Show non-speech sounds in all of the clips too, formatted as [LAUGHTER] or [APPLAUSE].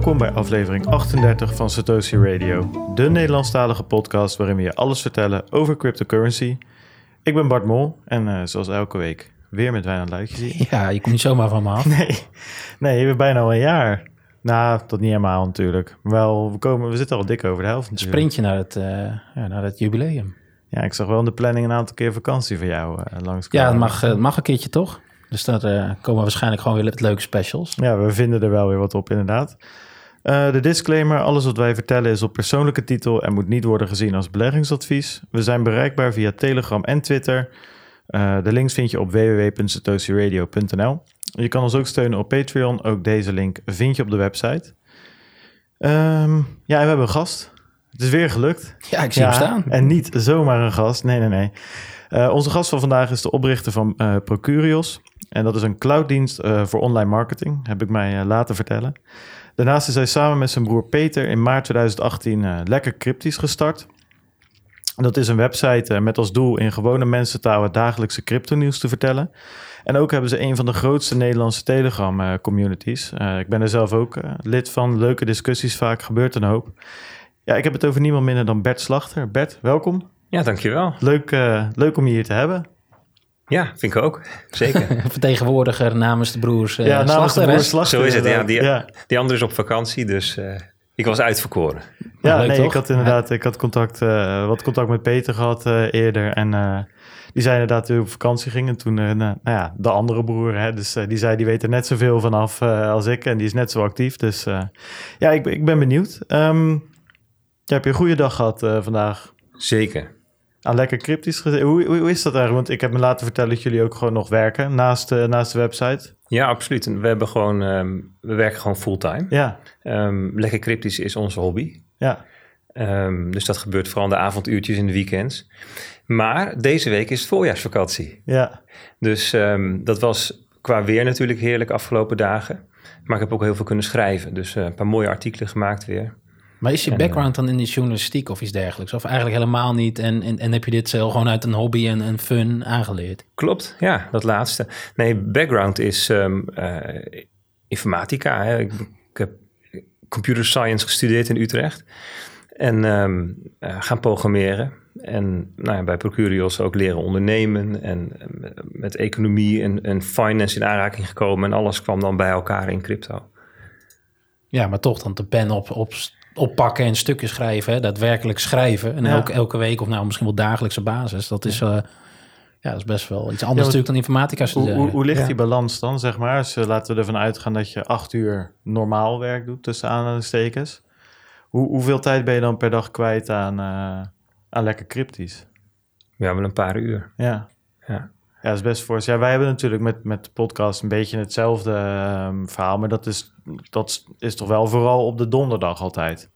Welkom bij aflevering 38 van Satoshi Radio, de Nederlandstalige podcast waarin we je alles vertellen over cryptocurrency. Ik ben Bart Mol en uh, zoals elke week weer met Wijnand Luikjes hier. Ja, je komt niet zomaar van me af. Nee, nee bent bijna al een jaar. Nou, tot niet helemaal natuurlijk. Wel, we, komen, we zitten al dik over de helft Een sprintje naar het, uh, ja, naar het jubileum. Ja, ik zag wel in de planning een aantal keer vakantie voor jou uh, langs. Ja, het mag, het mag een keertje toch? Dus daar uh, komen waarschijnlijk gewoon weer leuke specials. Ja, we vinden er wel weer wat op inderdaad. Uh, de disclaimer, alles wat wij vertellen is op persoonlijke titel en moet niet worden gezien als beleggingsadvies. We zijn bereikbaar via Telegram en Twitter. Uh, de links vind je op www.satoshiradio.nl. Je kan ons ook steunen op Patreon, ook deze link vind je op de website. Um, ja, en we hebben een gast. Het is weer gelukt. Ja, ik zie ja, hem staan. En niet zomaar een gast, nee, nee, nee. Uh, onze gast van vandaag is de oprichter van uh, Procurios. En dat is een clouddienst uh, voor online marketing, heb ik mij laten vertellen. Daarnaast is hij samen met zijn broer Peter in maart 2018 Lekker Cryptisch gestart. Dat is een website met als doel in gewone mensentaal het dagelijkse crypto-nieuws te vertellen. En ook hebben ze een van de grootste Nederlandse Telegram-communities. ik ben er zelf ook lid van. Leuke discussies vaak, gebeurt een hoop. Ja, ik heb het over niemand minder dan Bert Slachter. Bert, welkom. Ja, dankjewel. Leuk, leuk om je hier te hebben. Ja, vind ik ook. Zeker. [LAUGHS] Vertegenwoordiger namens de broers uh, Ja, namens Slachter, de broers Slachter. Zo is het, ja. Die, ja. die andere is op vakantie, dus uh, ik was uitverkoren. Ja, leuk, nee, toch? ik had inderdaad ja. ik had contact, wat contact met Peter gehad eerder. En die zei inderdaad dat hij op vakantie ging. En toen, nou ja, de andere broer, hè, dus die zei, die weet er net zoveel vanaf als ik. En die is net zo actief. Dus ja, ik, ik ben benieuwd. Um, ja, heb je een goede dag gehad vandaag? Zeker. Ah, lekker cryptisch. Hoe, hoe, hoe, is dat eigenlijk? Want ik heb me laten vertellen dat jullie ook gewoon nog werken naast, uh, naast de website. Ja, absoluut. We hebben gewoon, um, we werken gewoon fulltime. Ja. Um, lekker cryptisch is onze hobby. Ja. Um, dus dat gebeurt vooral in de avonduurtjes in de weekends. Maar deze week is het voorjaarsvakantie. Ja. Dus dat was qua weer natuurlijk heerlijk afgelopen dagen. Maar ik heb ook heel veel kunnen schrijven. Dus uh, een paar mooie artikelen gemaakt weer. Maar is je background dan in de journalistiek of iets dergelijks? Of eigenlijk helemaal niet? En, en, en heb je dit zelf gewoon uit een hobby en, en fun aangeleerd? Klopt, ja, dat laatste. Nee, background is um, uh, informatica. Hè. Ik, ik, heb computer science gestudeerd in Utrecht. En um, uh, gaan programmeren. En nou ja, bij Procurios ook leren ondernemen. En met economie en, en finance in aanraking gekomen. En alles kwam dan bij elkaar in crypto. Ja, maar toch dan de pen op, op oppakken en stukken schrijven, daadwerkelijk schrijven. En elke, elke week of nou misschien wel dagelijkse basis. Dat is, uh, ja, dat is best wel iets anders ja, natuurlijk dan informatica studeren. Hoe, hoe, ligt die balans dan, zeg maar? Dus, uh, laten we ervan uitgaan dat je acht uur normaal werk doet, tussen aanhalingstekens. Hoe, hoeveel tijd ben je dan per dag kwijt aan, uh, aan lekker cryptisch? Ja, wel een paar uur. Ja. Ja. Ja, dat is best voor. Ja, wij hebben natuurlijk met, met de podcast een beetje hetzelfde um, verhaal, maar dat is, dat is toch wel vooral op de donderdag altijd.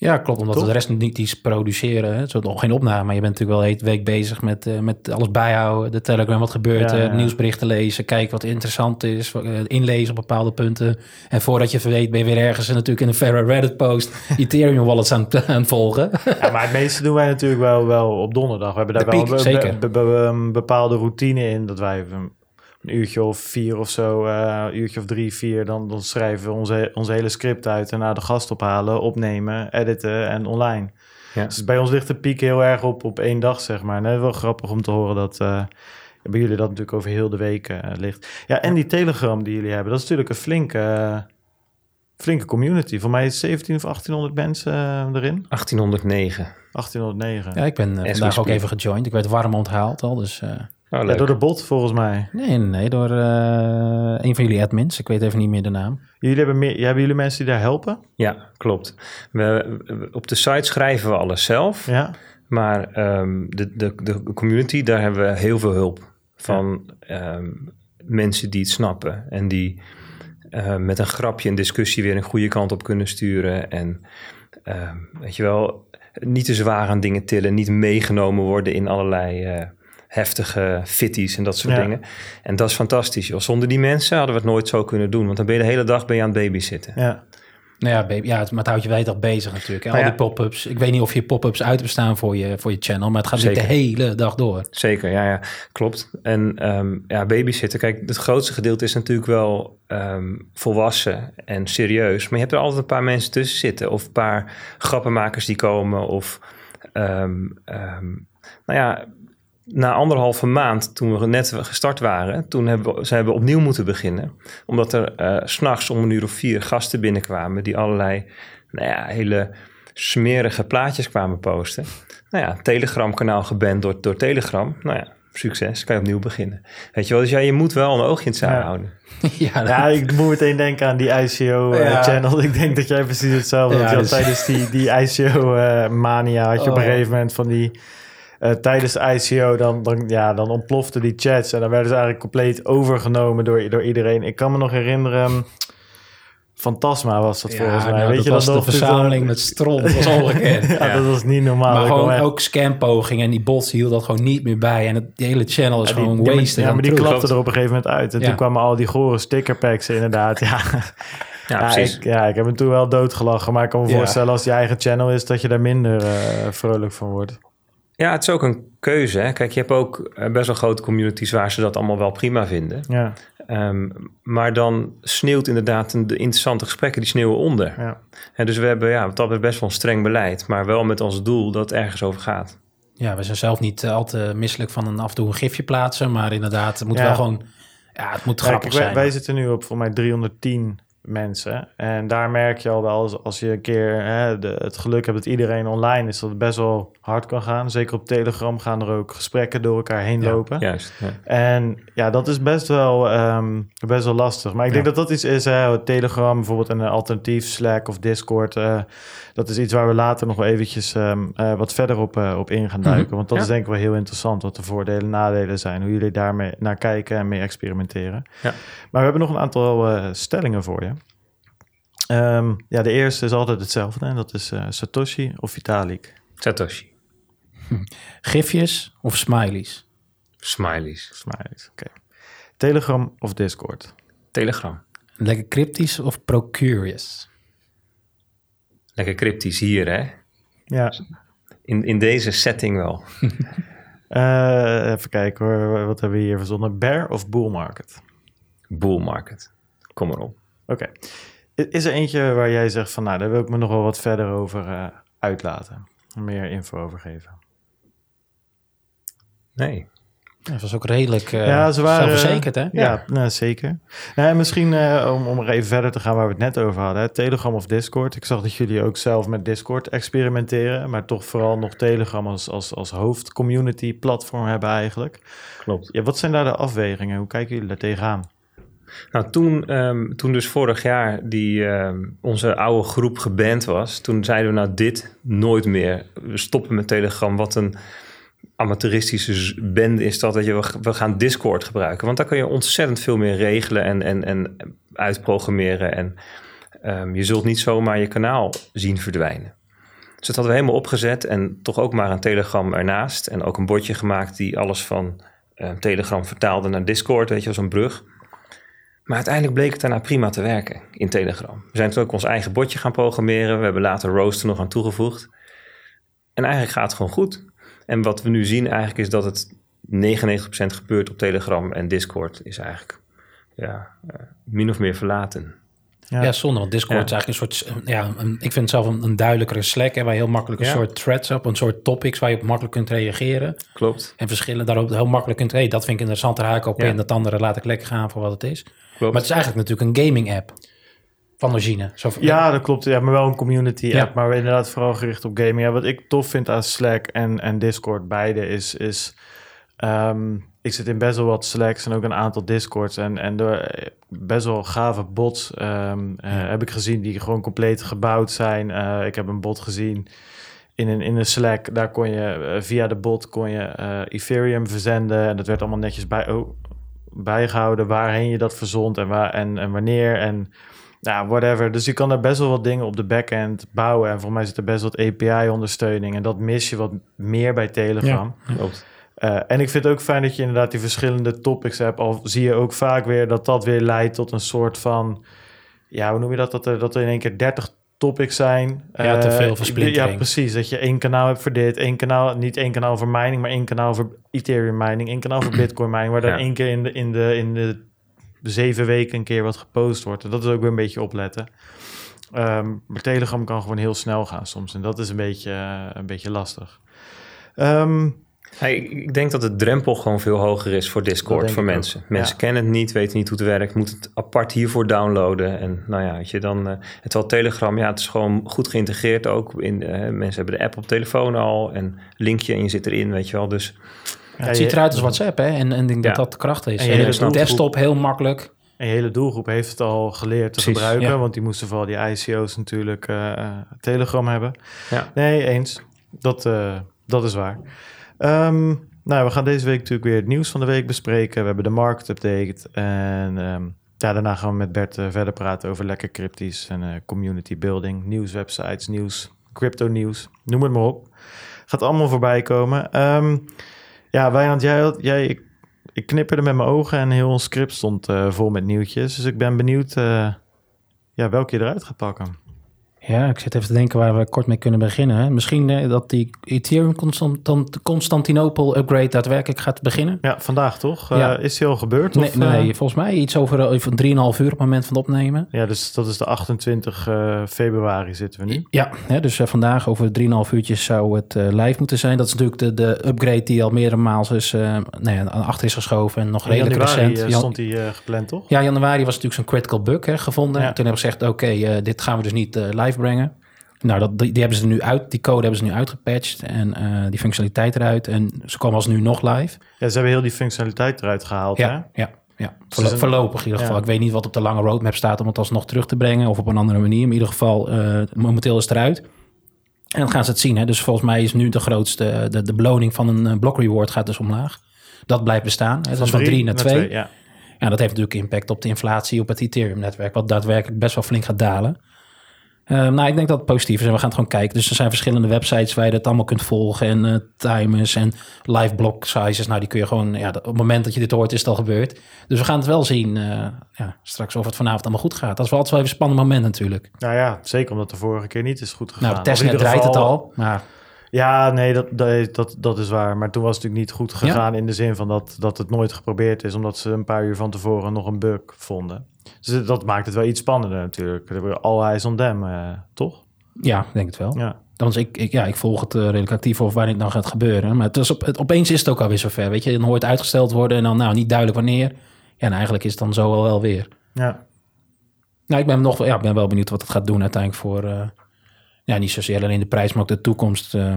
Ja, klopt. Omdat we de rest niet iets produceren. Hè. Het is nog geen opname, maar je bent natuurlijk wel de week bezig met, uh, met alles bijhouden. De Telegram, wat gebeurt, ja, ja. nieuwsberichten lezen, kijken wat interessant is, uh, inlezen op bepaalde punten. En voordat je weet, ben je weer ergens natuurlijk in een verre Reddit post [LAUGHS] Ethereum wallets aan, [LAUGHS] aan het volgen. Ja, maar het meeste doen wij natuurlijk wel, wel op donderdag. We hebben daar wel piek, be, be, be, een bepaalde routine in dat wij een uurtje of vier of zo, uh, een uurtje of drie, vier, dan, dan schrijven we onze, onze hele script uit en naar de gast ophalen, opnemen, editen en online. Ja. Dus bij ons ligt de piek heel erg op, op één dag, zeg maar. En wel grappig om te horen dat uh, bij jullie dat natuurlijk over heel de week uh, ligt. Ja, en die Telegram die jullie hebben, dat is natuurlijk een flinke, flinke community. Voor mij is 17 of 1800 mensen erin. 1809. 1809. Ja, ik ben vandaag ook even gejoind. Ik werd warm onthaald al, dus... Oh, ja, door de bot volgens mij. Nee, nee, door uh, een van jullie admins. Ik weet even niet meer de naam. Jullie hebben, meer, hebben jullie mensen die daar helpen? Ja, klopt. We, op de site schrijven we alles zelf. Ja. Maar um, de, de, de community, daar hebben we heel veel hulp van ja. um, mensen die het snappen. En die uh, met een grapje een discussie weer een goede kant op kunnen sturen. En uh, weet je wel, niet te zwaar aan dingen tillen. Niet meegenomen worden in allerlei uh, heftige fitties en dat soort ja. dingen. En dat is fantastisch. Joh. Zonder die mensen hadden we het nooit zo kunnen doen. Want dan ben je de hele dag ben je aan het babysitten. Ja. Nou ja, baby, ja het, maar het houdt je wel toch bezig natuurlijk. En Nou al ja. die pop-ups. Ik weet niet of je pop-ups uitbestaan voor je, voor je channel, maar het gaat de hele dag door. Zeker, ja, ja, klopt. En ehm ja, babysitten, kijk, het grootste gedeelte is natuurlijk wel ehm, volwassen en serieus. Maar je hebt er altijd een paar mensen tussen zitten. Of een paar grappenmakers die komen. Of, ehm, ehm, nou ja, na anderhalve maand, toen we net gestart waren, toen hebben we, zijn we opnieuw moeten beginnen. Omdat er eh, s s'nachts om een uur of vier gasten binnenkwamen die allerlei, nou ja, hele smerige plaatjes kwamen posten. Nou ja, Telegram-kanaal geband door, door Telegram. Nou ja, succes, kan je opnieuw beginnen. Weet je wel, dus ja, je moet wel een oogje in het zaal Ja. houden. [LAUGHS] ja, dat- Ja, ik moet meteen denken aan die Ja. ICO-channel. [LAUGHS] ik denk dat jij precies hetzelfde Ja, had. Dus- tijdens die, die ICO-mania had je op een Oh. gegeven moment van die... eh, tijdens de ICO, dan, dan, ja, dan ontploften die chats. En dan werden ze eigenlijk compleet overgenomen door, door iedereen. Ik kan me nog herinneren... Fantasma was dat Ja, volgens mij. nou, Weet dat je was dat de nog? Toen- verzameling met stront. Dat was ongekend. [LAUGHS] ja, Ja. dat was niet normaal. Maar gewoon echt- ook scampogingen en die bots hield dat gewoon niet meer bij. En het die hele channel is Ja, die- gewoon wasted. Ja, maar die klapte er op een gegeven moment uit. En toen kwamen al die gore stickerpacks inderdaad. [LAUGHS] Ja, Ja, ik, ja, ik heb hem toen wel doodgelachen. Maar ik kan me voorstellen als die eigen channel is... dat je daar minder eh, vrolijk van wordt. Ja, het is ook een keuze. Hè? Kijk, je hebt ook eh, best wel grote communities waar ze dat allemaal wel prima vinden. Ja, Ehm, maar dan sneeuwt inderdaad een- de interessante gesprekken, die sneeuwen onder. ja. En dus we hebben ja, wat dat betreft best wel een streng beleid, maar wel met als doel dat het ergens over gaat. Ja, we zijn zelf niet eh, al te misselijk van een af en toe een gifje plaatsen. Maar inderdaad, het moet Ja. wel gewoon... Ja, het moet grappig kijk, wij, zijn. wij zitten nu op voor mij 310 mensen. En daar merk je al wel, als, als je een keer hè, de, het geluk hebt dat iedereen online is... dat het best wel hard kan gaan. Zeker op Telegram gaan er ook gesprekken door elkaar heen Ja, lopen. Juist. Ja. En ja, dat is best wel, ehm, best wel lastig. Maar ik denk Ja. dat dat iets is, hè, Telegram bijvoorbeeld en een alternatief, Slack of Discord. eh, dat is iets waar we later nog wel eventjes ehm, eh, wat verder op, eh, op in gaan duiken. Want dat is denk ik wel heel interessant, wat de voordelen en nadelen zijn. Hoe jullie daarmee naar kijken en mee experimenteren. Ja. Maar we hebben nog een aantal stellingen voor je. Ehm, ja, de eerste is altijd hetzelfde en dat is eh, Satoshi of Vitalik. Satoshi. [LAUGHS] Gifjes of smileys? Smileys. Smileys, oké. Telegram of Discord? Telegram. Lekker cryptisch of procurious? Lekker cryptisch hier, hè? Ja, In, in deze setting wel. [LAUGHS] Eh, even kijken hoor, wat hebben we hier verzonnen? Bear of bull market? Bull market. Kom maar op. Oké. Is er eentje waar jij zegt van, nou, daar wil ik me nog wel wat verder over eh, uitlaten? Meer info over geven. Nee. Dat was ook redelijk eh Ja, ze waren, zelfverzekerd, hè? Ja, nou, zeker. Nou, en misschien eh, om, om er even verder te gaan waar we het net over hadden. Hè, Telegram of Discord. Ik zag dat jullie ook zelf met Discord experimenteren. Maar toch vooral nog Telegram als, als, als hoofdcommunity platform hebben eigenlijk. Klopt. Ja, wat zijn daar de afwegingen? Hoe kijken jullie daar tegenaan? Nou, toen, ehm, toen dus vorig jaar die, ehm, onze oude groep geband was, toen zeiden we nou dit nooit meer. We stoppen met Telegram. Wat een amateuristische bende is dat. dat je, we- gaan Discord gebruiken. Want daar kun je ontzettend veel meer regelen en, en, en uitprogrammeren. En ehm, je zult niet zomaar je kanaal zien verdwijnen. Dus dat hadden we helemaal opgezet en toch ook maar een Telegram ernaast. En ook een bordje gemaakt die alles van Telegram vertaalde naar Discord, weet je, als een brug. Maar uiteindelijk bleek het daarna prima te werken in Telegram. We zijn toen ook ons eigen botje gaan programmeren. We hebben later Roast er nog aan toegevoegd. En eigenlijk gaat het gewoon goed. En wat we nu zien eigenlijk is dat het 99% gebeurt op Telegram en Discord is eigenlijk ja, eh, min of meer verlaten. Ja. Ja, zonde, want Discord Ja. is eigenlijk een soort... Ja, een, ik vind het zelf een, een duidelijkere Slack... Hè, waar je heel makkelijk een Ja. soort threads hebt... een soort topics waar je op makkelijk kunt reageren... Klopt. en verschillen daarop heel makkelijk kunt... Hey, dat vind ik interessant, daar haak ik op in... dat andere laat ik lekker gaan voor wat het is. Klopt. Maar het is eigenlijk natuurlijk een gaming app... van Origine. Zo, Ja, dat klopt. Ja, maar wel een community Ja. app. Maar inderdaad vooral gericht op gaming. Ja, wat ik tof vind aan Slack en, en Discord, beide, is... is ehm, ik zit in best wel wat Slacks en ook een aantal Discords. En, en door eh, best wel gave bots ehm, eh, heb ik gezien die gewoon compleet gebouwd zijn. Eh, ik heb een bot gezien in een, in een Slack. Daar kon je via de bot kon je eh, Ethereum verzenden. En dat werd allemaal netjes bij, oh, bijgehouden waarheen je dat verzond en, waar, en, en wanneer. En ja, whatever. Dus je kan daar best wel wat dingen op de backend bouwen. En voor mij zit er best wat API-ondersteuning. En dat mis je wat meer bij Telegram. Klopt. Eh, en ik vind het ook fijn dat je inderdaad die verschillende topics hebt. Al zie je ook vaak weer dat dat weer leidt tot een soort van ja, hoe noem je dat? Dat er, dat er in één keer 30 topics zijn. Ja, te Eh, veel versplintering. Ja, precies. Dat je één kanaal hebt voor dit, één kanaal, niet één kanaal voor mining, maar één kanaal voor Ethereum mining, één kanaal voor [CLEARS THROAT] Bitcoin mining, waar dan Ja. één keer in de, in, de, in de zeven weken een keer wat gepost wordt. En dat is ook weer een beetje opletten. Ehm, maar Telegram kan gewoon heel snel gaan soms. En dat is een beetje, eh, een beetje lastig. Ehm, Hey, ik- denk dat de drempel gewoon veel hoger is voor Discord, voor mensen. ook, Mensen ja. kennen het niet, weten niet hoe het werkt, moeten het apart hiervoor downloaden. En nou ja, weet je, dan, eh het wel Telegram, ja, het is gewoon goed geïntegreerd ook. In, eh, mensen hebben de app op telefoon al en linkje en je zit erin, weet je wel. Dus Ja, het ziet eruit als WhatsApp, hè? En, en ik denk Ja. dat dat de kracht is. En je desktop heel makkelijk. En je hele doelgroep heeft het al geleerd te Precies, gebruiken, ja. want die moesten vooral die ICO's natuurlijk eh, eh, Telegram hebben. ja, Nee, eens. Dat, eh, dat is waar. Ehm, nou, we gaan deze week natuurlijk weer het nieuws van de week bespreken. We hebben de market update. En ehm, ja, daarna gaan we met Bert eh, verder praten over lekker cryptisch en eh, community building, nieuwswebsites, nieuws, crypto nieuws, noem het maar op. Gaat allemaal voorbij komen. Ehm, ja, Wijnand, jij, jij ik, ik knipperde met mijn ogen en heel ons script stond eh, vol met nieuwtjes. Dus ik ben benieuwd ja, welke je eruit gaat pakken. Ja, ik zit even te denken waar we kort mee kunnen beginnen. hè. Misschien eh, dat die Ethereum Constant Constantinopel upgrade daadwerkelijk gaat beginnen. Ja, vandaag toch? Eh, is die al gebeurd? Nee, of, nee, eh? volgens mij iets over, over 3,5 uur op het moment van het opnemen. Ja, dus dat is de 28 eh, februari zitten we nu. Ja, hè, dus vandaag over 3,5 uurtjes zou het live moeten zijn. Dat is natuurlijk de, de upgrade die al meerdere maals is, ja, aan achter is geschoven en nog In redelijk januari recent. stond die gepland, toch? Ja, januari was natuurlijk zo'n critical bug hè, gevonden. Ja. Toen hebben ze gezegd, oké, dit gaan we dus niet live brengen. Nou, dat, die, die hebben ze nu uit, die code hebben ze nu uitgepatcht en eh, die functionaliteit eruit. En ze komen als nu nog live. Ja, ze hebben heel die functionaliteit eruit gehaald, hè? Ja, ja, ja. Een- voorlopig in ieder geval. ja. Ik weet niet wat op de lange roadmap staat om het alsnog terug te brengen of op een andere manier. Maar in ieder geval, eh, momenteel is het eruit. En dan gaan ze het zien. Hè. Dus volgens mij is nu de grootste, de, de beloning van een eh, block reward gaat dus omlaag. Dat blijft bestaan. Hè. Dat is van 3 naar 2. ja. Ja, dat heeft natuurlijk impact op de inflatie op het Ethereum-netwerk, wat daadwerkelijk best wel flink gaat dalen. Ehm, nou, ik denk dat het positief is en we gaan het gewoon kijken. Dus er zijn verschillende websites waar je dat allemaal kunt volgen en eh, timers en live block sizes. Nou, die kun je gewoon, ja, op het moment dat je dit hoort is het al gebeurd. Dus we gaan het wel zien eh, ja, straks of het vanavond allemaal goed gaat. Dat is wel altijd wel even een spannend moment natuurlijk. Nou ja, zeker omdat de vorige keer niet is goed gegaan. Nou, in testnet ieder draait het al, maar Ja, nee, dat, dat, dat, dat is waar. Maar toen was het natuurlijk niet goed gegaan in de zin van dat, dat het nooit geprobeerd is, omdat ze een paar uur van tevoren nog een bug vonden. Dus dat maakt het wel iets spannender natuurlijk. Er wordt All eyes on them, toch? ja, ik denk het wel. Ja. Dan ik, ik, ja, ik volg het eh, redelijk actief over wanneer het dan gaat gebeuren. Maar het is op, het, opeens is het ook alweer zover. Weet je, dan hoort het uitgesteld worden en dan nou niet duidelijk wanneer. Ja, en eigenlijk is het dan zo al wel weer. Ja. Nou, ik ben, nog, wel- ja, ben wel benieuwd wat het gaat doen uiteindelijk voor... eh, ja, niet zozeer alleen de prijs, maar ook de toekomst eh, ja,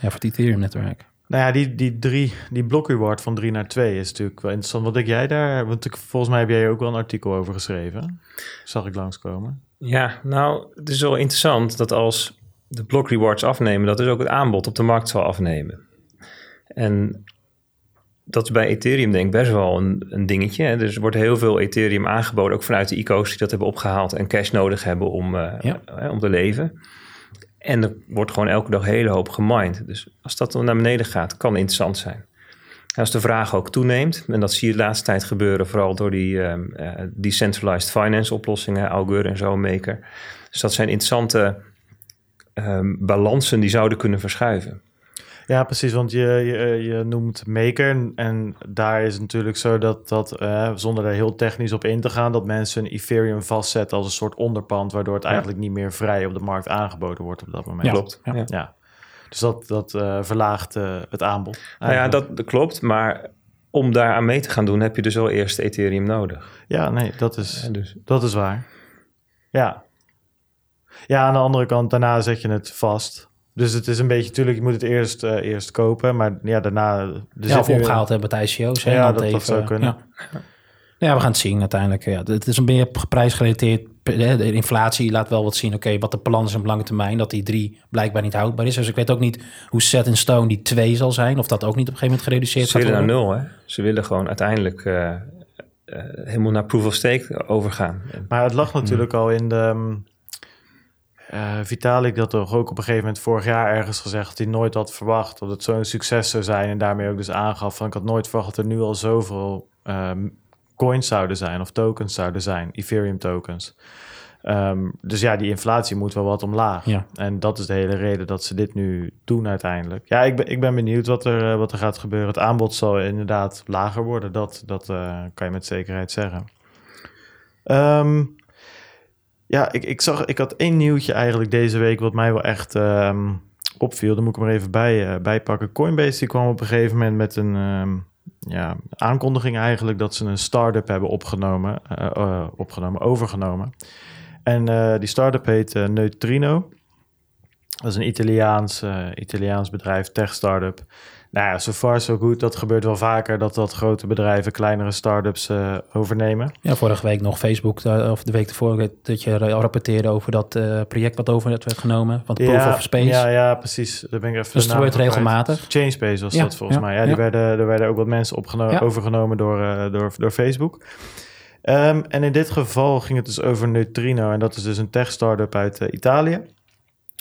voor het Ethereum-netwerk. Nou ja, die, die, drie, die block reward van 3 naar 2 is natuurlijk wel interessant. Wat denk jij daar? Want ik, volgens mij heb jij ook wel een artikel over geschreven. Zag ik langskomen. Ja, nou, het is wel interessant dat als de block rewards afnemen, dat dus ook het aanbod op de markt zal afnemen. En dat is bij Ethereum denk ik best wel een, een dingetje. Hè? Dus er wordt heel veel Ethereum aangeboden, ook vanuit de ICO's die dat hebben opgehaald en cash nodig hebben om, eh, Ja. eh, om te leven. En er wordt gewoon elke dag een hele hoop gemined. Dus als dat dan naar beneden gaat, kan interessant zijn. En als de vraag ook toeneemt, en dat zie je de laatste tijd gebeuren, vooral door die ehm, eh, decentralized finance oplossingen, Augur en zo, Maker. Dus dat zijn interessante ehm, balansen die zouden kunnen verschuiven. Ja, precies. Want je, je, je noemt Maker. En, daar is het natuurlijk zo dat, dat eh, zonder er heel technisch op in te gaan, dat mensen een Ethereum vastzetten als een soort onderpand, waardoor het eigenlijk niet meer vrij op de markt aangeboden wordt op dat moment. Ja. Klopt. Ja. Ja. Ja. Dus dat, dat eh, verlaagt eh, het aanbod. Nou ja, dat, dat klopt, maar om daar aan mee te gaan doen, heb je dus wel eerst Ethereum nodig. Ja, nee, dat is, En dus, dat is waar. Ja. Ja, aan de andere kant, daarna zet je het vast. Dus het is een beetje, natuurlijk, je moet het eerst, eh, eerst kopen, maar ja, daarna... Er Ja, of opgehaald hebben bij het ICO's. hè, Ja, want dat- dat zou kunnen. Ja. ja, we gaan het zien uiteindelijk. Ja, het is een beetje prijsgerelateerd. hè, De inflatie laat wel wat zien. Oké, wat de plan is op lange termijn. Dat die drie blijkbaar niet houdbaar is. Dus ik weet ook niet hoe set in stone die twee zal zijn. Of dat ook niet op een gegeven moment gereduceerd ze gaat willen naar worden. nul, hè? Ze willen gewoon uiteindelijk eh, eh, helemaal naar proof of stake overgaan. Maar het lag natuurlijk Hmm. al in de... mm, eh, Vitalik had toch ook op een gegeven moment vorig jaar ergens gezegd... dat hij nooit had verwacht dat het zo'n succes zou zijn. En daarmee ook dus aangaf van... ik had nooit verwacht dat er nu al zoveel ehm, coins zouden zijn... of tokens zouden zijn, Ethereum tokens. Ehm, dus ja, die inflatie moet wel wat omlaag. Ja. En dat is de hele reden dat ze dit nu doen uiteindelijk. Ja, ik ben, ik ben benieuwd wat er, eh, wat er gaat gebeuren. Het aanbod zal inderdaad lager worden. Dat, dat uh, kan je met zekerheid zeggen. Um, ja, ik, ik, zag, ik had één nieuwtje eigenlijk deze week wat mij wel echt um, opviel. Daar moet ik hem er even bij, uh, pakken. Coinbase die kwam op een gegeven moment met een um, ja, aankondiging eigenlijk... dat ze een start-up hebben opgenomen, uh, opgenomen overgenomen. En die start-up heet Neutrino. Dat is een Italiaans, Italiaans bedrijf, tech-startup... Nou ja, so far so good. Dat gebeurt wel vaker dat dat grote bedrijven kleinere start-ups uh, overnemen. Ja, vorige week nog Facebook, uh, of de week ervoor, dat je rapporteerde over dat uh, project wat over werd genomen, van Proof ja, of Space. Ja, ja, precies. Daar ben ik even dus het gebeurt regelmatig. Changespace was ja, dat volgens mij. Ja, die werden, er werden ook wat mensen opgenomen, overgenomen door, door, door Facebook. Um, en in dit geval ging het dus over Neutrino. En dat is dus een tech startup uit Italië.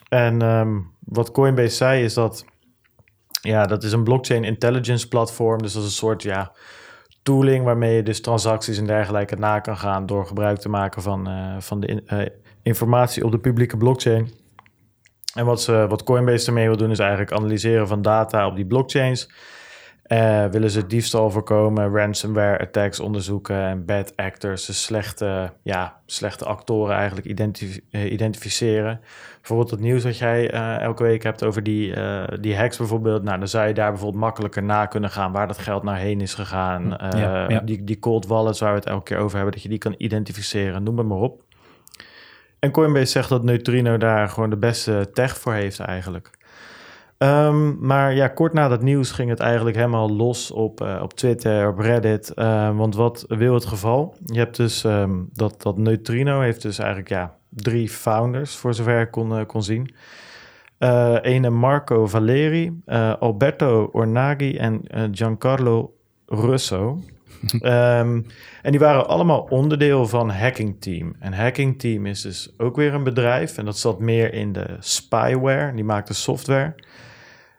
En um, wat Coinbase zei is dat ja, dat is een blockchain intelligence platform. Dus dat is een soort ja, tooling waarmee je dus transacties en dergelijke na kan gaan door gebruik te maken van, uh, van de uh, informatie op de publieke blockchain. En wat, ze, wat Coinbase ermee wil doen is eigenlijk analyseren van data op die blockchains. Uh, willen ze diefstal voorkomen, ransomware attacks onderzoeken en bad actors, dus slechte, ja, slechte actoren eigenlijk identif identificeren. Bijvoorbeeld het nieuws wat jij uh, elke week hebt over die, uh, die hacks bijvoorbeeld. Nou, dan zou je daar bijvoorbeeld makkelijker na kunnen gaan waar dat geld naar heen is gegaan. Ja, ja. Die, die cold wallets waar we het elke keer over hebben, dat je die kan identificeren, noem het maar op. En Coinbase zegt dat Neutrino daar gewoon de beste tech voor heeft eigenlijk. Um, maar ja, kort na dat nieuws ging het eigenlijk helemaal los op, uh, op Twitter, op Reddit. Uh, want wat wil het geval? Je hebt dus um, dat, dat Neutrino heeft dus eigenlijk ja, drie founders, voor zover ik kon, uh, kon zien. ene Marco Valeri, Alberto Ornaghi en Giancarlo Russo. um, [LAUGHS] en die waren allemaal onderdeel van Hacking Team. En Hacking Team is dus ook weer een bedrijf. En dat zat meer in de spyware. Die maakte software.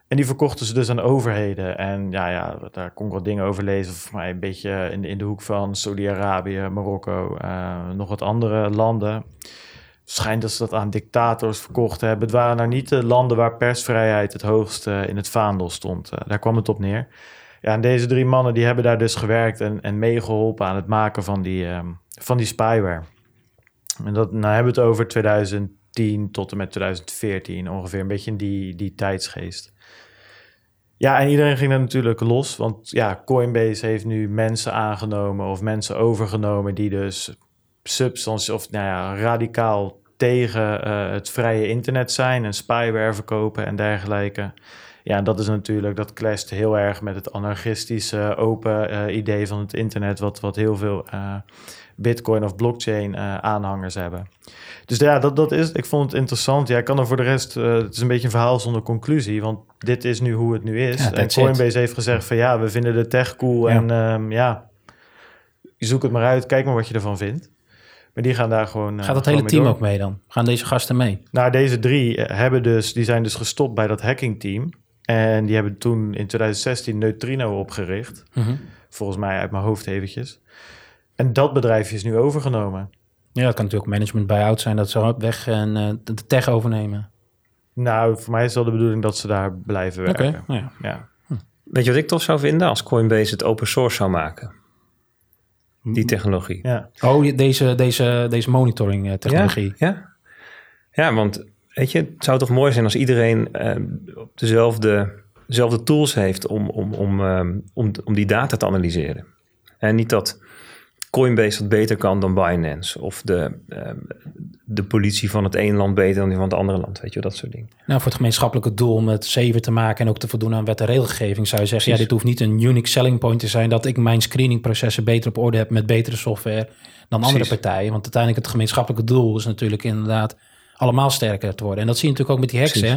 En die verkochten ze dus aan overheden. En ja, ja daar kon ik wat dingen over lezen. Voor mij een beetje in de, in de hoek van Saudi-Arabië, Marokko, uh, nog wat andere landen. Schijnt dat ze dat aan dictators verkocht hebben. Het waren nou niet de landen waar persvrijheid het hoogste in het vaandel stond. Uh, daar kwam het op neer. Ja, en deze drie mannen die hebben daar dus gewerkt en, en meegeholpen aan het maken van die, um, van die spyware. En dat, nou hebben we het over 2010 tot en met 2014, ongeveer een beetje in die, die tijdsgeest. Ja, en iedereen ging er natuurlijk los. Want ja, Coinbase heeft nu mensen aangenomen of mensen overgenomen die dus substantie of nou ja, radicaal tegen uh, het vrije internet zijn en spyware verkopen en dergelijke. Ja, en dat is natuurlijk, dat clasht heel erg met het anarchistische open uh, idee van het internet, wat, wat heel veel uh, Bitcoin of blockchain aanhangers hebben. Dus ja, dat, dat is, ik vond het interessant. Ja, ik kan er voor de rest, het is een beetje een verhaal zonder conclusie, want dit is nu hoe het nu is. Ja, en Coinbase it. heeft gezegd van ja, we vinden de tech cool ja. en um, ja, zoek het maar uit, kijk maar wat je ervan vindt. Maar die gaan daar gewoon. Gaat het hele team door. ook mee dan? Gaan deze gasten mee? Nou, deze drie hebben dus, die zijn dus gestopt bij dat hacking team. En die hebben toen in 2016 Neutrino opgericht. Mm -hmm. Volgens mij uit mijn hoofd eventjes. En dat bedrijf is nu overgenomen. Ja, dat kan natuurlijk management buy-out zijn, dat ze weg en uh, de tech overnemen. Nou, voor mij is wel de bedoeling dat ze daar blijven werken. Okay, nou ja. ja. Hm. Weet je wat ik toch zou vinden als Coinbase het open source zou maken? Die technologie. Ja. Oh, deze, deze, deze monitoring technologie. Ja, ja. ja, want weet je, het zou toch mooi zijn als iedereen uh, dezelfde, dezelfde tools heeft om, om, om, um, om, om die data te analyseren. En niet dat Coinbase dat beter kan dan Binance. Of de, uh, de politie van het ene land beter dan die van het andere land. Weet je, dat soort dingen. Nou, voor het gemeenschappelijke doel om het zeven te maken en ook te voldoen aan wet en regelgeving, zou je zeggen: Precies. ja, dit hoeft niet een unique selling point te zijn dat ik mijn screeningprocessen beter op orde heb met betere software dan Precies. andere partijen. Want uiteindelijk het gemeenschappelijke doel is natuurlijk inderdaad allemaal sterker te worden. En dat zie je natuurlijk ook met die hè?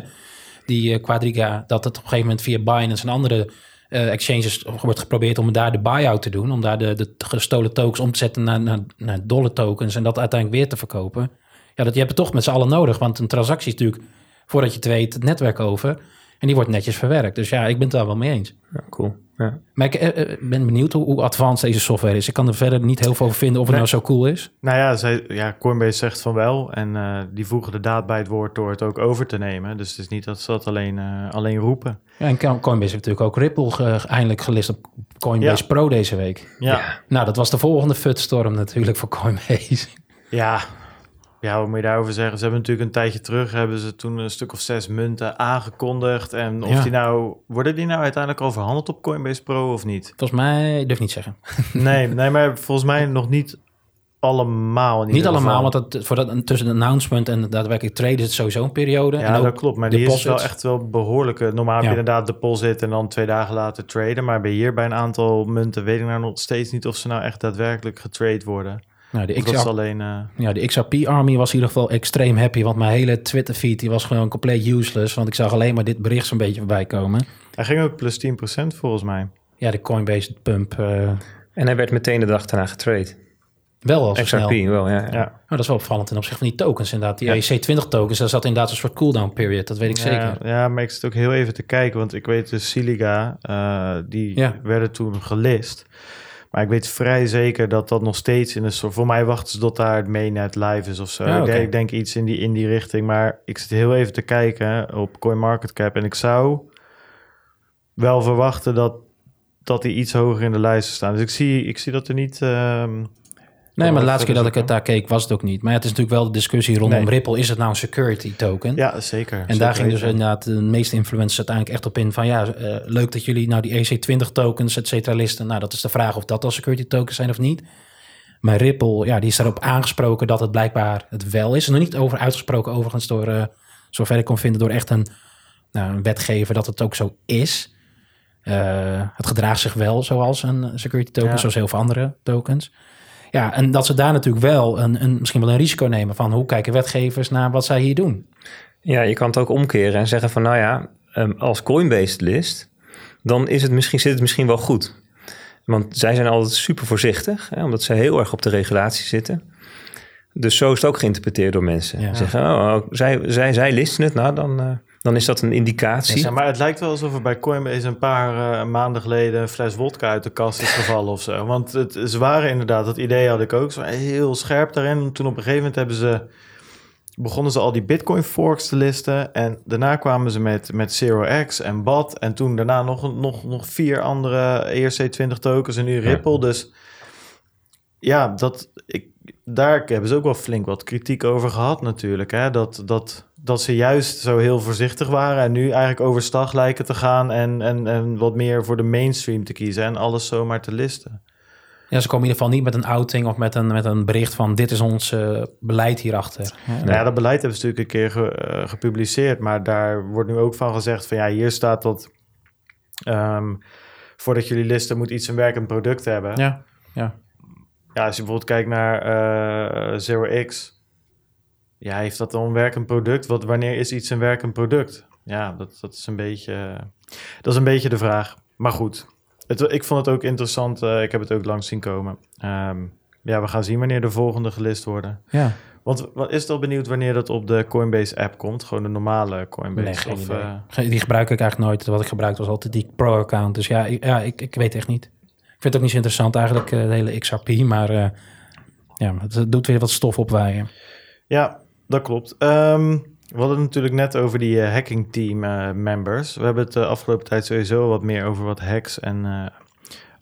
Die uh, Quadriga, dat het op een gegeven moment via Binance en andere uh, exchanges wordt geprobeerd om daar de buy-out te doen. Om daar de, gestolen tokens om te zetten naar, naar, naar dollar tokens en dat uiteindelijk weer te verkopen. Ja, dat, je hebt toch met z'n allen nodig. Want een transactie is natuurlijk, voordat je het weet, het netwerk over. En die wordt netjes verwerkt. Dus ja, ik ben het daar wel mee eens. Ja, cool. Ja. Maar ik eh, eh, ben benieuwd hoe, hoe advanced deze software is. Ik kan er verder niet heel veel over vinden of het Nee. nou zo cool is. Nou ja, zij, ja, Coinbase zegt van wel. En eh, die voegen de daad bij het woord door het ook over te nemen. Dus het is niet dat ze dat alleen, alleen roepen. Ja, en Co- Coinbase heeft natuurlijk ook Ripple ge- eindelijk gelist op Coinbase Ja. Pro deze week. Ja, Nou, dat was de volgende futstorm natuurlijk voor Coinbase. ja. Ja, wat moet je daarover zeggen? Ze hebben natuurlijk een tijdje terug... hebben ze toen een stuk of zes munten aangekondigd. En of Ja. die nou... Worden die nou uiteindelijk al verhandeld op Coinbase Pro of niet? Volgens mij, ik durf niet zeggen. [LAUGHS] Nee, nee maar volgens mij nog niet allemaal. Niet allemaal, geval. want dat, voor dat, tussen het announcement en daadwerkelijk traden is het sowieso een periode. Ja, dat klopt. Maar die is wel echt wel behoorlijke. Normaal heb je inderdaad deposit en dan twee dagen later traden. Maar bij hier bij een aantal munten weet ik nou nog steeds niet of ze nou echt daadwerkelijk getrade worden. Nou, de alleen... eh, ja, de XRP Army was in ieder geval extreem happy, want mijn hele Twitter feed die was gewoon compleet useless, want ik zag alleen maar dit bericht zo'n beetje voorbij komen. hij ging ook plus 10% volgens mij. Ja, de Coinbase pump eh, En hij werd meteen de dag daarna getrade. wel al zo snel. XRP, wel, ja. ja. Ja, Oh, dat is wel opvallend ten opzichte van die tokens inderdaad. Die Ja. EC20 tokens, daar zat inderdaad een soort cooldown period, dat weet ik zeker. Ja, maar ik zit ook heel even te kijken, want ik weet de Siliga, eh, die Ja. werden toen gelist. Maar ik weet vrij zeker dat dat nog steeds in een soort... Voor mij wachten ze tot daar het mainnet live is of zo. Ja, ik denk iets in die, in die richting. Maar ik zit heel even te kijken op CoinMarketCap. En ik zou wel verwachten dat, dat die iets hoger in de lijst staan. Dus ik zie, ik zie dat er niet... ehm, Nee, maar de laatste keer dat ik het daar keek was het ook niet. Maar ja, het is natuurlijk wel de discussie rondom Nee. Ripple. Is het nou een security token? ja, zeker. En daar ging dus inderdaad de meeste influencers uiteindelijk echt op in van ja, eh, leuk dat jullie nou die EC20 tokens, et cetera, listen. Nou, dat is de vraag of dat al security tokens zijn of niet. Maar Ripple, ja, die is daarop aangesproken dat het blijkbaar het wel is. Is nog niet over uitgesproken overigens door, eh zover ik kon vinden, door echt een, nou, een wetgever dat het ook zo is. Eh, het gedraagt zich wel zoals een security token, Ja. zoals heel veel andere tokens. Ja, en dat ze daar natuurlijk wel een, een, misschien wel een risico nemen van hoe kijken wetgevers naar wat zij hier doen. Ja, je kan het ook omkeren en zeggen van nou ja, ehm, als Coinbase list, dan is het misschien, zit het misschien wel goed. Want zij zijn altijd super voorzichtig, hè, omdat ze heel erg op de regulatie zitten. Dus zo is het ook geïnterpreteerd door mensen. Ja. Zeggen, oh, oh, zij, zij, zij listen het, nou dan, eh, dan is dat een indicatie. Ja, maar het lijkt wel alsof er bij Coinbase een paar eh, maanden geleden een fles wodka uit de kast is gevallen of zo. Want het, ze waren inderdaad, dat idee had ik ook, zo heel scherp daarin. Toen op een gegeven moment hebben ze, begonnen ze al die Bitcoin forks te listen. En daarna kwamen ze met, met Zero X en BAT. En toen daarna nog, nog, nog vier andere ERC20 tokens en nu Ripple. Dus ja, dat, ik, daar hebben ze ook wel flink wat kritiek over gehad natuurlijk. Hè? Dat, dat, dat ze juist zo heel voorzichtig waren en nu eigenlijk overstag lijken te gaan en, en, en wat meer voor de mainstream te kiezen en alles zomaar te listen. Ja, ze komen in ieder geval niet met een outing of met een, met een bericht van dit is ons eh, beleid hierachter. Nou ja, dat beleid hebben ze natuurlijk een keer ge- eh, gepubliceerd, maar daar wordt nu ook van gezegd van ja, hier staat dat ehm, voordat jullie listen moet iets een werkend product hebben. Ja, ja. Ja, als je bijvoorbeeld kijkt naar eh, Zero X, ja, heeft dat dan een werkend product? Wat, wanneer is iets een werkend product? Ja, dat, dat, is een beetje, dat is een beetje de vraag. Maar goed, het, ik vond het ook interessant. eh, ik heb het ook langs zien komen. Ehm, ja, we gaan zien wanneer de volgende gelist worden. ja. Want wat is het al benieuwd wanneer dat op de Coinbase-app komt? Gewoon de normale Coinbase? Nee, geen of, idee. eh, Die gebruik ik eigenlijk nooit. Wat ik gebruik was altijd die Pro-account. Dus ja, ik, ja ik, ik weet echt niet. Ik vind het ook niet zo interessant eigenlijk, eh, de hele XRP. Maar ja, het doet weer wat stof opwaaien. Ja, dat klopt. Ehm, we hadden het natuurlijk net over die eh, hacking team eh, members. We hebben het de afgelopen tijd sowieso wat meer over wat hacks en eh,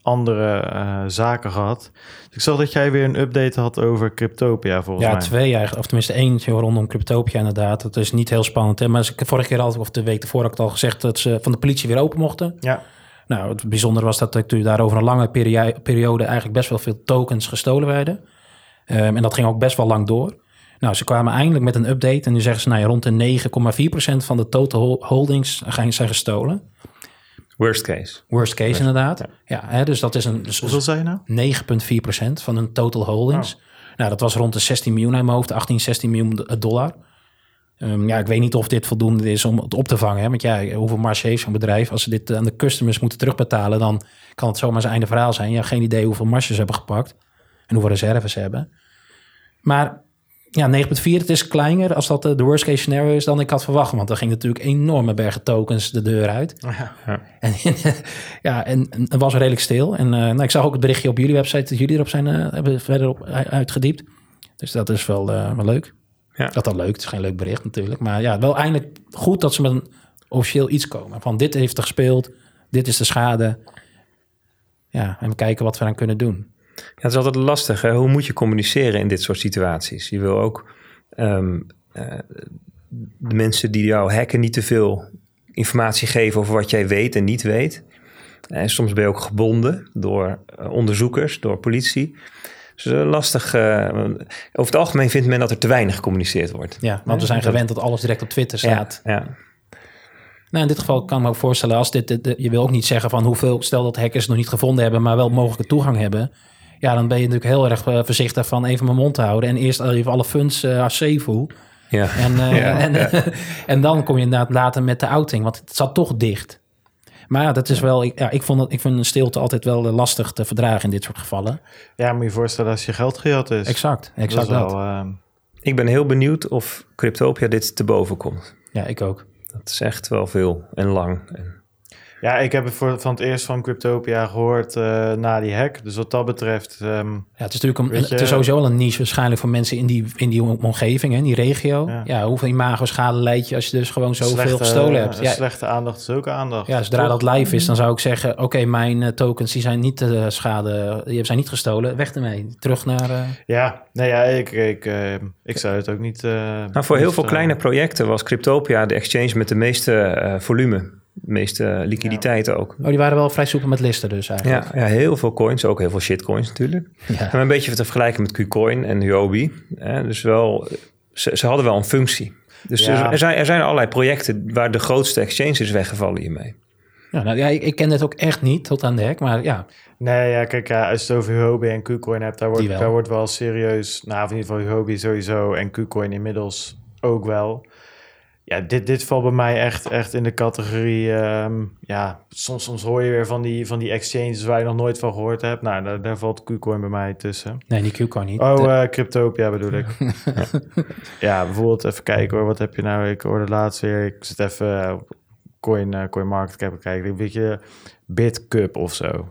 andere eh, zaken gehad. Dus ik zag dat jij weer een update had over Cryptopia volgens ja, mij. twee eigenlijk. Of tenminste eentje rondom Cryptopia inderdaad. Dat is niet heel spannend. Hè? Maar vorige keer al, of de week ervoor had ik al gezegd... dat ze van de politie weer open mochten. Ja, Nou, het bijzondere was dat er daar over een lange perio- periode eigenlijk best wel veel tokens gestolen werden. Ehm, en dat ging ook best wel lang door. Nou, ze kwamen eindelijk met een update en nu zeggen ze, nou ja, rond de 9,4% van de total hol- holdings gaan- zijn gestolen. Worst case. Worst case inderdaad. Ja, hè, dus dat is een dus hoeveel zei je nou? 9,4% van hun total holdings. Nou, dat was rond de 16 miljoen uit mijn hoofd, 18, 16 miljoen do- dollar. Ehm, ja, ik weet niet of dit voldoende is om het op te vangen. Hè? Want ja, hoeveel marge heeft zo'n bedrijf? Als ze dit aan de customers moeten terugbetalen, dan kan het zomaar zijn einde verhaal zijn. Ja, geen idee hoeveel marges ze hebben gepakt en hoeveel reserves ze hebben. Maar ja, 9.4, het is kleiner als dat de worst case scenario is dan ik had verwacht. Want er ging natuurlijk enorme bergen tokens de deur uit. Ja, ja. En, [LAUGHS] ja, en, en het was redelijk stil. En uh, nou, ik zag ook het berichtje op jullie website dat jullie erop zijn uh, hebben verder op uitgediept. Dus dat is wel, uh, wel leuk. Ja. Dat dat leuk, het is geen leuk bericht natuurlijk. Maar ja, wel eindelijk goed dat ze met een officieel iets komen. Van dit heeft er gespeeld, dit is de schade. Ja, en we kijken wat we aan kunnen doen. Ja, het is altijd lastig. Hè? Hoe moet je communiceren in dit soort situaties? Je wil ook um, uh, de mensen die jou hacken niet te veel informatie geven over wat jij weet en niet weet. En soms ben je ook gebonden door uh, onderzoekers, door politie. Dus lastig. Uh, over het algemeen vindt men dat er te weinig gecommuniceerd wordt. Ja, want we zijn gewend dat alles direct op Twitter staat. Ja, ja. Nou, in dit geval kan ik me ook voorstellen, als dit, dit, je wil ook niet zeggen van hoeveel, stel dat hackers nog niet gevonden hebben, maar wel mogelijke toegang hebben. Ja, dan ben je natuurlijk heel erg uh, voorzichtig van even mijn mond te houden en eerst even alle funds uh, safe hoe. Ja. En, uh, ja, en, ja. [LAUGHS] en dan kom je inderdaad later met de outing, want het zat toch dicht. Maar ja, dat is wel. Ik, ja, ik, vond het, ik vind een stilte altijd wel lastig te verdragen in dit soort gevallen. Ja, moet je voorstellen als je geld gejat is. Exact, exact dat. Wel, uh... Ik ben heel benieuwd of Cryptopia dit te boven komt. Ja, ik ook. Dat is echt wel veel en lang. En ja, ik heb het voor, van het eerst van Cryptopia gehoord uh, na die hack. Dus wat dat betreft... Um, ja, het is natuurlijk een, je, het is sowieso wel een niche waarschijnlijk voor mensen in die, in die omgeving, in die regio. Ja, ja hoeveel imago-schade leid je als je dus gewoon zoveel slechte, gestolen hebt? Ja, slechte aandacht is ook aandacht. Ja, zodra dat live is, dan zou ik zeggen... oké, okay, mijn uh, tokens die zijn niet uh, schade, die zijn niet gestolen. Weg ermee. Terug naar... Ja, nee, ja, ik, ik, ik zou het ook niet... nou, voor heel veel kleine projecten was Cryptopia de exchange met de meeste volume meeste liquiditeit ook. Oh, die waren wel vrij soepel met listen dus eigenlijk. Ja, ja, heel veel coins, ook heel veel shitcoins natuurlijk. Ja. En een beetje te vergelijken met Qcoin en Huobi. Hè, dus wel, ze, ze, hadden wel een functie. Dus er, zijn, er zijn allerlei projecten waar de grootste exchange is weggevallen hiermee. Ja, nou, ja, ik, ik ken het ook echt niet tot aan de hek, maar ja. Nee, ja, kijk, ja, als je het over Huobi en Qcoin hebt, daar wordt, wel. daar wordt wel serieus, nou, in ieder geval Huobi sowieso en Qcoin inmiddels ook wel ja, dit, dit valt bij mij echt, echt in de categorie. Um, ja, soms, soms hoor je weer van die, van die exchanges waar je nog nooit van gehoord hebt. Nou, daar, daar valt Qcoin bij mij tussen. Nee, die Qcoin niet. Oh, uh, Cryptopia bedoel ik. [LAUGHS] ja. bijvoorbeeld even kijken hoor. Wat heb je nou? Ik hoorde laatst weer. Ik zit even uh, Coin, uh, Coin Market Cap kijken. Een beetje BitCup of zo.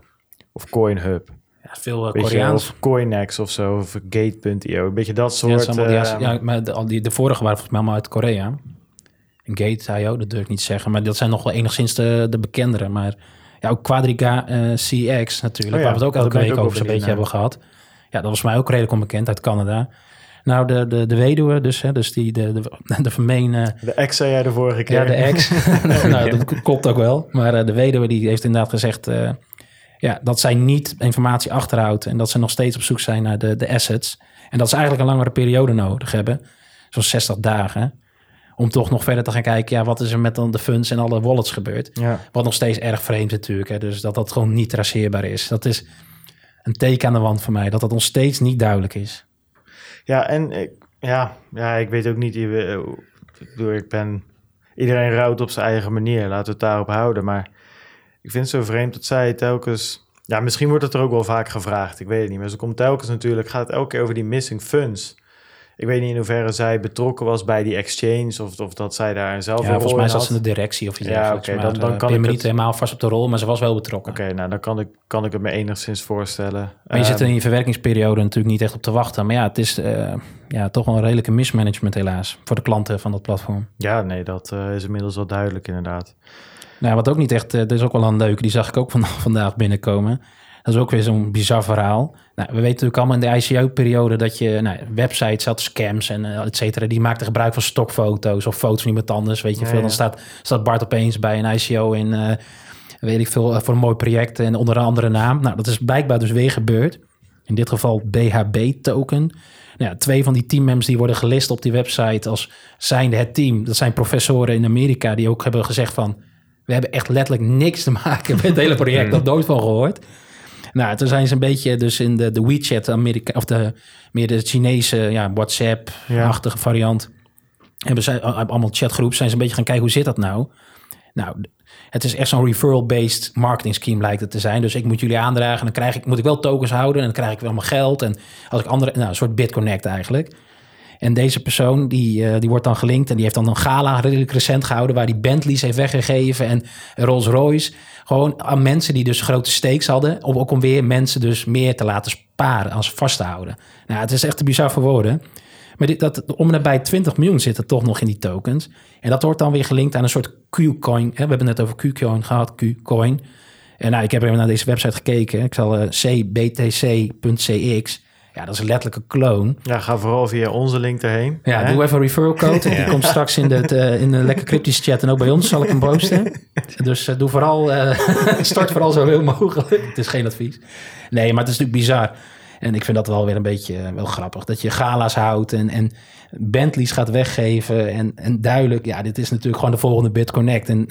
Of CoinHub. Ja, veel uh, Koreaans. Of Coinex of zo. Of Gate.io. Een beetje dat soort... Ja, ja maar de, die, de vorige waren volgens mij allemaal uit Korea. Gate.io, dat durf ik niet zeggen. Maar dat zijn nog wel enigszins de, de bekendere. Maar ja, ook Quadriga uh, eh, CX natuurlijk, oh waar we het ook elke week over zo'n beetje hebben gehad. Ja, dat was mij ook redelijk onbekend uit Canada. Nou, de, de, de weduwe dus, hè, dus die, de, de, [LAUGHS] de vermeende... De ex zei jij de vorige keer. Ja, de ex. [LAUGHS] [LAUGHS] nou, dat klopt ook wel. Maar uh, de weduwe die heeft inderdaad gezegd... Uh, ja, dat zij niet informatie achterhoudt... en dat ze nog steeds op zoek zijn naar de, de assets. En dat ze eigenlijk een langere periode nodig hebben. Zo'n 60 dagen om toch nog verder te gaan kijken, ja, wat is er met dan de funds en alle wallets gebeurd? Ja. Wat nog steeds erg vreemd natuurlijk, hè? dus dat dat gewoon niet traceerbaar is. Dat is een teken aan de wand voor mij, dat dat nog steeds niet duidelijk is. Ja, en ik, ja, ja, ik weet ook niet, ik ben, iedereen rouwt op zijn eigen manier, laten we het daarop houden, maar ik vind het zo vreemd dat zij telkens... Ja, misschien wordt het er ook wel vaak gevraagd. Ik weet het niet. Maar ze komt telkens natuurlijk, gaat het elke keer over die missing funds. Ik weet niet in hoeverre zij betrokken was bij die exchange of, of dat zij daar zelf ja, volgens mij zat ze in de directie of iets ja, oké. dan, dan uh, kan ik me niet helemaal vast op de rol, maar ze was wel betrokken. Oké, nou dan kan ik, kan ik het me enigszins voorstellen. Maar je zit er in je verwerkingsperiode natuurlijk niet echt op te wachten. Maar ja, het is uh, ja, toch wel een redelijke mismanagement helaas voor de klanten van dat platform. Ja, nee, dat uh, is inmiddels wel duidelijk inderdaad. Nou, wat ook niet echt, dat is ook wel een leuke, die zag ik ook van, [LAUGHS] vandaag binnenkomen. Dat is ook weer zo'n bizar verhaal. Nou, we weten natuurlijk allemaal in de ICO-periode dat je nou, websites had, scams en uh, et cetera, die maakten gebruik van stokfoto's of foto's van iemand anders. Weet je veel, dan staat, staat Bart opeens bij een ICO in, uh, weet ik veel, uh, voor een mooi project en onder een andere naam. Nou, dat is blijkbaar dus weer gebeurd. In dit geval BHB-token. Nou, ja, twee van die teammembers die worden gelist op die website als zijnde het team. Dat zijn professoren in Amerika die ook hebben gezegd van... we hebben echt letterlijk niks te maken [LAUGHS] met het hele project. Dat nooit van gehoord. Nou, toen zijn ze een beetje dus in de, de WeChat, Amerika, of de, meer de Chinese ja, WhatsApp-achtige variant. Hebben ze allemaal chatgroep, zijn ze een beetje gaan kijken hoe zit dat nou? Nou, het is echt zo'n referral-based marketing scheme lijkt het te zijn. Dus ik moet jullie aandragen en dan krijg ik, moet ik wel tokens houden en dan krijg ik wel mijn geld. En als ik andere, nou, een soort BitConnect eigenlijk. En deze persoon die, uh, die wordt dan gelinkt en die heeft dan een gala redelijk recent gehouden waar die Bentleys heeft weggegeven en Rolls Royce. Gewoon aan mensen die dus grote stakes hadden, om ook om weer mensen dus meer te laten sparen als vast te houden. Nou, het is echt te bizar voor woorden. Maar dit, dat, om en nabij 20 miljoen zit er toch nog in die tokens. En dat wordt dan weer gelinkt aan een soort Q-coin. We hebben het net over Q-coin gehad, Q-coin. En nou, ik heb even naar deze website gekeken. Ik zal eh, cbtc.cx. Ja, dat is een letterlijke clone. Ja, ga vooral via onze link erheen. Ja, doe even een referral code. Die [LAUGHS] komt straks in de, in de lekker cryptische chat. En ook bij ons zal ik hem posten. [LAUGHS] dus uh, doe vooral, uh, [LAUGHS] start vooral zo heel mogelijk. Het is geen advies. Nee, maar het is natuurlijk bizar. En ik vind dat wel weer een beetje wel grappig. Dat je gala's houdt en, en Bentleys gaat weggeven. En, en duidelijk, ja, dit is natuurlijk gewoon de volgende BitConnect. En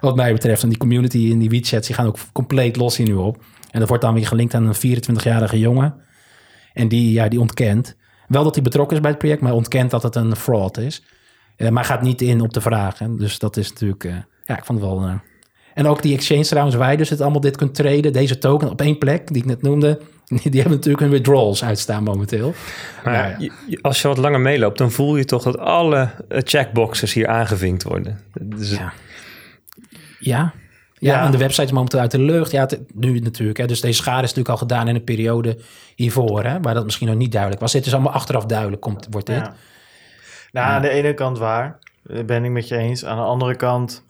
wat mij betreft, en die community in die WeChats, die gaan ook compleet los hier nu op. En dat wordt dan weer gelinkt aan een 24-jarige jongen. En die, ja, die ontkent wel dat hij betrokken is bij het project, maar ontkent dat het een fraud is. Uh, maar gaat niet in op de vragen. Dus dat is natuurlijk, uh, ja, ik vond het wel. Uh... En ook die exchange trouwens, waar je dus het allemaal dit kunt traden, deze token op één plek, die ik net noemde, [LAUGHS] die, hebben natuurlijk hun withdrawals uitstaan momenteel. Maar ja. als je wat langer meeloopt, dan voel je toch dat alle checkboxes hier aangevinkt worden. Dus ja. ja. Ja, en de website is momenteel uit de lucht. Ja, nu natuurlijk. Hè. Dus deze schade is natuurlijk al gedaan in een periode hiervoor, hè, waar dat misschien nog niet duidelijk was. Dit is allemaal achteraf duidelijk, komt, wordt dit. Ja. Nou, aan de ene kant waar, ben ik met je eens. Aan de andere kant,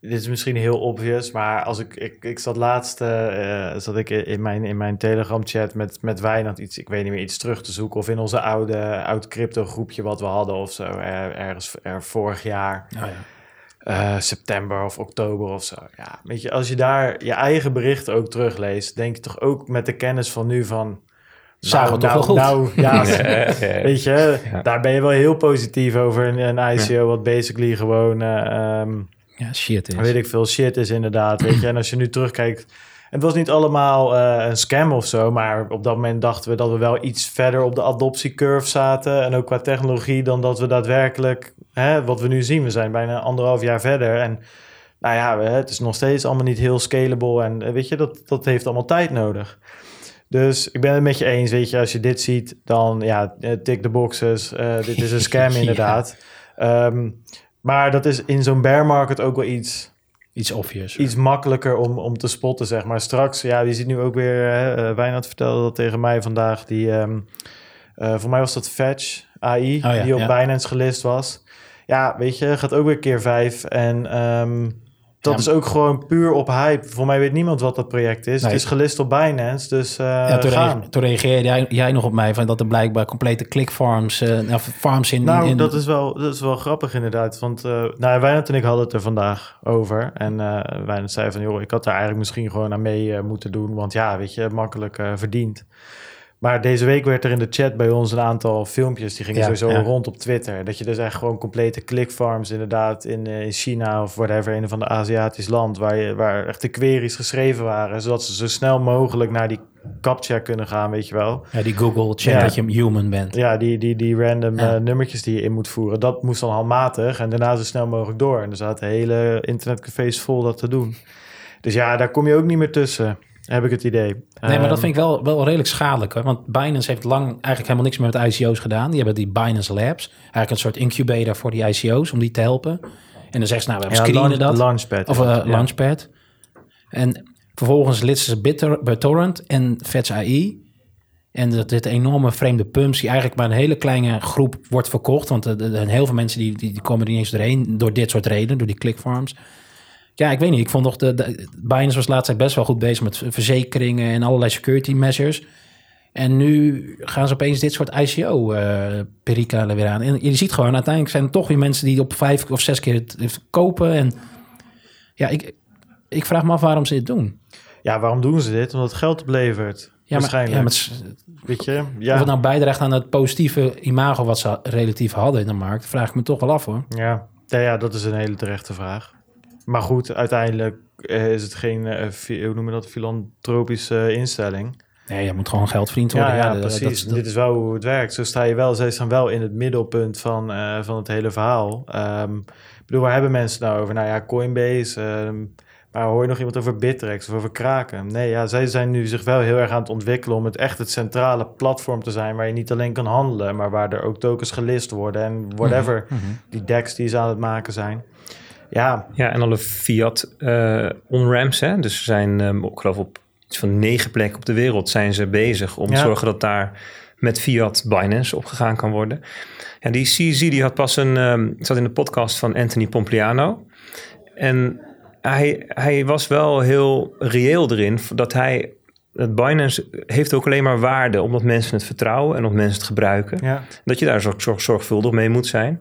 dit is misschien heel obvious, maar als ik, ik, ik zat laatst, uh, zat ik in mijn, in mijn Telegram chat met, met Wijnand iets, ik weet niet meer, iets terug te zoeken. Of in onze oude, oud crypto groepje wat we hadden of zo, ergens er vorig jaar. Oh ja. Uh, september of oktober of zo. Ja, weet je, als je daar je eigen bericht ook terugleest, denk je toch ook met de kennis van nu van. Zou nou, nou, goed? Nou, ja, [LAUGHS] weet je, daar ben je wel heel positief over een, een ICO, wat basically gewoon. Uh, um, ja, shit is. Weet ik veel, shit is inderdaad. Weet je, en als je nu terugkijkt. Het was niet allemaal uh, een scam of zo, maar op dat moment dachten we dat we wel iets verder op de adoptiecurve zaten. En ook qua technologie dan dat we daadwerkelijk hè, wat we nu zien, we zijn bijna anderhalf jaar verder. En nou ja, het is nog steeds allemaal niet heel scalable. En eh, weet je, dat, dat heeft allemaal tijd nodig. Dus ik ben het met je eens, weet je, als je dit ziet, dan ja, eh, tik de boxes. Uh, dit is een [LAUGHS] scam inderdaad. Um, maar dat is in zo'n bear market ook wel iets... Iets obvious. Iets makkelijker om, om te spotten, zeg maar. Straks, ja, je ziet nu ook weer... Uh, Wijnand vertelde dat tegen mij vandaag. Die, um, voor mij was dat Fetch AI, oh die op ja. Binance gelist was. Ja, weet je, gaat ook weer keer vijf. En um, dat is ook gewoon puur op hype. Voor mij weet niemand wat dat project is. Het is gelist op Binance, dus uh, ja, toen, gaan. toen reageerde jij, jij, nog op mij van dat er blijkbaar complete clickfarms, uh, farms in... Nou, in... Dat, is wel, dat is wel grappig inderdaad. Want uh, nou, Wijnand en ik hadden het er vandaag over. En uh, Wijnand zei van, joh, ik had daar eigenlijk misschien gewoon aan mee moeten doen. Want ja, weet je, makkelijk verdiend. Maar deze week werd er in de chat bij ons een aantal filmpjes, die gingen sowieso rond op Twitter. Dat je dus echt gewoon complete clickfarms inderdaad in, eh, in China of whatever, een van de Aziatisch land, waar, je, waar echt de queries geschreven waren, zodat ze zo snel mogelijk naar die captcha kunnen gaan, weet je wel. Ja, die Google check dat je human bent. Ja, die, die, die random uh, nummertjes die je in moet voeren, dat moest dan handmatig en daarna zo snel mogelijk door. En er zaten hele internetcafés vol dat te doen. Dus ja, daar kom je ook niet meer tussen heb ik het idee. Nee, maar dat ehm, vind ik wel, wel redelijk schadelijk. Hoor. Want Binance heeft lang eigenlijk helemaal niks meer met ICO's gedaan. Die hebben die Binance Labs. Eigenlijk een soort incubator voor die ICO's om die te helpen. En dan zeggen ze, nou, we hebben ja, screenen dat. Launchpad. Of uh, Launchpad. En vervolgens litsen ze BitTorrent en Fetch AI. En dat dit enorme vreemde pumps die eigenlijk maar een hele kleine groep wordt verkocht. Want er zijn heel veel mensen die, die, die komen er niet eens doorheen door dit soort redenen, door die clickfarms. Ja, ik weet niet. Ik vond nog de, de Binance was laatst best wel goed bezig met verzekeringen en allerlei security measures. En nu gaan ze opeens dit soort ICO-perikelen uh, weer aan. En je ziet gewoon, uiteindelijk zijn er toch weer mensen die op vijf of zes keer het, kopen. En ja, ik, ik vraag me af waarom ze dit doen. Ja, waarom doen ze dit? Omdat het geld oplevert. Ja, waarschijnlijk. Maar, ja, Weet je, ja. Of het nou bijdraagt aan het positieve imago wat ze relatief hadden in de markt, vraag ik me toch wel af hoor. Ja, ja, ja dat is een hele terechte vraag. Maar goed, uiteindelijk uh, is het geen, uh, hoe noemen we dat, filantropische instelling. Nee, je moet gewoon geld verdiend worden. Ja, ja, precies. Dit is wel hoe het werkt. Zo sta je wel, zij staan wel in het middelpunt van, van het hele verhaal. Um, ik bedoel, waar hebben mensen nou over? Nou ja, Coinbase, um, Maar hoor je nog iemand over Bittrex of over Kraken? Nee, ja, zij zijn nu zich wel heel erg aan het ontwikkelen om het echt het centrale platform te zijn waar je niet alleen kan handelen, maar waar er ook tokens gelist worden en whatever Mhm, mhm. die decks die ze aan het maken zijn. Ja, Ja, en alle fiat eh on-ramps, hè. Dus ze zijn, ehm, ik geloof op iets van negen plekken op de wereld zijn ze bezig om Ja. te zorgen dat daar met fiat Binance opgegaan kan worden. En die CZ die had pas een, ehm zat in de podcast van Anthony Pompliano. En hij, hij was wel heel reëel erin dat hij het Binance heeft ook alleen maar waarde omdat mensen het vertrouwen en omdat mensen het gebruiken. ja. Dat je daar zorg, zorg- zorgvuldig mee moet zijn.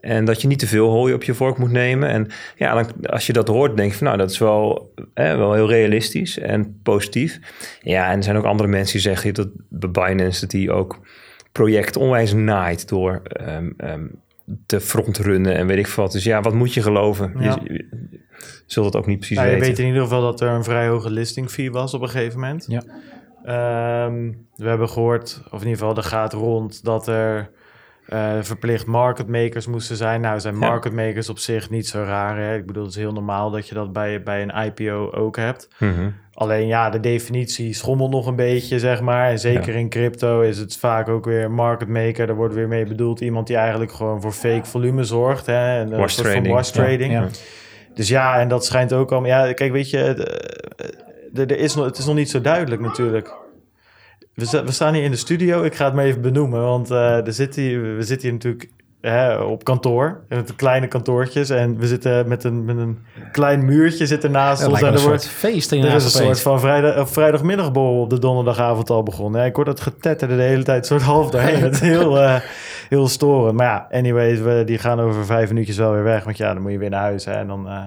En dat je niet te veel hooi op je vork moet nemen. En ja, dan, als je dat hoort, denk je van nou, dat is wel, hè, wel heel realistisch en positief. Ja, en er zijn ook andere mensen die zeggen dat bij Binance dat die ook project onwijs naait door ehm, ehm, te frontrunnen en weet ik veel wat. Dus ja, wat moet je geloven? Ja. Je, je zult het ook niet precies Nou, je weten. weet in ieder geval dat er een vrij hoge listing fee was op een gegeven moment. Ja. Ehm, we hebben gehoord, of in ieder geval, er gaat rond dat er eh, verplicht market makers moesten zijn. Nou, zijn market makers op zich niet zo raar. Hè? Ik bedoel, het is heel normaal dat je dat bij, bij een IPO ook hebt. Mhm. Alleen ja, de definitie schommelt nog een beetje, zeg maar. En zeker in crypto is het vaak ook weer market maker. Daar wordt weer mee bedoeld iemand die eigenlijk gewoon voor fake volume zorgt. Hè? En, een Wash trading. wash trading. Ja. Dus ja, en dat schijnt ook al. Ja, kijk, weet je, eh, er is nog, het is nog niet zo duidelijk natuurlijk. We, sta- we staan hier in de studio. Ik ga het maar even benoemen, want eh, er zit hier, we zitten hier natuurlijk hè, op kantoor, in het kleine kantoortjes. En we zitten met een, met een klein muurtje zit ernaast Het ons. En er een wordt, soort feest er is een soort van vrijdag, vrijdagmiddagborrel op de donderdagavond al begonnen. Ja, ik hoor dat getetterde de hele tijd soort half doorheen. Het is heel, [LAUGHS] eh, heel storend. Maar ja, anyways, we, die gaan over vijf minuutjes wel weer weg. Want ja, dan moet je weer naar huis. Hè, en dan eh,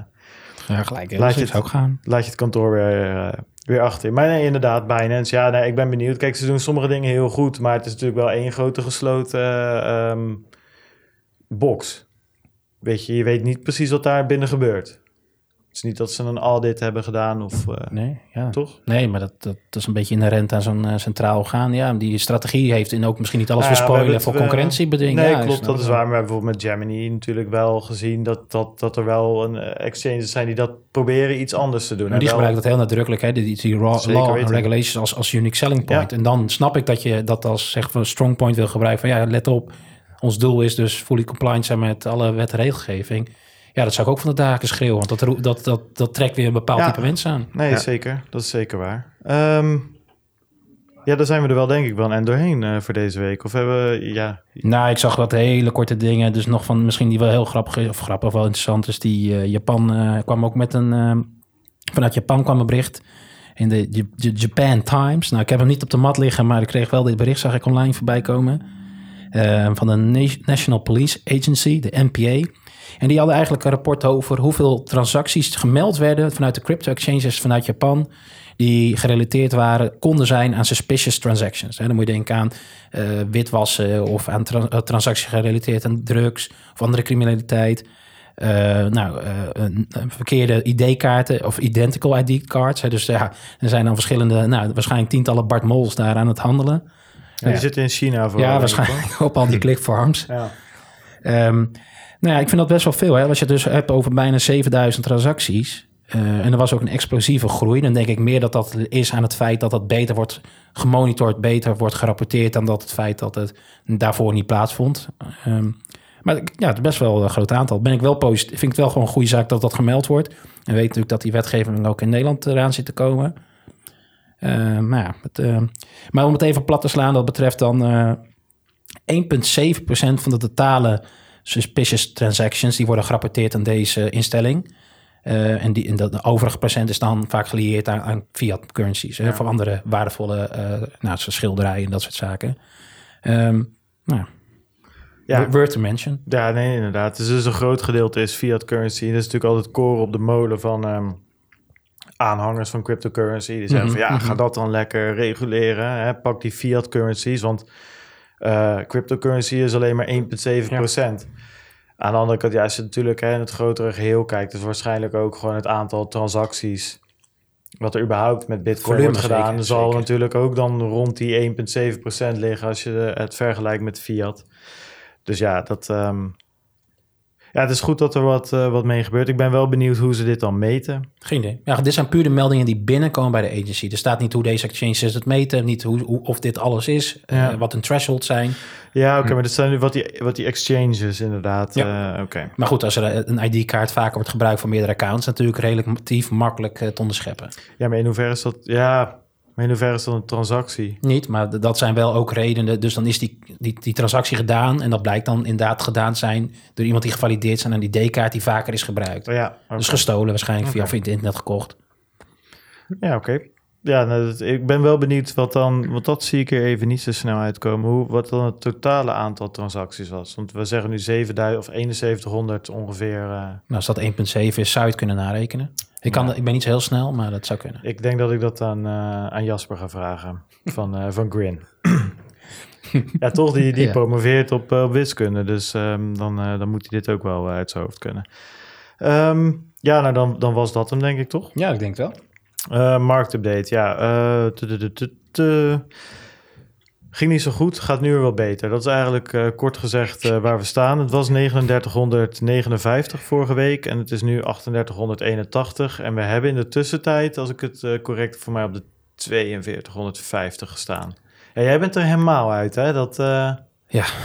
Ja, gelijk. Laat je het- ook gaan. laat je het kantoor weer, eh, weer achter. Maar nee, inderdaad, Binance. Ja, nee, ik ben benieuwd. Kijk, ze doen sommige dingen heel goed. Maar het is natuurlijk wel één grote gesloten eh, ehm, box. Weet je, je weet niet precies wat daar binnen gebeurt. Het is niet dat ze een audit hebben gedaan of... eh, Nee, ja. Toch? Nee, maar dat, dat, dat is een beetje inherent aan zo'n eh, centraal orgaan. Ja, die strategie heeft in ook misschien niet alles Nou ja, verspoilen hebben voor het, eh, concurrentiebeding. Nee, ja, klopt. is- Dat is waar. Maar we hebben bijvoorbeeld met Gemini natuurlijk wel gezien... dat, dat, dat er wel een eh, exchanges zijn die dat proberen iets anders te doen. Maar En die gebruiken dat heel nadrukkelijk, hè? die, die raw, law and regulations als, als unique selling point. Ja. En dan snap ik dat je dat als zeg van strong point wil gebruiken. Van ja, let op, ons doel is dus fully compliant zijn met alle wet en regelgeving. Ja, dat zou ik ook van de daken schreeuwen, want dat, dat, dat, dat trekt weer een bepaald Ja. type mensen aan. Nee, Ja. zeker. Dat is zeker waar. Ehm, ja, daar zijn we er wel denk ik wel en doorheen eh, voor deze week. Of hebben we... Ja, Nou, ik zag wat hele korte dingen. Dus nog van misschien die wel heel grappig is, of grappig of wel interessant is. Die eh, Japan eh, kwam ook met een. eh, vanuit Japan kwam een bericht in de J- J- Japan Times. Nou, ik heb hem niet op de mat liggen, maar ik kreeg wel dit bericht, zag ik online voorbij komen. eh, van de Na- National Police Agency, de NPA. En die hadden eigenlijk een rapport over hoeveel transacties gemeld werden vanuit de crypto exchanges vanuit Japan. Die gerelateerd waren, konden zijn aan suspicious transactions. Dan moet je denken aan eh, witwassen of aan tra- eh, transacties gerelateerd aan drugs of andere criminaliteit. Eh, nou, verkeerde ID-kaarten of identical ID-cards. Dus ja, er zijn dan verschillende, nou, waarschijnlijk tientallen Bart Mols daar aan het handelen. ja. die zitten in China voor. Ja, waarschijnlijk [LAUGHS] op al die [LAUGHS] clickfarms. Ja. Ehm, nou ja, ik vind dat best wel veel. Hè? Als je dus hebt over bijna 7000 transacties. eh, en er was ook een explosieve groei. Dan denk ik meer dat dat is aan het feit dat dat beter wordt gemonitord, beter wordt gerapporteerd. dan dat het feit dat het daarvoor niet plaatsvond. Ehm, maar ja, het is best wel een groot aantal. Ben ik wel positief. Vind ik het wel gewoon een goede zaak dat dat gemeld wordt. En weet natuurlijk dat die wetgeving ook in Nederland eraan zit te komen. Ehm, maar, ja, ehm, maar om het even plat te slaan, dat betreft dan eh 1,7% van de totale suspicious transactions die worden gerapporteerd aan deze instelling. Eh, en, die, en dat de overige procent is dan vaak gelieerd aan, aan fiat currencies. Hè, Voor andere waardevolle nou, zoals schilderijen en dat soort zaken. Ehm nou, Ja. ja. Worth to mention. Ja, nee, inderdaad. Dus, dus een groot gedeelte is fiat currency. Dat is natuurlijk altijd koren op de molen van ehm, aanhangers van cryptocurrency. Die zeggen Mhm, van ja, mhm. ga dat dan lekker reguleren. Hè? Pak die fiat currencies, want eh, cryptocurrency is alleen maar 1,7% Aan de andere kant, ja, als je natuurlijk hè, in het grotere geheel kijkt, is waarschijnlijk ook gewoon het aantal transacties. Wat er überhaupt met Bitcoin Volume, wordt gedaan, zeker, zal zeker. natuurlijk ook dan rond die 1,7% liggen als je het vergelijkt met fiat. Dus ja, dat. ehm, Ja, het is goed dat er wat, uh, wat mee gebeurt. Ik ben wel benieuwd hoe ze dit dan meten. Geen idee. Ja, dit zijn puur de meldingen die binnenkomen bij de agency. Er staat niet hoe deze exchanges het meten, niet hoe, hoe of dit alles is, ja. uh, wat een threshold zijn. Ja, oké, okay, maar dat zijn nu wat die, wat die exchanges inderdaad. Ja. Uh, oké. Maar goed, als er een ID-kaart vaker wordt gebruikt voor meerdere accounts, natuurlijk relatief makkelijk te onderscheppen. Ja, maar in hoeverre is dat... Ja, maar in hoeverre is dat een transactie? Niet, maar dat zijn wel ook redenen. Dus dan is die, die, die transactie gedaan en dat blijkt dan inderdaad gedaan zijn door iemand die gevalideerd zijn aan die D-kaart die vaker is gebruikt. Oh ja, okay. Dus gestolen waarschijnlijk okay. via het internet gekocht. Ja, oké. Ja, nou, ik ben wel benieuwd wat dan, want dat zie ik er even niet zo snel uitkomen, hoe, wat dan het totale aantal transacties was. Want we zeggen nu 7000 of 7100 ongeveer. Uh... Nou, als dat 1,7 is, zou je het kunnen narekenen. Ik, kan, ja. ik ben niet zo heel snel, maar dat zou kunnen. Ik denk dat ik dat aan, uh, aan Jasper ga vragen [LAUGHS] van, uh, van Grin. ja, toch, die, die ja. promoveert op, op wiskunde, dus um, dan, dan moet hij dit ook wel uit zijn hoofd kunnen. Um, ja, nou dan, dan was dat hem denk ik toch? Ja, ik denk wel. Marktupdate, ja. Ging niet zo goed, gaat nu weer wel beter. Dat is eigenlijk uh, kort gezegd uh, waar we staan. Het was 3959 vorige week en het is nu 3881. En we hebben in de tussentijd, als ik het uh, correct voor mij op de 4250 gestaan. Ja, jij bent er helemaal uit, hè? Dat, ja. [LAUGHS]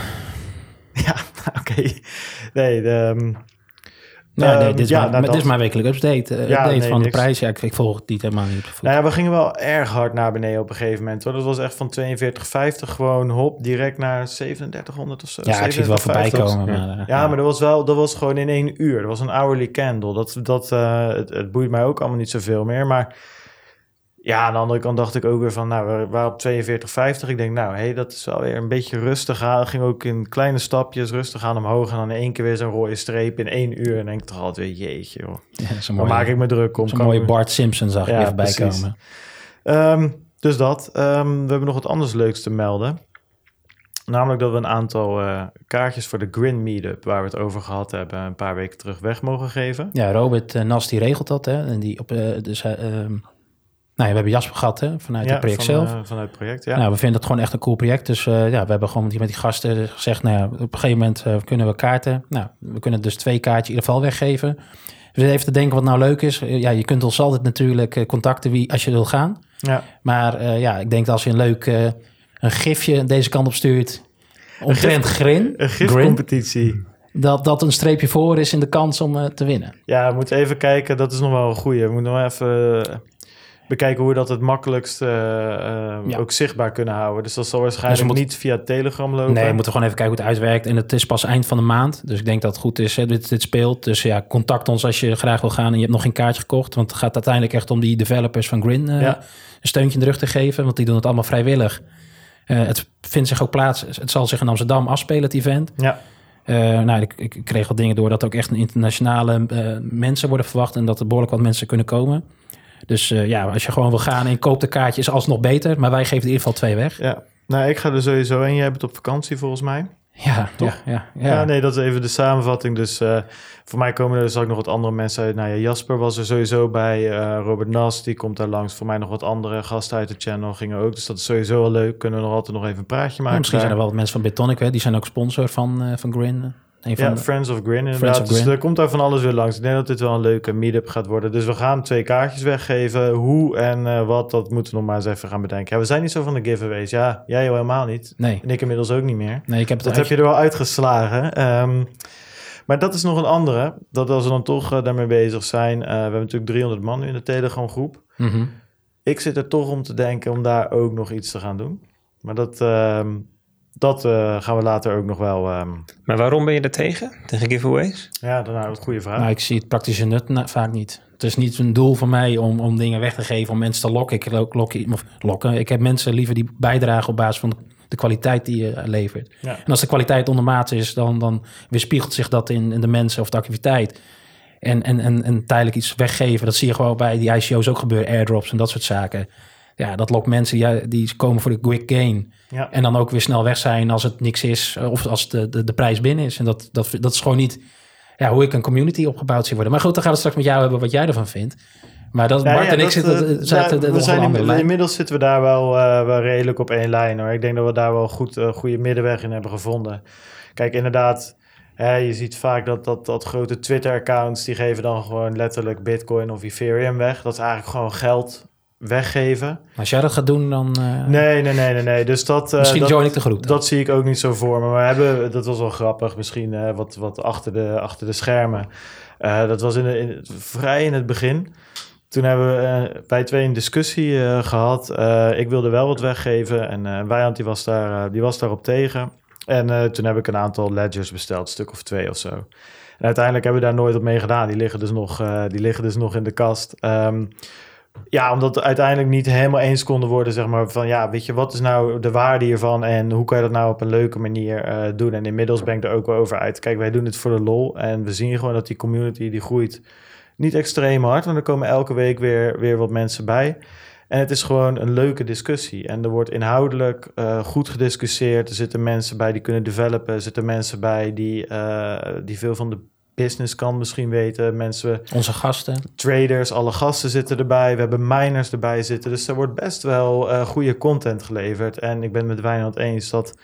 Ja, oké. Okay. Nee, de, um, Nee, nee, dit is, ja, maar, dit is mijn wekelijke update, uh, ja, update nee, van niks. de prijs. Ja, ik, ik, volg het niet helemaal niet. Nou ja, we gingen wel erg hard naar beneden op een gegeven moment. Hoor. Dat was echt van 42,50 gewoon hop, direct naar 3700 of zo. Ja, ik zie het wel voorbij komen. Ja, maar, uh, ja, maar dat was wel, dat was gewoon in één uur. Dat was een hourly candle. Dat, dat, uh, het, het boeit mij ook allemaal niet zoveel meer, maar ja, aan de andere kant dacht ik ook weer van, nou, we waren op 42,50. Ik denk, nou, hé, hey, dat is wel weer een beetje rustig aan. ging ook in kleine stapjes rustig aan omhoog. En dan in één keer weer zo'n rode streep in één uur. En denk ik toch altijd weer, jeetje, joh. Ja, dan maak ik me druk om. Zo'n mooie Bart Simpson zag ja, even bijkomen. Um, dus dat. Um, we hebben nog wat anders leuks te melden. Namelijk dat we een aantal uh, kaartjes voor de Grin Meetup, waar we het over gehad hebben, een paar weken terug weg mogen geven. Ja, Robert uh, Nas die regelt dat, hè? En die op, uh, dus, nou, we hebben Jasper gehad hè, vanuit ja, het project van, zelf. Uh, vanuit het project, ja. Nou, we vinden het gewoon echt een cool project. Dus uh, ja, we hebben gewoon met die, met die gasten gezegd, nou ja, op een gegeven moment uh, kunnen we kaarten. Nou, we kunnen dus twee kaartjes in ieder geval weggeven. Dus even te denken wat nou leuk is. Ja, je kunt ons altijd natuurlijk contacten wie, als je wil gaan. Ja. Maar ja, ik denk dat als je een leuk een gifje deze kant op stuurt, omtrent grin. Een gifcompetitie. Dat, dat een streepje voor is in de kans om te winnen. Ja, we moeten even kijken. Dat is nog wel een goeie. We moeten nog even bekijken hoe we dat het makkelijkst uh, uh, ja. ook zichtbaar kunnen houden. Dus dat zal waarschijnlijk dus niet via Telegram lopen. Nee, we moeten gewoon even kijken hoe het uitwerkt. En het is pas eind van de maand. Dus ik denk dat het goed is, hè, dit, dit speelt. Dus ja, contact ons als je graag wil gaan en je hebt nog geen kaartje gekocht. Want het gaat uiteindelijk echt om die developers van Grin uh, ja. een steuntje in de rug te geven. Want die doen het allemaal vrijwillig. het vindt zich ook plaats. Het zal zich in Amsterdam afspelen, het event. Ja. Uh, nou, ik, ik, kreeg wat dingen door dat ook echt een internationale uh, mensen worden verwacht en dat er behoorlijk wat mensen kunnen komen. Dus uh, ja, als je gewoon wil gaan en je koopt de kaartjes, alsnog beter. Maar wij geven in ieder geval twee weg. Ja, nou, ik ga er sowieso en Jij bent op vakantie volgens mij. Ja, toch? Ja, ja, ja. ja nee, dat is even de samenvatting. Dus uh, voor mij komen er dus ook nog wat andere mensen uit. Nou ja, Jasper was er sowieso bij. Uh, Robert Nas, die komt daar langs. Voor mij nog wat andere gasten uit de channel gingen ook. Dus dat is sowieso wel leuk. Kunnen we nog altijd nog even een praatje maken. Misschien zijn er wel wat mensen van Bitonic, hè? die zijn ook sponsor van, uh, van Grin. Een van ja, de... Friends of Grin inderdaad. Of dus er komt daar van alles weer langs. Ik denk dat dit wel een leuke meetup gaat worden. Dus we gaan twee kaartjes weggeven. Hoe en uh, wat, dat moeten we nog maar eens even gaan bedenken. Ja, we zijn niet zo van de giveaways. Ja, jij helemaal niet. Nee. En ik inmiddels ook niet meer. Nee, ik heb het dat uit... heb je er wel uitgeslagen. Um, maar dat is nog een andere. Dat als we dan toch uh, daarmee bezig zijn. Uh, we hebben natuurlijk 300 man nu in de Telegram groep. Mm -hmm. Ik zit er toch om te denken om daar ook nog iets te gaan doen. Maar dat... Um, dat uh, gaan we later ook nog wel. Um... Maar waarom ben je er tegen? Tegen giveaways? Ja, dat is een goede vraag. Nou, ik zie het praktische nut na, vaak niet. Het is niet een doel van mij om, om dingen weg te geven, om mensen te lokken. Ik lok, lok, of lokken. Ik heb mensen liever die bijdragen op basis van de kwaliteit die je levert. Ja. En als de kwaliteit ondermaats is, dan, dan weerspiegelt zich dat in, in de mensen of de activiteit. En, en, en, en tijdelijk iets weggeven, dat zie je gewoon bij die ICO's ook gebeuren, airdrops en dat soort zaken ja, dat lokt mensen die, die komen voor de quick gain. Ja. En dan ook weer snel weg zijn als het niks is. Of als de, de, de prijs binnen is. En dat, dat, dat is gewoon niet ja, hoe ik een community opgebouwd zie worden. Maar goed, dan gaan we straks met jou hebben wat jij ervan vindt. Maar dat, ja, Bart ja, en ik dat, zitten, zaten ja, we zijn in, Inmiddels zitten we daar wel, uh, wel redelijk op één lijn. Hoor. Ik denk dat we daar wel goed uh, goede middenweg in hebben gevonden. Kijk, inderdaad je ziet vaak dat, dat, dat grote Twitter-accounts... die geven dan gewoon letterlijk bitcoin of Ethereum weg. Dat is eigenlijk gewoon geld weggeven. Als jij dat gaat doen, dan... Uh... Nee, nee, nee, nee, nee. Dus dat... Uh, misschien dat, join ik de groep. Dat zie ik ook niet zo voor me. Maar we hebben, dat was wel grappig, misschien uh, wat, wat achter, de, achter de schermen. dat was in, in, vrij in het begin. Toen hebben we bij twee een discussie gehad. ik wilde wel wat weggeven en Wijand die was, daar, die was daarop tegen. En toen heb ik een aantal ledgers besteld, een stuk of twee of zo. En uiteindelijk hebben we daar nooit op mee gedaan. Die liggen dus nog, die liggen dus nog in de kast. Um, ja, omdat we uiteindelijk niet helemaal eens konden worden, zeg maar, van ja, weet je, wat is nou de waarde hiervan en hoe kan je dat nou op een leuke manier uh, doen? En inmiddels ben ik er ook wel over uit. Kijk, wij doen het voor de lol en we zien gewoon dat die community die groeit niet extreem hard, want er komen elke week weer, weer wat mensen bij. En het is gewoon een leuke discussie. En er wordt inhoudelijk uh, goed gediscussieerd. Er zitten mensen bij die kunnen developen. Er zitten mensen bij die, uh, die veel van de business kan misschien weten. Mensen, Onze gasten. Traders, alle gasten zitten erbij. We hebben miners erbij zitten. Dus er wordt best wel uh, goede content geleverd. En ik ben het met Wijnand eens dat...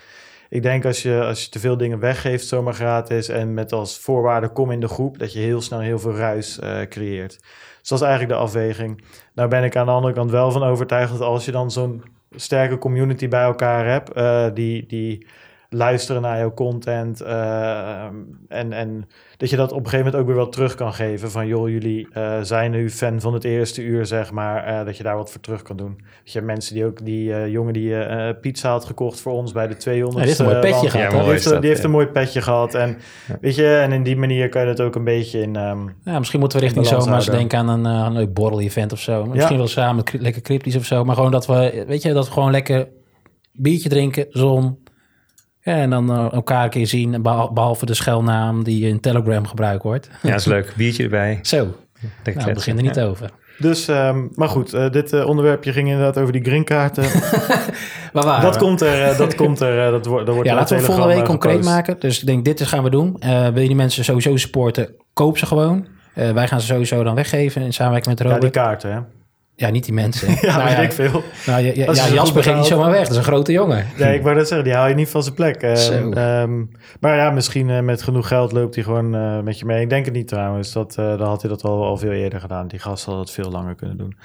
Ik denk als je, als je te veel dingen weggeeft, zomaar gratis... en met als voorwaarde kom in de groep... dat je heel snel heel veel ruis uh, creëert. Dus dat is eigenlijk de afweging. Nou ben ik aan de andere kant wel van overtuigd... dat als je dan zo'n sterke community bij elkaar hebt... Uh, die... die luisteren naar jouw content. Uh, en, en dat je dat op een gegeven moment ook weer wat terug kan geven. Van joh, jullie uh, zijn nu fan van het eerste uur, zeg maar. Uh, dat je daar wat voor terug kan doen. Dus je hebt mensen die ook, die jongen die pizza had gekocht voor ons bij de 200. Ja, die heeft een mooi petje gehad. Ja, die, heeft, die heeft, een mooi petje gehad. En ja. weet je, en in die manier kan je het ook een beetje in. Um, ja, misschien moeten we richting zomaar denken aan een, een leuk borrel-event of zo. Misschien wel samen lekker cryptisch of zo. Maar gewoon dat we, weet je, dat we gewoon lekker biertje drinken, zon ja, en dan uh, elkaar een keer zien, behalve de schelnaam die in Telegram gebruikt wordt. Ja, is leuk. Biertje erbij. Zo, nou, we beginnen er niet ja. over. Dus, um, maar goed, uh, dit uh, onderwerpje ging inderdaad over die greenkaarten. maar [LAUGHS] waar? Dat komt er, dat komt er, dat, wordt, dat wordt Ja, laten we volgende week concreet maken. Dus ik denk, dit is gaan we doen. wil je die mensen sowieso supporten, koop ze gewoon. wij gaan ze sowieso dan weggeven in samenwerking met Robert. Ja, die kaarten, hè? Ja, niet die mensen. [LAUGHS] ja, nou, weet ja, ik veel. Nou, ja, ja, ja Jasper ging niet zomaar weg. Dat is een grote jongen. Nee, ik wou dat zeggen. Die haal je niet van zijn plek. Um, um, maar ja, misschien uh, met genoeg geld loopt hij gewoon uh, met je mee. Ik denk het niet trouwens. Dat, uh, dan had hij dat al, al veel eerder gedaan. Die gast had het veel langer kunnen doen.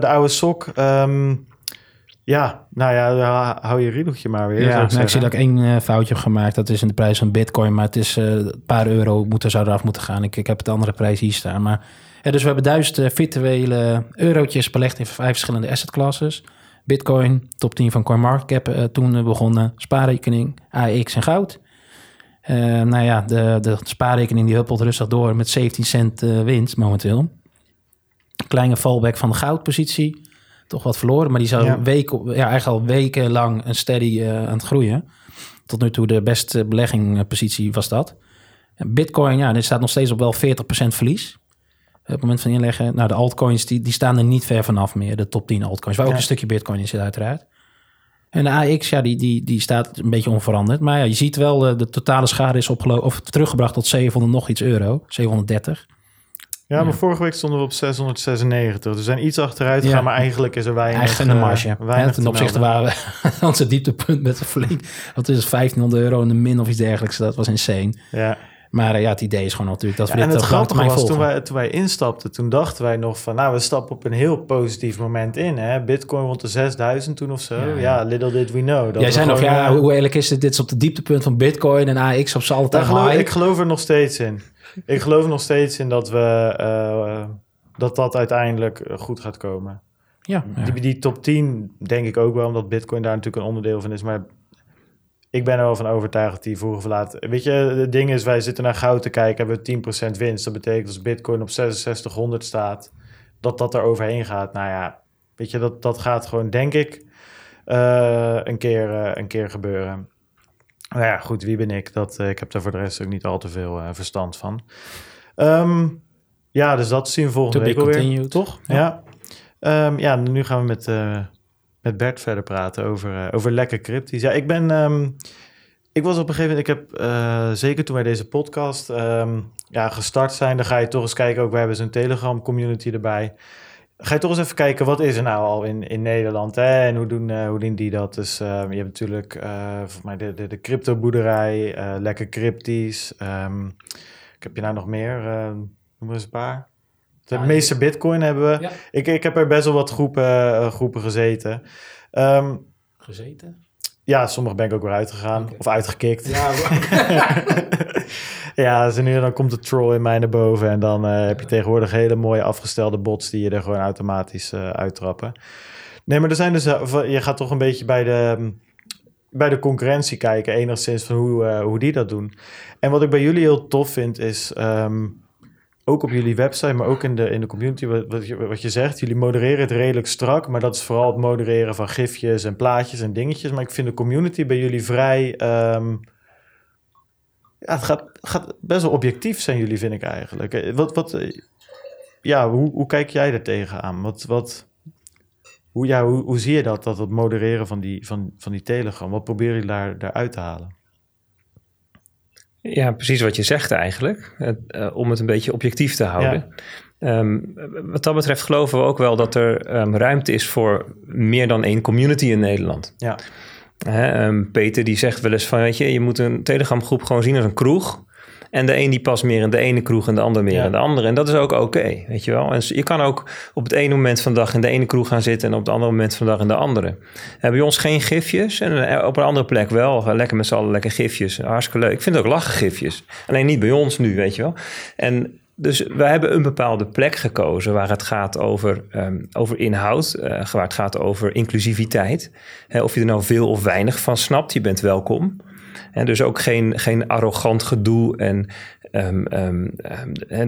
de oude sok. Um, ja, nou ja, hou je riedeltje maar weer. Ja, ik, nou, ik zie dat ik één foutje heb gemaakt. Dat is in de prijs van bitcoin. Maar het is een paar euro moeten, zou eraf moeten gaan. Ik, ik heb het andere prijs hier staan. Maar dus we hebben duizend virtuele eurotjes belegd in vijf verschillende asset classes. Bitcoin, top 10 van CoinMarketCap uh, toen begonnen. Spaarrekening, AX en goud. Uh, nou ja, de, de spaarrekening die huppelt rustig door met 17 cent uh, winst momenteel. Kleine fallback van de goudpositie. Toch wat verloren, maar die zou ja. weken, ja, eigenlijk al wekenlang een steady aan het groeien. Tot nu toe de beste beleggingpositie was dat. Bitcoin, ja, dit staat nog steeds op wel 40% verlies het moment van inleggen. Nou, de altcoins die, die staan er niet ver vanaf meer. De top 10 altcoins. Waar ook een stukje bitcoin in zit uiteraard. En de AX, ja, die, die, die staat een beetje onveranderd. Maar ja, je ziet wel, de, de totale schade is opgelopen of teruggebracht tot 700 nog iets euro. 730. Ja, maar vorige week stonden we op 696. We zijn iets achteruit gegaan, ja. maar eigenlijk is er weinig... Eigenlijk in de marge. Weinig ten opzichte waren we [LAUGHS] onze dieptepunt met de flink... Wat is het, 1500 euro in de min of iets dergelijks. Dat was insane. Ja. Maar uh, ja, het idee is gewoon natuurlijk dat we ja, dit en het grappige was, toen wij, toen wij instapten, toen dachten wij nog van... nou, we stappen op een heel positief moment in. Hè? Bitcoin rond de 6000 toen of zo. Ja, ja. little did we know. Dat Jij zei nog, ja, uh, hoe eerlijk is dit? Dit is op de dieptepunt van Bitcoin en AX op z'n altijd geloof, Ik geloof er nog steeds in. ik geloof nog steeds in dat we... Uh, dat dat uiteindelijk goed gaat komen. Ja, ja. Die, die top 10 denk ik ook wel, omdat Bitcoin daar natuurlijk een onderdeel van is. Maar ik ben er wel van overtuigd dat die vroeg of laat... Weet je, het ding is, wij zitten naar goud te kijken, hebben we 10% winst. Dat betekent als bitcoin op 6600 staat, dat dat er overheen gaat. Nou ja, weet je, dat, dat gaat gewoon, denk ik, uh, een, keer, uh, een keer gebeuren. Nou ja, goed, wie ben ik? Dat, uh, ik heb daar voor de rest ook niet al te veel verstand van. Um, ja, dus dat zien we volgende week alweer. toch? Ja. Ja. Um, ja, nu gaan we met met Bert verder praten over, uh, over lekker cryptisch. Ja, ik ben... Um, ik was op een gegeven moment... Ik heb uh, zeker toen wij deze podcast um, ja, gestart zijn... dan ga je toch eens kijken... ook wij hebben zo'n Telegram-community erbij. ga je toch eens even kijken, wat is er nou al in, in Nederland? Hè? En hoe doen, uh, hoe doen die dat? Dus uh, je hebt natuurlijk volgens mij de, de, de crypto-boerderij, lekker cryptisch. Ik heb je nou nog meer? noem eens een paar. De meeste bitcoin hebben we. Ja. Ik, ik heb er best wel wat groepen, groepen gezeten. Um, gezeten? Ja, sommige ben ik ook weer uitgegaan. Okay. Of uitgekikt. Ja, [LAUGHS] ja dus nu dan komt de troll in mij naar boven. En dan uh, heb je tegenwoordig hele mooie afgestelde bots die je er gewoon automatisch uh, uittrappen. Nee, maar er zijn dus. Je gaat toch een beetje bij de. Bij de concurrentie kijken, enigszins van hoe, hoe die dat doen. En wat ik bij jullie heel tof vind, is um, ook op jullie website, maar ook in de, in de community, wat, wat, je, wat je zegt, jullie modereren het redelijk strak, maar dat is vooral het modereren van gifjes en plaatjes en dingetjes. Maar ik vind de community bij jullie vrij. Um, ja, het gaat, gaat best wel objectief zijn, jullie, vind ik eigenlijk. Eh, wat, wat, eh, ja, hoe, hoe kijk jij er tegenaan? Wat, wat, hoe, ja, hoe, hoe zie je dat, dat het modereren van die, van, van die Telegram? Wat proberen jullie daar, daaruit te halen? Ja, precies wat je zegt eigenlijk. uh, om het een beetje objectief te houden. Ehm, wat dat betreft geloven we ook wel dat er ehm, ruimte is voor meer dan één community in Nederland. Ja. Hè, um, Peter die zegt wel eens van, weet je, je moet een Telegram groep gewoon zien als een kroeg. En de een die past meer in de ene kroeg en de ander meer in de andere. En dat is ook oké, weet je wel. En je kan ook op het ene moment van de dag in de ene kroeg gaan zitten... en op het andere moment van de dag in de andere. Hebben bij ons geen gifjes en eh, op een andere plek wel. Lekker met z'n allen lekker gifjes. Hartstikke leuk. Ik vind het ook lachen gifjes. Alleen niet bij ons nu, weet je wel. En dus we hebben een bepaalde plek gekozen waar het gaat over, um, over inhoud, uh, waar het gaat over inclusiviteit. of je er nou veel of weinig van snapt, je bent welkom. En dus ook geen, geen arrogant gedoe en um, um,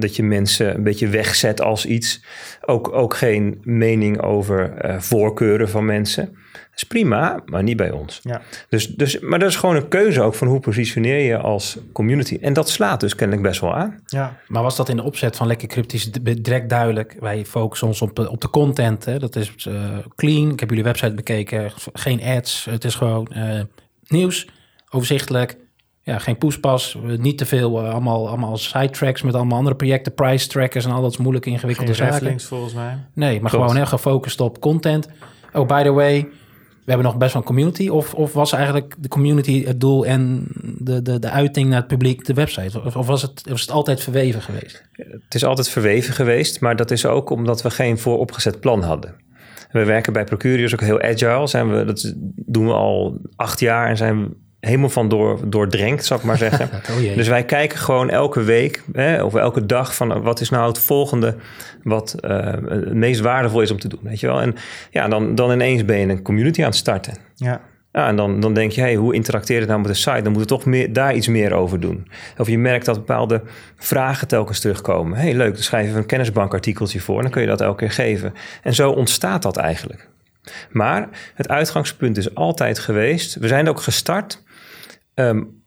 dat je mensen een beetje wegzet als iets. Ook, ook geen mening over uh, voorkeuren van mensen. Dat is prima, maar niet bij ons. Ja. Dus, dus, maar dat is gewoon een keuze ook van hoe positioneer je als community. En dat slaat dus kennelijk best wel aan. Ja. Maar was dat in de opzet van Lekker Cryptisch direct duidelijk? Wij focussen ons op de, op de content. Hè? Dat is uh, clean. Ik heb jullie website bekeken. Geen ads. Het is gewoon uh, nieuws overzichtelijk. Ja, geen poespas, niet te veel, uh, allemaal, allemaal sidetracks met allemaal andere projecten, price trackers en al dat moeilijke ingewikkelde geen zaken. volgens mij. Nee, maar gewoon heel gefocust op content. Oh, by the way, we hebben nog best wel een community. Of, of was eigenlijk de community het doel en de, de, de uiting naar het publiek de website? Of, of was, het, was het altijd verweven geweest? Het is altijd verweven geweest, maar dat is ook omdat we geen vooropgezet plan hadden. We werken bij Procurious ook heel agile. Zijn we, dat doen we al acht jaar en zijn we helemaal van door, doordrenkt, zal ik maar zeggen. [LAUGHS] oh dus wij kijken gewoon elke week hè, of elke dag van wat is nou het volgende wat uh, het meest waardevol is om te doen. Weet je wel? En ja, dan, dan ineens ben je een community aan het starten. Ja. Ja, en dan, dan denk je, hey, hoe interacteert het nou met de site? Dan moet je toch meer, daar iets meer over doen. Of je merkt dat bepaalde vragen telkens terugkomen. hey, leuk, dan schrijf je een kennisbankartikeltje voor... en dan kun je dat elke keer geven. En zo ontstaat dat eigenlijk. Maar het uitgangspunt is altijd geweest... we zijn ook gestart Um,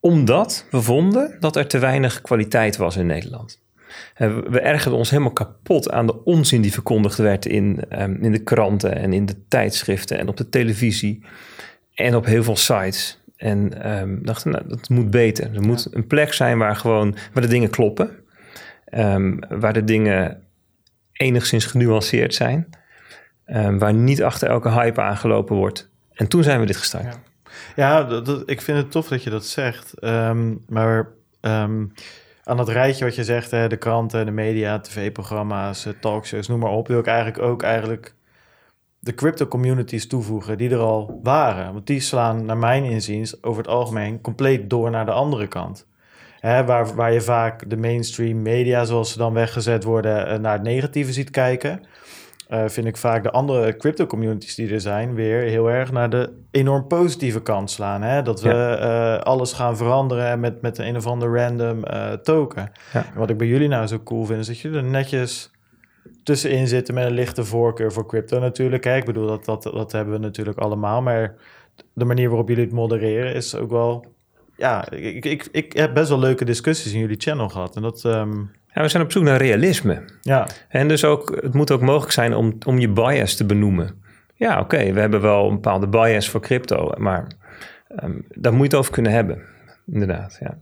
omdat we vonden dat er te weinig kwaliteit was in Nederland. We ergerden ons helemaal kapot aan de onzin die verkondigd werd in, um, in de kranten en in de tijdschriften en op de televisie en op heel veel sites. En um, dachten, nou, dat moet beter. Er moet een plek zijn waar gewoon waar de dingen kloppen, um, waar de dingen enigszins genuanceerd zijn, waar niet achter elke hype aangelopen wordt. En toen zijn we dit gestart. Ja. Ja, ik vind het tof dat je dat zegt. Ehm, maar um, aan dat rijtje wat je zegt, hè, de kranten, de media, tv-programma's, eh, talkshows, noem maar op, wil ik eigenlijk ook eigenlijk de crypto communities toevoegen die er al waren. Want die slaan naar mijn inziens over het algemeen compleet door naar de andere kant. Waar, waar je vaak de mainstream media, zoals ze dan weggezet worden, eh, naar het negatieve ziet kijken. Uh, vind ik vaak de andere crypto communities die er zijn weer heel erg naar de enorm positieve kant slaan. Hè? Dat we uh, alles gaan veranderen met, met een of ander random uh, token. Ja. wat ik bij jullie nou zo cool vind, is dat jullie er netjes tussenin zitten met een lichte voorkeur voor crypto natuurlijk. Hè? Ik bedoel, dat, dat, dat hebben we natuurlijk allemaal. Maar de manier waarop jullie het modereren is ook wel... Ja, ik, ik, ik heb best wel leuke discussies in jullie channel gehad. En dat... Um, ja, we zijn op zoek naar realisme. Ja. En dus ook, het moet ook mogelijk zijn om, om je bias te benoemen. Ja, oké, we hebben wel een bepaalde bias voor crypto, maar um, daar moet je het over kunnen hebben. Inderdaad, ja.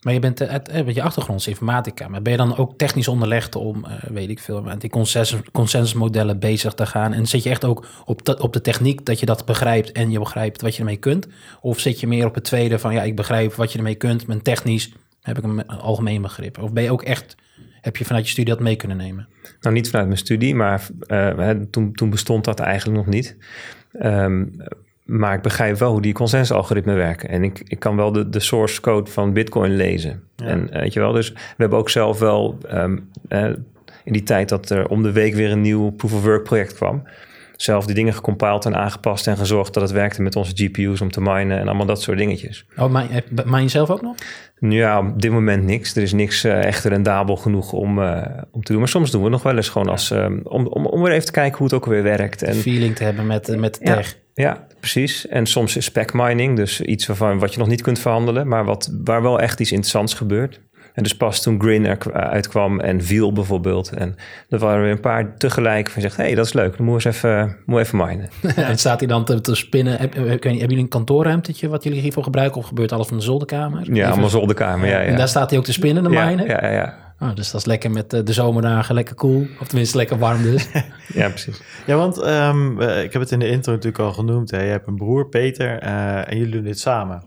Maar je bent uh, met je achtergrond is informatica. Maar ben je dan ook technisch onderlegd om, uh, weet ik veel, met die consensus, consensusmodellen bezig te gaan? En zit je echt ook op op de techniek dat je dat begrijpt en je begrijpt wat je ermee kunt? Of zit je meer op het tweede van, ja, ik begrijp wat je ermee kunt, maar technisch heb ik een algemeen begrip? Of ben je ook echt, heb je vanuit je studie dat mee kunnen nemen? Nou, niet vanuit mijn studie, maar uh, toen, toen bestond dat eigenlijk nog niet. Um, maar ik begrijp wel hoe die consensusalgoritmen werken. En ik, ik kan wel de, de source code van Bitcoin lezen. En weet je wel, dus we hebben ook zelf wel um, uh, in die tijd dat er om de week weer een nieuw proof of work project kwam. Zelf die dingen gecompiled en aangepast en gezorgd dat het werkte met onze GPU's om te minen en allemaal dat soort dingetjes. Oh, mine je zelf ook nog? Ja, op dit moment niks. Er is niks uh, echt rendabel genoeg om, uh, om te doen. Maar soms doen we nog wel eens gewoon als, um, om, om, om weer even te kijken hoe het ook weer werkt. En, feeling te hebben met, met de tech. Ja, precies. En soms is spec mining, dus iets waarvan wat je nog niet kunt verhandelen, maar wat, waar wel echt iets interessants gebeurt. En dus pas toen Grin er uitkwam en Viel bijvoorbeeld. En er waren er een paar tegelijk van zegt, hé, hey, dat is leuk, dan moet je eens even, moet even minen. [LAUGHS] en staat hij dan te, te spinnen? Heb, hebben jullie een kantoorruimtetje wat jullie hiervoor gebruiken? Of gebeurt alles van de zolderkamer? Ja, allemaal zolderkamer, ja, ja. En daar staat hij ook te spinnen, de minen? Ja, ja, ja. Oh, dus dat is lekker met de zomerdagen, lekker koel. Of tenminste lekker warm dus. [LAUGHS] ja, precies. Ja, want um, ik heb het in de intro natuurlijk al genoemd. Hè. Je hebt een broer, Peter, uh, en jullie doen dit samen.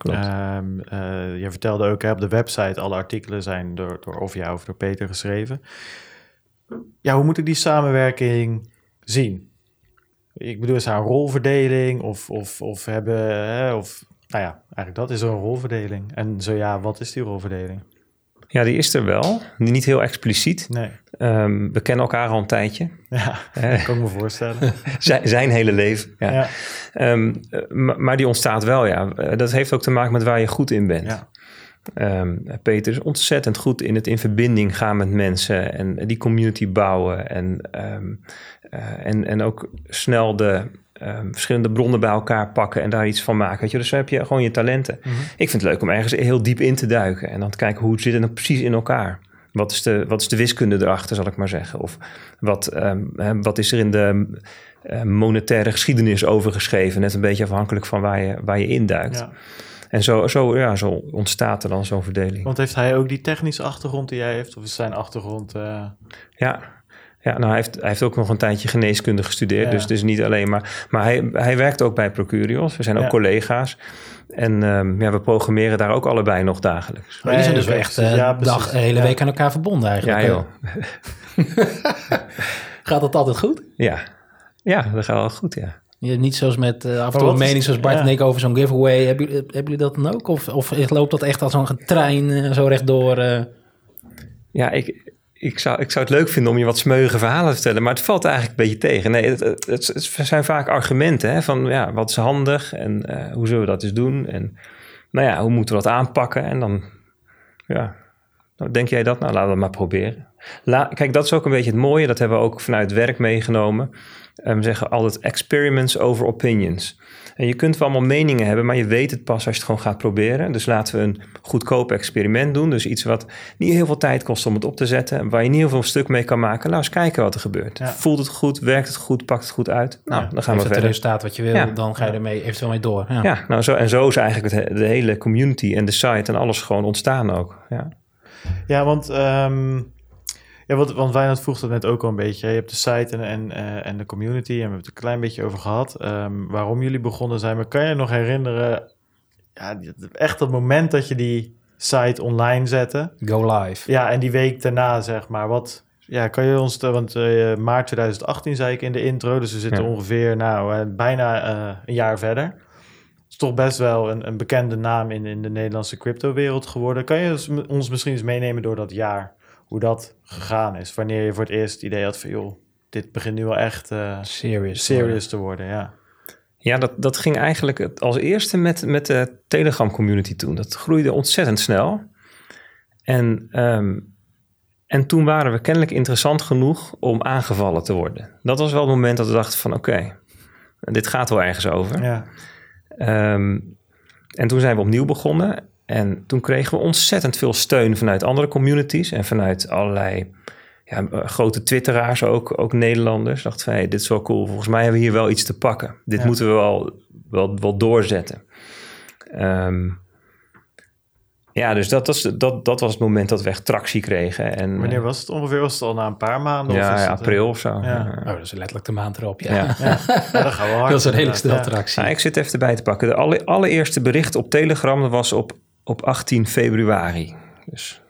Klopt. Um, uh, je vertelde ook hè, op de website, alle artikelen zijn door, door of jou of door Peter geschreven. Ja, hoe moet ik die samenwerking zien? Ik bedoel, is een rolverdeling of, of, of hebben, hè, of, nou ja, eigenlijk dat is een rolverdeling. En zo ja, wat is die rolverdeling? Ja, die is er wel. Niet heel expliciet. Nee. Um, we kennen elkaar al een tijdje. Ja, dat kan ik me voorstellen. [LAUGHS] zijn, zijn hele leven. Ja. ja. Um, maar die ontstaat wel, ja. Dat heeft ook te maken met waar je goed in bent. Ja. Um, Peter is ontzettend goed in het in verbinding gaan met mensen en die community bouwen. En, uh, en, en ook snel de um, verschillende bronnen bij elkaar pakken en daar iets van maken. Weet je? Dus dan heb je gewoon je talenten. Mm -hmm. Ik vind het leuk om ergens heel diep in te duiken en dan te kijken hoe zit het nou precies in elkaar. Wat is, de, wat is de wiskunde erachter, zal ik maar zeggen? Of wat, um, wat is er in de uh, monetaire geschiedenis over geschreven? Net een beetje afhankelijk van waar je, waar je induikt. Ja. En zo, zo, ja, zo ontstaat er dan zo'n verdeling. Want heeft hij ook die technische achtergrond die jij heeft? Of is zijn achtergrond... Uh... Ja, ja, nou, hij heeft, hij heeft ook nog een tijdje geneeskunde gestudeerd. Ja. Dus het is niet alleen maar... Maar hij, hij werkt ook bij Procurios. We zijn ook ja. collega's. En um, ja, we programmeren daar ook allebei nog dagelijks. Maar jullie zijn dus wel echt uh, ja, dag, de hele week aan elkaar verbonden eigenlijk. Ja, joh. [LAUGHS] gaat dat altijd goed? Ja, ja dat gaat wel goed, ja. Je, niet zoals met uh, af en toe een mening zoals Bart ja. en ik over zo'n giveaway. Hebben jullie, hebben jullie dat dan ook? Of, of loopt dat echt als zo'n trein uh, zo rechtdoor? Uh... Ja, ik, ik, zou, ik zou het leuk vinden om je wat smeuige verhalen te vertellen. Maar het valt eigenlijk een beetje tegen. Nee, het, zijn vaak argumenten hè, van ja, wat is handig en hoe zullen we dat eens doen? En nou ja, hoe moeten we dat aanpakken? En dan, ja, nou, denk jij dat? Nou, laten we dat maar proberen. La, kijk, dat is ook een beetje het mooie. Dat hebben we ook vanuit werk meegenomen. We zeggen altijd experiments over opinions. En je kunt wel allemaal meningen hebben, maar je weet het pas als je het gewoon gaat proberen. Dus laten we een goedkoop experiment doen. Dus iets wat niet heel veel tijd kost om het op te zetten. Waar je niet heel veel stuk mee kan maken. Laat eens kijken wat er gebeurt. Ja. Voelt het goed? Werkt het goed? Pakt het goed uit? Nou, ja, dan gaan we verder. het resultaat wat je wil, ja. dan ga je ermee eventueel mee door. Ja, ja nou zo, en zo is eigenlijk het, de hele community en de site en alles gewoon ontstaan ook. Ja, ja want... Um... Ja, want, want Wijnand vroeg dat net ook al een beetje. Je hebt de site en, en, uh, en de community, en we hebben het een klein beetje over gehad. Um, waarom jullie begonnen zijn. Maar kan je nog herinneren, ja, echt dat moment dat je die site online zette? Go live. Ja, en die week daarna, zeg maar. Wat, ja, kan je ons, want uh, maart 2018 zei ik in de intro, dus we zitten ja. ongeveer, nou, bijna uh, een jaar verder. Het is toch best wel een, een bekende naam in, in de Nederlandse crypto-wereld geworden. Kan je ons misschien eens meenemen door dat jaar? Hoe dat gegaan is. Wanneer je voor het eerst het idee had van, joh, dit begint nu wel echt uh, serious, serious te worden. Ja, ja dat, dat ging eigenlijk als eerste met, met de Telegram community toen. Dat groeide ontzettend snel. En, um, en toen waren we kennelijk interessant genoeg om aangevallen te worden. Dat was wel het moment dat we dachten van, oké, okay, dit gaat wel ergens over. Ja. Um, en toen zijn we opnieuw begonnen. En toen kregen we ontzettend veel steun vanuit andere communities en vanuit allerlei ja, grote twitteraars ook, ook Nederlanders. Dachten van, hey, dit is wel cool. Volgens mij hebben we hier wel iets te pakken. Dit ja. moeten we wel, wel, wel doorzetten. Um, Ja, dus dat was, dat, dat was het moment dat we echt tractie kregen. En, Wanneer eh, was het ongeveer? Was het al na een paar maanden? Ja, of ja april of zo. Ja. Oh, dat is letterlijk de maand erop, ja. Ja. Ja, ja dat gaan we hard. [LAUGHS] dat is een hele Ja. tractie. Ik zit even erbij te pakken. De alle, allereerste bericht op Telegram dat was op, op 18 februari. Dus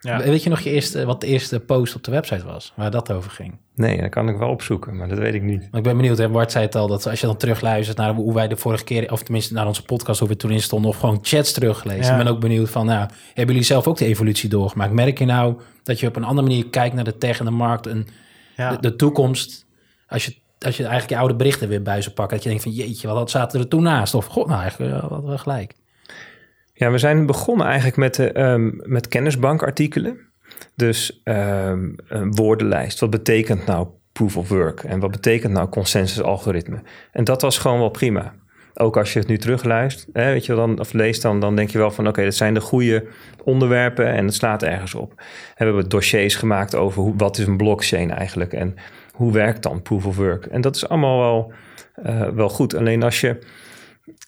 Ja. Weet je nog je eerste, wat de eerste post op de website was, waar dat over ging? nee, dat kan ik wel opzoeken, maar dat weet ik niet. Maar ik ben benieuwd, hè, Bart zei het al, dat als je dan terugluistert naar hoe wij de vorige keer, of tenminste naar onze podcast, hoe we toen in stonden, of gewoon chats teruggelezen. Ja. Ik ben ook benieuwd van, nou, hebben jullie zelf ook de evolutie doorgemaakt? Merk je nou dat je op een andere manier kijkt naar de tech en de markt en Ja. de, de toekomst, als je, als je eigenlijk je oude berichten weer bij zou pakken, dat je denkt van, jeetje, wat zaten er toen naast? Of, god, nou, eigenlijk hadden we gelijk. Ja, we zijn begonnen eigenlijk met, ehm, met kennisbankartikelen. Dus ehm, een woordenlijst. Wat betekent nou proof of work? En wat betekent nou consensus algoritme? En dat was gewoon wel prima. Ook als je het nu terugluistert, hè, weet je, dan, of leest, dan, dan denk je wel van... oké, dat zijn de goede onderwerpen en het slaat ergens op. We hebben dossiers gemaakt over wat is een blockchain eigenlijk... en hoe werkt dan proof of work? En dat is allemaal wel, uh, wel goed. Alleen als je...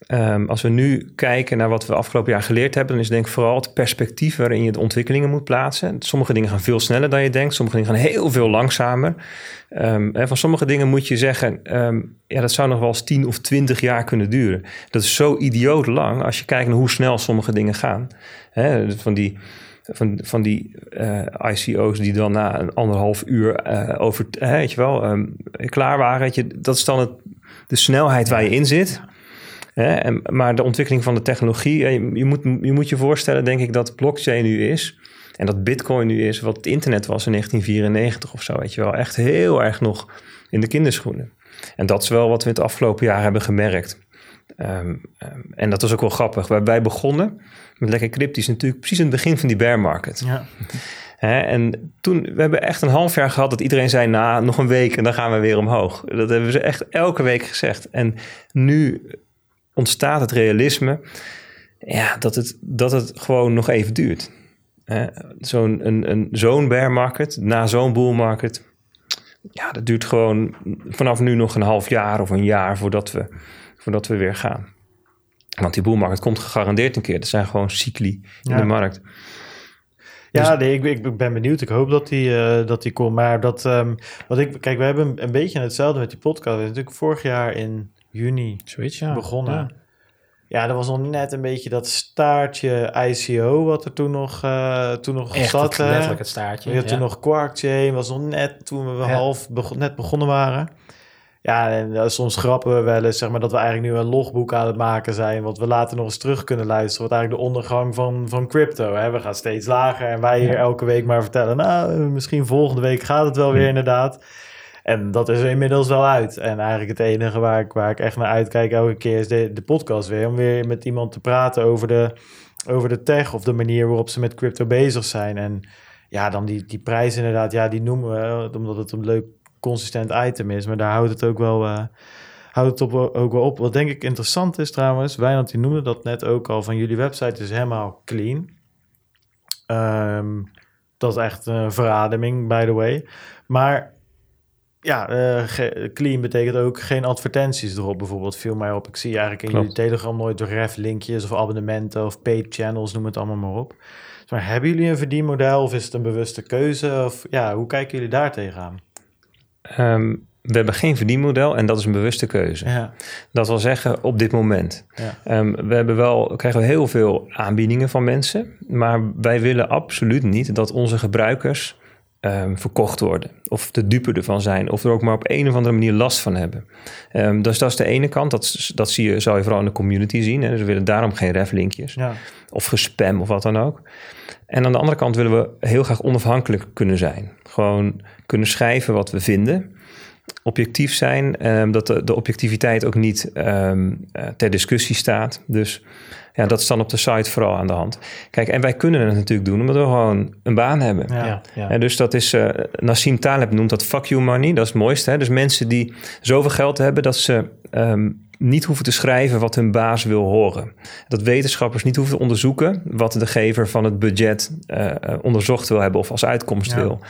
Um, als we nu kijken naar wat we afgelopen jaar geleerd hebben, dan is denk ik vooral het perspectief waarin je de ontwikkelingen moet plaatsen. Sommige dingen gaan veel sneller dan je denkt, sommige dingen gaan heel veel langzamer. Um, van sommige dingen moet je zeggen, um, ja, dat zou nog wel eens 10 of 20 jaar kunnen duren. Dat is zo idioot lang als je kijkt naar hoe snel sommige dingen gaan. He, van die van, van die uh, ICO's die dan na een anderhalf uur uh, over, weet je wel, um, klaar waren. Weet je, dat is dan het, de snelheid waar je in zit. Hè? En, maar de ontwikkeling van de technologie, je, je, moet, je moet je voorstellen, denk ik, dat blockchain nu is. En dat bitcoin nu is wat het internet was in 1994 of zo. Weet je wel, echt heel erg nog in de kinderschoenen. En dat is wel wat we het afgelopen jaar hebben gemerkt. Um, um, en dat was ook wel grappig. Wij begonnen met lekker cryptisch natuurlijk precies in het begin van die bear market. Ja. En toen, we hebben echt een half jaar gehad dat iedereen zei, nou, nog een week en dan gaan we weer omhoog. Dat hebben ze echt elke week gezegd. En nu ontstaat het realisme, ja, dat het, dat het gewoon nog even duurt. Zo'n een, een, zo'n bear market, na zo'n bull market, ja, dat duurt gewoon vanaf nu nog een half jaar of een jaar voordat we, voordat we weer gaan. Want die bull market komt gegarandeerd een keer. Dat zijn gewoon cycli in de markt. Ja, nee, ik, ik ben benieuwd. Ik hoop dat die, uh, dat die komt. Maar dat, um, wat ik, kijk, we hebben een, een beetje hetzelfde met die podcast. We natuurlijk vorig jaar in juni Zoiets, ja. begonnen. Ja. Ja, dat was nog net een beetje dat staartje ICO wat er toen nog, uh, toen nog Echt zat. het, letterlijk het staartje. Ja. toen nog Quarkchain, was nog net toen we half net begonnen waren. Ja, en uh, soms grappen we wel eens, zeg maar, dat we eigenlijk nu een logboek aan het maken zijn, wat we later nog eens terug kunnen luisteren, wat eigenlijk de ondergang van, van crypto. Hè? We gaan steeds lager en wij hier elke week maar vertellen, nou, misschien volgende week gaat het wel weer inderdaad. En dat is er inmiddels wel uit. En eigenlijk het enige waar ik, waar ik echt naar uitkijk elke keer is de, de podcast weer. Om weer met iemand te praten over de, over de tech of de manier waarop ze met crypto bezig zijn. En ja, dan die, die prijs inderdaad, ja, die noemen we, omdat het een leuk consistent item is. Maar daar houdt het ook wel, uh, houdt het op, ook wel op. Wat denk ik interessant is trouwens, Wijnand die noemde dat net ook al, van jullie website is helemaal clean. Um, dat is echt een verademing, by the way. Maar ja, uh, clean betekent ook geen advertenties erop bijvoorbeeld. Viel mij op. Ik zie eigenlijk in Klopt. jullie Telegram nooit ref-linkjes of abonnementen of paid channels, noem het allemaal maar op. Maar hebben jullie een verdienmodel of is het een bewuste keuze? Of ja, hoe kijken jullie daar tegenaan? Um, we hebben geen verdienmodel en dat is een bewuste keuze. Ja. Dat wil zeggen op dit moment. Ja. Um, we hebben wel, krijgen we heel veel aanbiedingen van mensen, maar wij willen absoluut niet dat onze gebruikers um, verkocht worden. Of de dupe ervan zijn. Of er ook maar op een of andere manier last van hebben. Um, dus dat is de ene kant. Dat, dat zie je, zou je vooral in de community zien. Hè? Dus we willen daarom geen reflinkjes. Ja. Of gespam of wat dan ook. En aan de andere kant willen we heel graag onafhankelijk kunnen zijn. Gewoon kunnen schrijven wat we vinden. Objectief zijn. Um, dat de, de, objectiviteit ook niet um, uh, ter discussie staat. Dus ja, dat is dan op de site vooral aan de hand. Kijk, en wij kunnen het natuurlijk doen omdat we gewoon een baan hebben. Ja. Ja, ja. En dus dat is, uh, Nassim Taleb noemt dat fuck you money. Dat is het mooiste. Hè? Dus mensen die zoveel geld hebben dat ze um, niet hoeven te schrijven wat hun baas wil horen. Dat wetenschappers niet hoeven te onderzoeken wat de gever van het budget uh, onderzocht wil hebben of als uitkomst Ja. wil.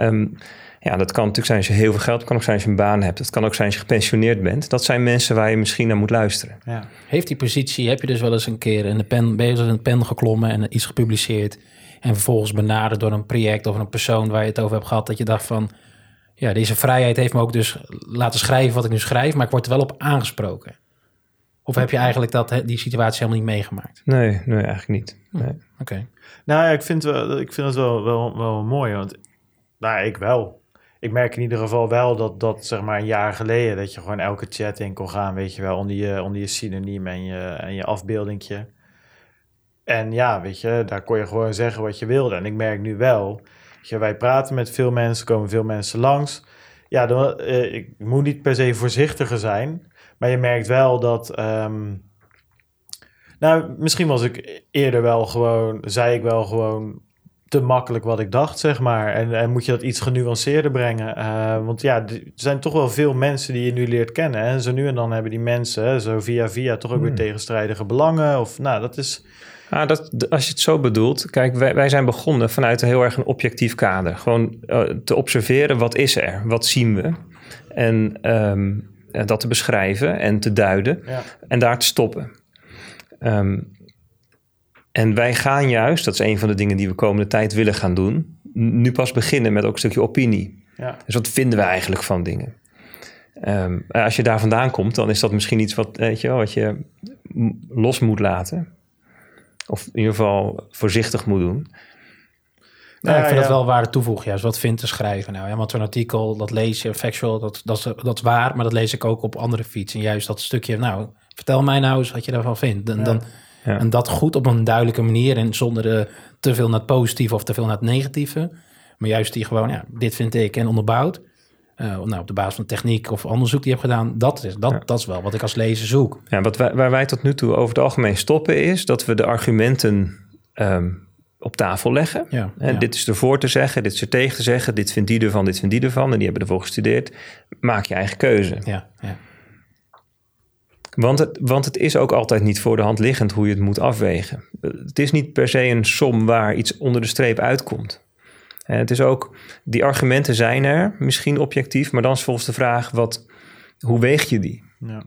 Um, Ja, dat kan natuurlijk zijn als je heel veel geld hebt. kan ook zijn als je een baan hebt. Het kan ook zijn als je gepensioneerd bent. Dat zijn mensen waar je misschien naar moet luisteren. Ja. Heeft die positie, heb je dus wel eens een keer in de pen, bezig in de pen geklommen en iets gepubliceerd... en vervolgens benaderd door een project of een persoon waar je het over hebt gehad... dat je dacht van, ja, deze vrijheid heeft me ook dus laten schrijven wat ik nu schrijf... maar ik word er wel op aangesproken. Of heb je eigenlijk dat, die situatie helemaal niet meegemaakt? Nee, nee eigenlijk niet. Nee. Oké. Nou ja, ik vind, wel, ik vind het wel, wel, wel mooi, want nou, ik wel. Ik merk in ieder geval wel dat, dat zeg maar een jaar geleden... dat je gewoon elke chat in kon gaan, weet je wel... onder je, onder je synoniem en je, en je afbeeldingje. En ja, weet je, daar kon je gewoon zeggen wat je wilde. En ik merk nu wel... Je, wij praten met veel mensen, komen veel mensen langs. Ja, dan, uh, ik moet niet per se voorzichtiger zijn... maar je merkt wel dat... Um, nou, misschien was ik eerder wel gewoon, zei ik wel gewoon te makkelijk wat ik dacht, zeg maar. En, en moet je dat iets genuanceerder brengen. Uh, want ja, er zijn toch wel veel mensen die je nu leert kennen. En zo nu en dan hebben die mensen, zo via via, toch ook weer hmm. tegenstrijdige belangen. Of nou, dat is... Ah, dat, als je het zo bedoelt, kijk, wij, wij zijn begonnen vanuit een heel erg een objectief kader. Gewoon uh, te observeren, wat is er? Wat zien we? En um, dat te beschrijven en te duiden. Ja. En daar te stoppen. Um, en wij gaan juist, dat is een van de dingen die we komende tijd willen gaan doen, nu pas beginnen met ook een stukje opinie. Ja. Dus wat vinden we eigenlijk van dingen? Um, als je daar vandaan komt, dan is dat misschien iets wat, weet je, wat je los moet laten. Of in ieder geval voorzichtig moet doen. Nou, ik vind ja. dat wel waarde toevoegen. Juist wat vindt te schrijven. Nou, ja, want zo'n artikel, dat lees je, factual, dat, dat, is, dat is waar, maar dat lees ik ook op andere fietsen. En juist dat stukje, nou, vertel mij nou eens wat je daarvan vindt. En dan en dat goed op een duidelijke manier en zonder uh, te veel naar het positieve of te veel naar het negatieve. Maar juist die gewoon, ja, dit vind ik en onderbouwd. Uh, nou, op de basis van techniek of onderzoek die je hebt gedaan, dat is, dat, dat is wel wat ik als lezer zoek. Ja, wat wij, waar wij tot nu toe over het algemeen stoppen is dat we de argumenten um, op tafel leggen. Ja, en ja. dit is ervoor te zeggen, dit is er tegen te zeggen, dit vindt die ervan, dit vindt die ervan. En die hebben ervoor gestudeerd. Maak je eigen keuze. Ja, ja. Want het, want het is ook altijd niet voor de hand liggend hoe je het moet afwegen. Het is niet per se een som waar iets onder de streep uitkomt. En het is ook, die argumenten zijn er, misschien objectief, maar dan is volgens de vraag, wat, hoe weeg je die? Ja.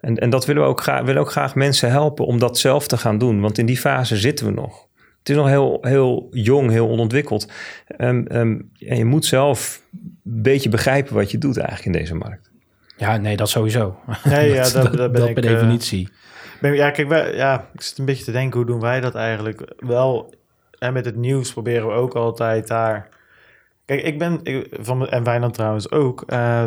En, en dat willen we ook graag, willen ook graag mensen helpen om dat zelf te gaan doen, want in die fase zitten we nog. Het is nog heel, heel jong, heel onontwikkeld. Um, um, en je moet zelf een beetje begrijpen wat je doet eigenlijk in deze markt. Ja, nee, dat sowieso. Nee, [LAUGHS] ja, dat, dat, ben ik, per definitie. Ben, ja, kijk, wij, ja, ik zit een beetje te denken, hoe doen wij dat eigenlijk? Wel, en met het nieuws proberen we ook altijd daar... Kijk, ik ben, ik, van, en wij dan trouwens ook, uh,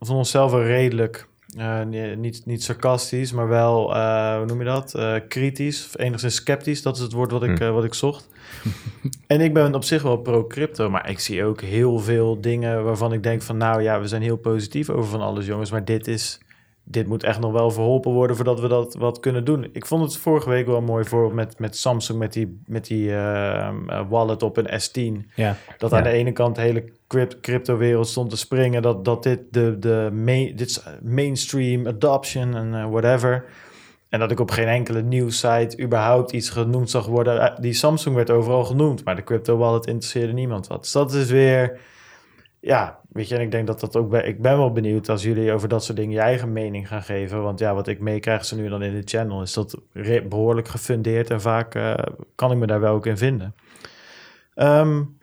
van onszelf wel redelijk, uh, niet, niet sarcastisch, maar wel, uh, hoe noem je dat? kritisch, of enigszins sceptisch, dat is het woord wat ik, hm. wat ik zocht. [LAUGHS] en ik ben op zich wel pro-crypto, maar ik zie ook heel veel dingen waarvan ik denk van... nou ja, we zijn heel positief over van alles, jongens, maar dit is... Dit moet echt nog wel verholpen worden voordat we dat wat kunnen doen. Ik vond het vorige week wel mooi voor met, met Samsung, met die, met die uh, wallet op een S10. Ja. Dat aan de ene kant de hele crypto-wereld stond te springen. Dat, dat dit de, de main, dit mainstream adoption en uh, whatever. En dat ik op geen enkele nieuwssite überhaupt iets genoemd zag worden. Eh, die Samsung werd overal genoemd, maar de crypto wallet interesseerde niemand wat. Dus dat is weer, ja, weet je, en ik denk dat dat ook bij, ik ben wel benieuwd als jullie over dat soort dingen je eigen mening gaan geven. Want ja, wat ik meekrijg ze nu dan in de channel, is dat behoorlijk gefundeerd en vaak uh, kan ik me daar wel ook in vinden. Um,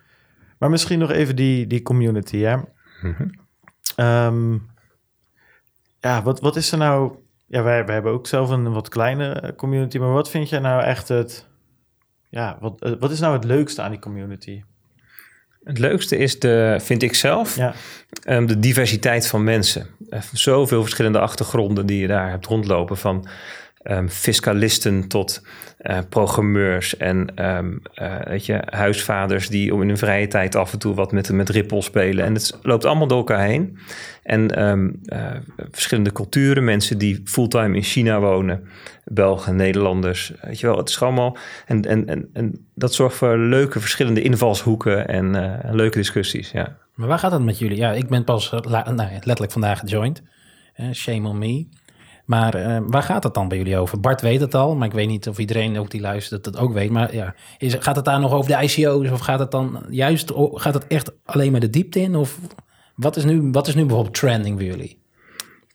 maar misschien nog even die, die community, hè. Mm -hmm. um, ja, wat, wat is er nou ja, wij, wij hebben ook zelf een wat kleine eh, community. Maar wat vind jij nou echt het... Ja, wat, eh, wat is nou het leukste aan die community? Het leukste is, de, vind ik zelf, ja. um, de diversiteit van mensen. Uh, zoveel verschillende achtergronden die je daar hebt rondlopen. Van um, fiscalisten tot uh, programmeurs en um, weet je, huisvaders die in hun vrije tijd af en toe wat met, met Ripple spelen. En het loopt allemaal door elkaar heen. En um, uh, verschillende culturen, mensen die fulltime in China wonen, Belgen, Nederlanders, weet je wel, het is allemaal. En, en, en, en dat zorgt voor leuke verschillende invalshoeken en leuke discussies. Ja. Maar waar gaat het met jullie? Ja, ik ben pas nou, letterlijk vandaag gejoind. shame on me. Maar uh, waar gaat het dan bij jullie over? Bart weet het al, maar ik weet niet of iedereen ook die luistert het ook weet. Maar ja, is, gaat het daar nog over de ICO's of gaat het dan juist, gaat het echt alleen maar de diepte in? Of wat is nu, wat is nu bijvoorbeeld trending bij jullie?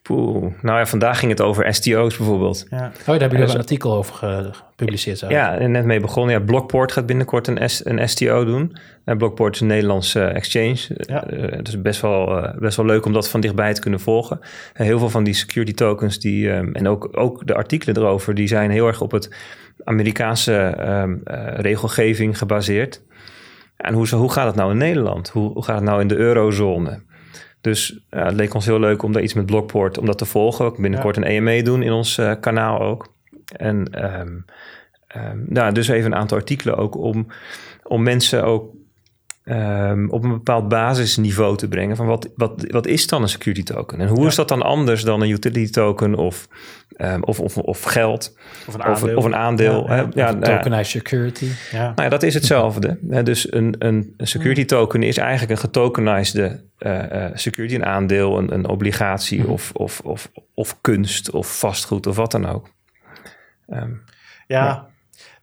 Poeh. Nou ja, vandaag ging het over STO's bijvoorbeeld. Ja. Oh, daar hebben jullie een artikel over gepubliceerd. Ja, en net mee begonnen. Ja, Blockport gaat binnenkort een, S, een STO doen. En Blockport is een Nederlandse exchange. Ja. Uh, het is best wel, uh, best wel leuk om dat van dichtbij te kunnen volgen. En heel veel van die security tokens die, um, en ook, ook de artikelen erover, die zijn heel erg op het Amerikaanse um, uh, regelgeving gebaseerd. En hoe, hoe gaat het nou in Nederland? Hoe, hoe gaat het nou in de eurozone? Dus uh, het leek ons heel leuk om daar iets met Blockport, om dat te volgen. We binnenkort een EME doen in ons uh, kanaal ook. En um, um, nou, dus even een aantal artikelen ook om, om mensen ook um, op een bepaald basisniveau te brengen. Van wat, wat, wat is dan een security token? En hoe ja. is dat dan anders dan een utility token of, um, of, of, of, geld? Of een aandeel. Of, of een aandeel. Ja, ja, ja, tokenized security. Ja. Nou ja, dat is hetzelfde. Dus een, een security token is eigenlijk een getokenized uh, uh, security, een aandeel, een, een obligatie mm. of, of, of, of kunst of vastgoed of wat dan ook. Um, ja,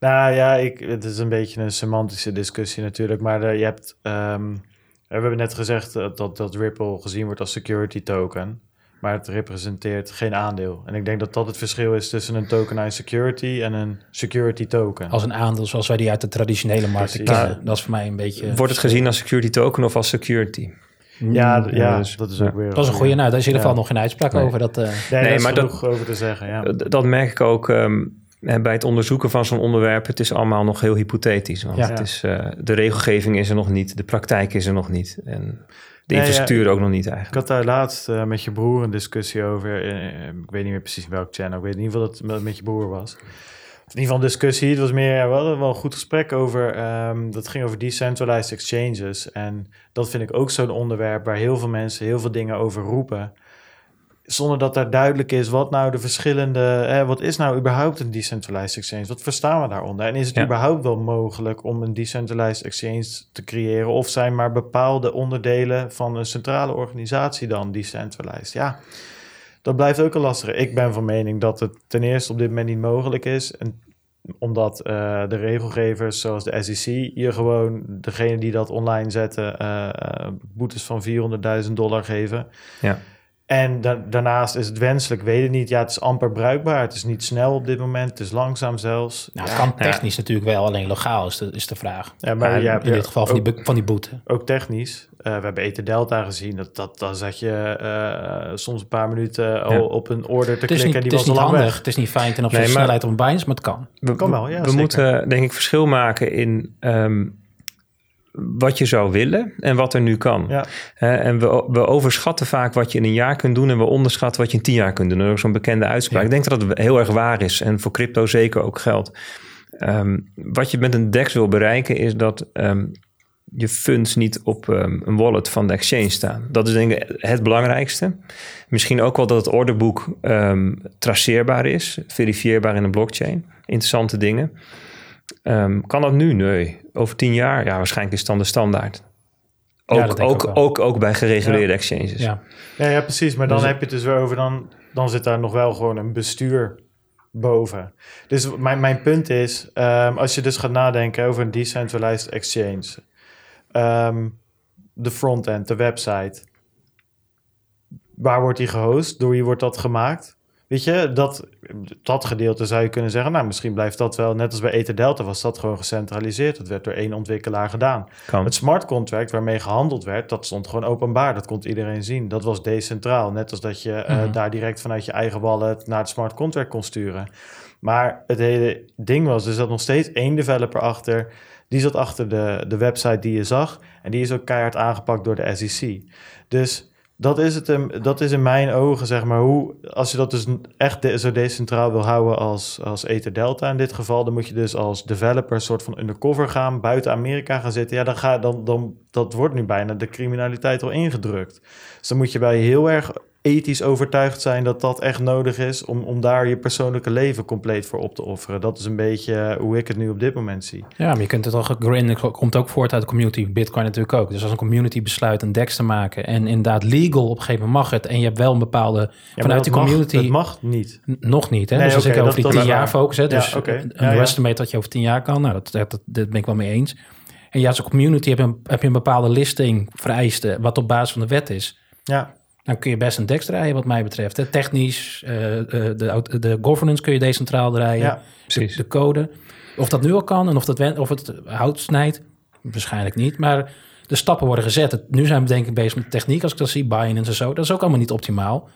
nou ja, ik, het is een beetje een semantische discussie natuurlijk. Maar uh, je hebt, um, we hebben net gezegd dat, dat, dat Ripple gezien wordt als security token. Maar het representeert geen aandeel. En ik denk dat dat het verschil is tussen een tokenized security en een security token. Als een aandeel zoals wij die uit de traditionele markt kennen. Dat is voor mij een beetje... Wordt het gezien als security token of als security? Ja, ja, dus, dat is ook weer. Dat is een goede. Nou, daar is in ieder geval ja. nog geen uitspraak nee. over. Dat, uh, nee, nee maar dat over te zeggen. Ja. Dat merk ik ook. Um, bij het onderzoeken van zo'n onderwerp, het is allemaal nog heel hypothetisch. Want ja. het is, uh, de regelgeving is er nog niet, de praktijk is er nog niet. En de infrastructuur nee, ja, ook nog niet eigenlijk. Ik had daar laatst uh, met je broer een discussie over. Uh, ik weet niet meer precies welk channel. Ik weet in ieder geval dat het met je broer was. In ieder geval een discussie. Het was meer, ja, we hadden wel een goed gesprek over. Um, dat ging over decentralized exchanges. En dat vind ik ook zo'n onderwerp waar heel veel mensen heel veel dingen over roepen zonder dat daar duidelijk is wat nou de verschillende, hè, wat is nou überhaupt een decentralized exchange? Wat verstaan we daaronder? En is het ja. überhaupt wel mogelijk om een decentralized exchange te creëren? Of zijn maar bepaalde onderdelen van een centrale organisatie dan decentralized? Ja, dat blijft ook een lastige. Ik ben van mening dat het ten eerste op dit moment niet mogelijk is. En omdat uh, de regelgevers zoals de SEC je gewoon degene die dat online zetten uh, uh, boetes van 400.000 dollar geven. Ja. En da daarnaast is het wenselijk, weet het niet. Ja, het is amper bruikbaar. Het is niet snel op dit moment. Het is langzaam zelfs. Nou, het ja, kan technisch ja. natuurlijk wel, alleen legaal is de, is de vraag. Ja, maar ja, in dit geval van, ook, die, van die boete. Ook technisch. Uh, we hebben Ether Delta gezien. Dat, dat, dan zat je uh, soms een paar minuten al op een order te klikken. Niet, die was niet al lang handig. weg. Het is niet fijn ten opzichte nee, snelheid op een Binance, maar het kan. We, kan wel, ja, we zeker. moeten denk ik verschil maken in... Um, wat je zou willen en wat er nu kan. Ja. Uh, en we, we overschatten vaak wat je in een jaar kunt doen en we onderschatten wat je in tien jaar kunt doen. Dat is zo'n bekende uitspraak. Ja. Ik denk dat dat heel erg waar is en voor crypto zeker ook geldt. Um, wat je met een DEX wil bereiken is dat um, je funds niet op um, een wallet van de exchange staan. Dat is denk ik het belangrijkste. Misschien ook wel dat het orderboek traceerbaar is, verifieerbaar in een blockchain. Interessante dingen. Um, kan dat nu? Nee. Over tien jaar? Ja, waarschijnlijk is het dan de standaard. Ook, ja, ook, ook, ook, ook, bij gereguleerde ja. exchanges. Ja. Ja, ja, precies. Maar dan dus heb je het dus weer over... Dan, dan zit daar nog wel gewoon een bestuur boven. Dus mijn, mijn punt is... Um, als je dus gaat nadenken over een decentralized exchange... Um, de frontend, de website... Waar wordt die gehost? Door wie wordt dat gemaakt? Weet je, dat, dat gedeelte zou je kunnen zeggen, nou misschien blijft dat wel, net als bij Ether Delta was dat gewoon gecentraliseerd. Dat werd door één ontwikkelaar gedaan. Kan. Het smart contract waarmee gehandeld werd, dat stond gewoon openbaar. Dat kon iedereen zien. Dat was decentraal. Net als dat je mm -hmm. uh, daar direct vanuit je eigen wallet naar het smart contract kon sturen. Maar het hele ding was, er zat nog steeds één developer achter. Die zat achter de, de website die je zag. En die is ook keihard aangepakt door de SEC. Dus dat is, het, dat is in mijn ogen, zeg maar, hoe, als je dat dus echt zo decentraal wil houden als, als Ether Delta in dit geval, dan moet je dus als developer een soort van undercover gaan, buiten Amerika gaan zitten. Ja, dan ga, dan, dan, dat wordt nu bijna de criminaliteit al ingedrukt. Dus dan moet je bij heel erg ethisch overtuigd zijn dat dat echt nodig is om, om daar je persoonlijke leven compleet voor op te offeren. Dat is een beetje eh, hoe ik het nu op dit moment zie. Ja, maar je kunt het al Grin komt ook voort uit de community, Bitcoin natuurlijk ook. Dus als een community besluit een DEX te maken en inderdaad legal op een gegeven moment mag het en je hebt wel een bepaalde Ja, vanuit die mag, community het mag niet. Nog niet, hè? Nee, dus als ik over dat- die tien jaar waar. focus, hè? Ja, Dus oké. een Ja, ja. estimate dat je over tien jaar kan, nou, dat, dat, dat, dat ben ik wel mee eens. En ja, als een community heb je een, heb je een bepaalde listing vereisten, wat op basis van de wet is. Ja, Dan kun je best een DEX draaien, wat mij betreft. Hè? Technisch, eh, eh, de, de governance kun je decentraal draaien. ja. Precies. De code. Of dat nu al kan en of, dat, of het hout snijdt, waarschijnlijk niet. Maar de stappen worden gezet. Nu zijn we denk ik bezig met techniek, als ik dat zie, Binance en zo. Dat is ook allemaal niet optimaal.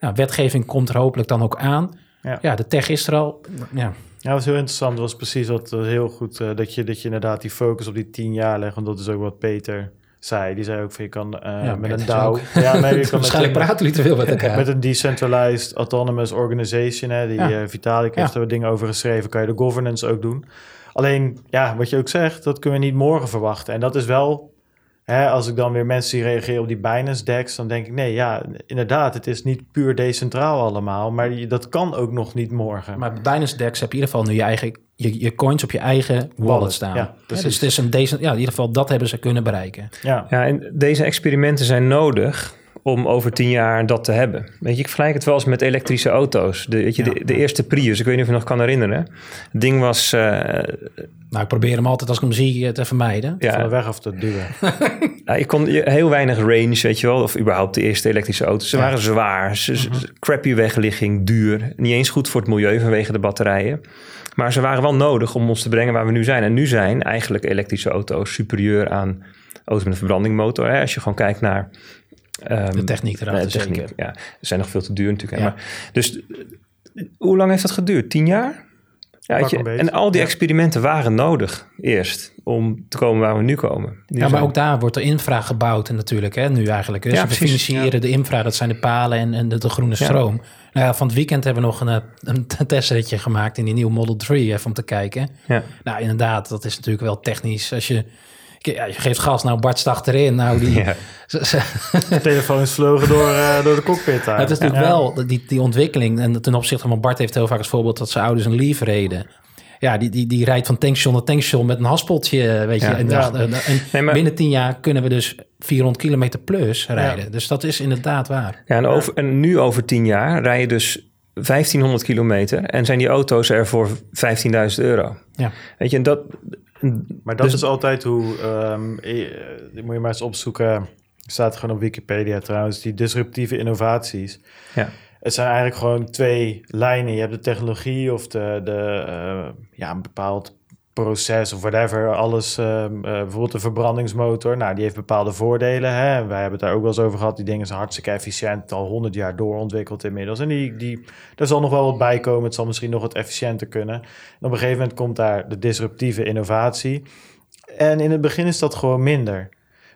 Nou, wetgeving komt er hopelijk dan ook aan. Ja. Ja, de tech is er al. Ja, Ja, dat was heel interessant. Dat was precies wat eh, heel goed. eh, dat, je, dat je inderdaad die focus op die tien jaar legt. Want dat is ook wat Peter zei. Die zei ook van je kan eh, Ja, met een DAO. [LAUGHS] Ja, nee, je kan [LAUGHS] met Waarschijnlijk een- praten jullie te veel met elkaar. Met een decentralized autonomous organization, hè, die Ja. eh, Vitalik heeft er wat dingen over geschreven, kan je de governance ook doen. Alleen, ja, wat je ook zegt, dat kunnen we niet morgen verwachten. En dat is wel, hè, als ik dan weer mensen zie reageren op die Binance DEX, dan denk ik, nee, ja, inderdaad, het is niet puur decentraal allemaal, maar je- dat kan ook nog niet morgen. Maar bij Binance Dex heb je in ieder geval nu je eigen je, je coins op je eigen wallet staan. ja, dus het is een decent, ja, in ieder geval dat hebben ze kunnen bereiken. ja, Ja, en deze experimenten zijn nodig om over tien jaar dat te hebben. Weet je, ik vergelijk het wel eens met elektrische auto's. De, weet je, Ja. de, de eerste Prius, ik weet niet of je nog kan herinneren. Het ding was, eh, Nou, ik probeer hem altijd als ik hem zie eh, te vermijden. van de ja, weg af te duwen. [LAUGHS] ja, je kon je- heel weinig range, weet je wel. Of überhaupt de eerste elektrische auto's. Ze Ja. waren zwaar, ze, ze- crappy wegligging, duur. Niet eens goed voor het milieu vanwege de batterijen. Maar ze waren wel nodig om ons te brengen waar we nu zijn. En nu zijn eigenlijk elektrische auto's superieur aan auto's met een verbrandingmotor. Hè? Als je gewoon kijkt naar... ehm, De techniek erachter de techniek, zeker. ja. Ze zijn nog veel te duur natuurlijk. Ja. Maar, dus hoe lang heeft dat geduurd? Tien jaar? Ja, je, en al die experimenten waren nodig eerst om te komen waar we nu komen. Ja, maar ook daar wordt de infra gebouwd en natuurlijk, hè, nu eigenlijk. Dus Ja, we financieren de infra, dat zijn de palen en, en de, de groene stroom. Nou ja, van het weekend hebben we nog een, eh, een [LAUGHS] testritje gemaakt in die nieuwe Model 3, even om te kijken. Ja. Nou, inderdaad, dat is natuurlijk wel technisch. Als je, ja, je geeft gas, nou Bart staat erin. Nou, die, [LAUGHS] Ja. ze- ze- De telefoons vlogen door, eh, door de cockpit daar. het is natuurlijk Ja. wel die, die ontwikkeling. En ten opzichte van Bart heeft heel vaak als voorbeeld dat zijn ouders een Leaf reden. Ja, die, die, die rijdt van tankstation naar tankstation met een haspeltje, weet je. Ja. en, Ja. dacht- en, en Nee, maar- binnen tien jaar kunnen we dus 400 kilometer plus rijden. Dus dat is inderdaad waar. Ja, en, over, en nu over tien jaar rij je dus 1500 kilometer en zijn die auto's er voor 15.000 euro. Ja. Weet je, en dat... Maar dat dus- is altijd hoe, ehm, eh, moet je maar eens opzoeken, staat gewoon op Wikipedia trouwens, die disruptieve innovaties. Ja. Het zijn eigenlijk gewoon twee lijnen. Je hebt de technologie of de, de eh, ja, een bepaald proces of whatever. Alles, ehm, eh, bijvoorbeeld de verbrandingsmotor, nou, die heeft bepaalde voordelen. Hè? Wij hebben het daar ook wel eens over gehad. Die dingen zijn hartstikke efficiënt, al 100 jaar doorontwikkeld inmiddels. En die, die, daar zal nog wel wat bij komen. Het zal misschien nog wat efficiënter kunnen. En op een gegeven moment komt daar de disruptieve innovatie. En in het begin is dat gewoon minder.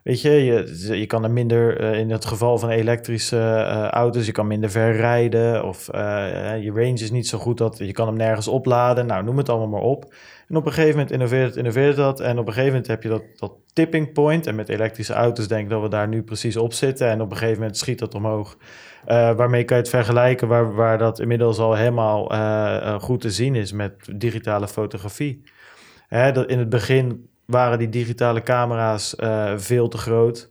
Weet je, je, kan er minder, eh, in het geval van elektrische eh, auto's, je kan minder ver rijden. Of eh, je range is niet zo goed dat je kan hem nergens opladen. Nou, noem het allemaal maar op. En op een gegeven moment innoveert het, innoveert dat. En op een gegeven moment heb je dat, dat tipping point. En met elektrische auto's denk ik dat we daar nu precies op zitten. En op een gegeven moment schiet dat omhoog. Waarmee kan je het vergelijken waar, waar dat inmiddels al helemaal goed te zien is met digitale fotografie. Hè, dat in het begin waren die digitale camera's eh, veel te groot.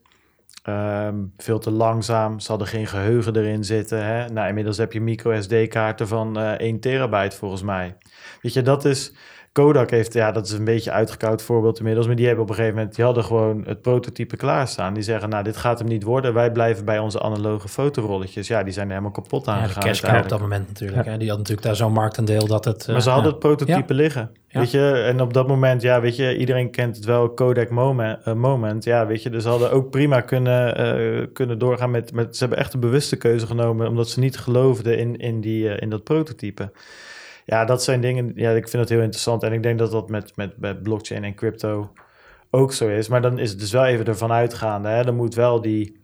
ehm, veel te langzaam. Ze hadden geen geheugen erin zitten. Hè? Nou, inmiddels heb je micro SD-kaarten van eh 1 terabyte volgens mij. Weet je, dat is... Kodak heeft, ja, dat is een beetje uitgekoud voorbeeld inmiddels, maar die hebben op een gegeven moment, die hadden gewoon het prototype klaarstaan. Die zeggen, nou, dit gaat hem niet worden. Wij blijven bij onze analoge fotorolletjes. Ja, die zijn helemaal kapot aan Ja, de gegaan cash cow op dat moment natuurlijk. Hè. Die had natuurlijk daar zo'n marktendeel dat het... eh, Maar ze hadden ja. het prototype liggen. Weet je, en op dat moment, ja, weet je, iedereen kent het wel, Kodak Moment. eh, moment ja, weet je, dus ze hadden ook prima kunnen, eh, kunnen doorgaan met, met. Ze hebben echt een bewuste keuze genomen, omdat ze niet geloofden in, in, die, eh, in dat prototype. Ja, dat zijn dingen, ja, ik vind het heel interessant. En ik denk dat dat met, met, met blockchain en crypto ook zo is. Maar dan is het dus wel even ervan uitgaande. Hè? Dan moet wel die.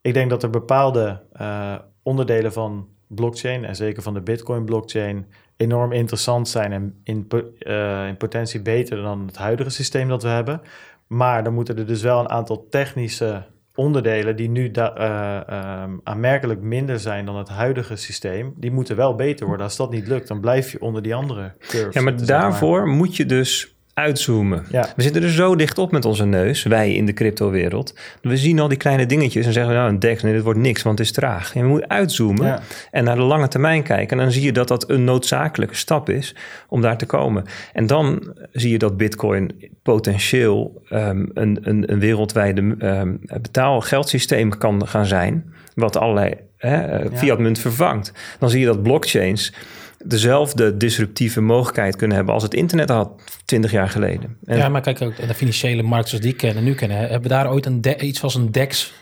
Ik denk dat er bepaalde eh, onderdelen van blockchain en zeker van de Bitcoin-blockchain enorm interessant zijn en in, eh, in potentie beter dan het huidige systeem dat we hebben. Maar dan moeten er dus wel een aantal technische onderdelen die nu da- eh, ehm, aanmerkelijk minder zijn dan het huidige systeem, die moeten wel beter worden. Als dat niet lukt, dan blijf je onder die andere curve. Ja, maar daarvoor moet je dus uitzoomen. Ja. We zitten er zo dicht op met onze neus, wij in de cryptowereld. We zien al die kleine dingetjes en zeggen, nou een DEX, nee, dit wordt niks, want het is traag. En we moeten uitzoomen Ja. en naar de lange termijn kijken. En dan zie je dat dat een noodzakelijke stap is om daar te komen. En dan zie je dat bitcoin potentieel ehm, een, een, een wereldwijde um, betaalgeldsysteem kan gaan zijn, wat allerlei hè, fiatmunt vervangt. Dan zie je dat blockchains dezelfde disruptieve mogelijkheid kunnen hebben als het internet had 20 jaar geleden. En ja, maar kijk ook de financiële markt zoals die kennen, nu kennen, hebben we daar ooit een iets als een DEX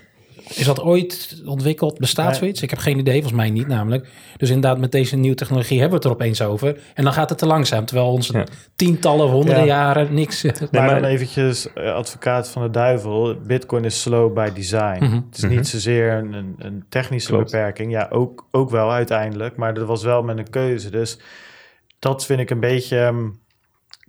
is dat ooit ontwikkeld? Bestaat zoiets? Ik heb geen idee, volgens mij niet namelijk. Dus inderdaad, met deze nieuwe technologie hebben we het er opeens over. En dan gaat het te langzaam, terwijl onze ja. tientallen, honderden ja. jaren niks... Nee, maar dan eventjes advocaat van de duivel. Bitcoin is slow by design. Mm -hmm. Het is niet mm -hmm. zozeer een, een technische Klopt. beperking. Ja, ook, ook wel uiteindelijk. Maar dat was wel met een keuze. Dus dat vind ik een beetje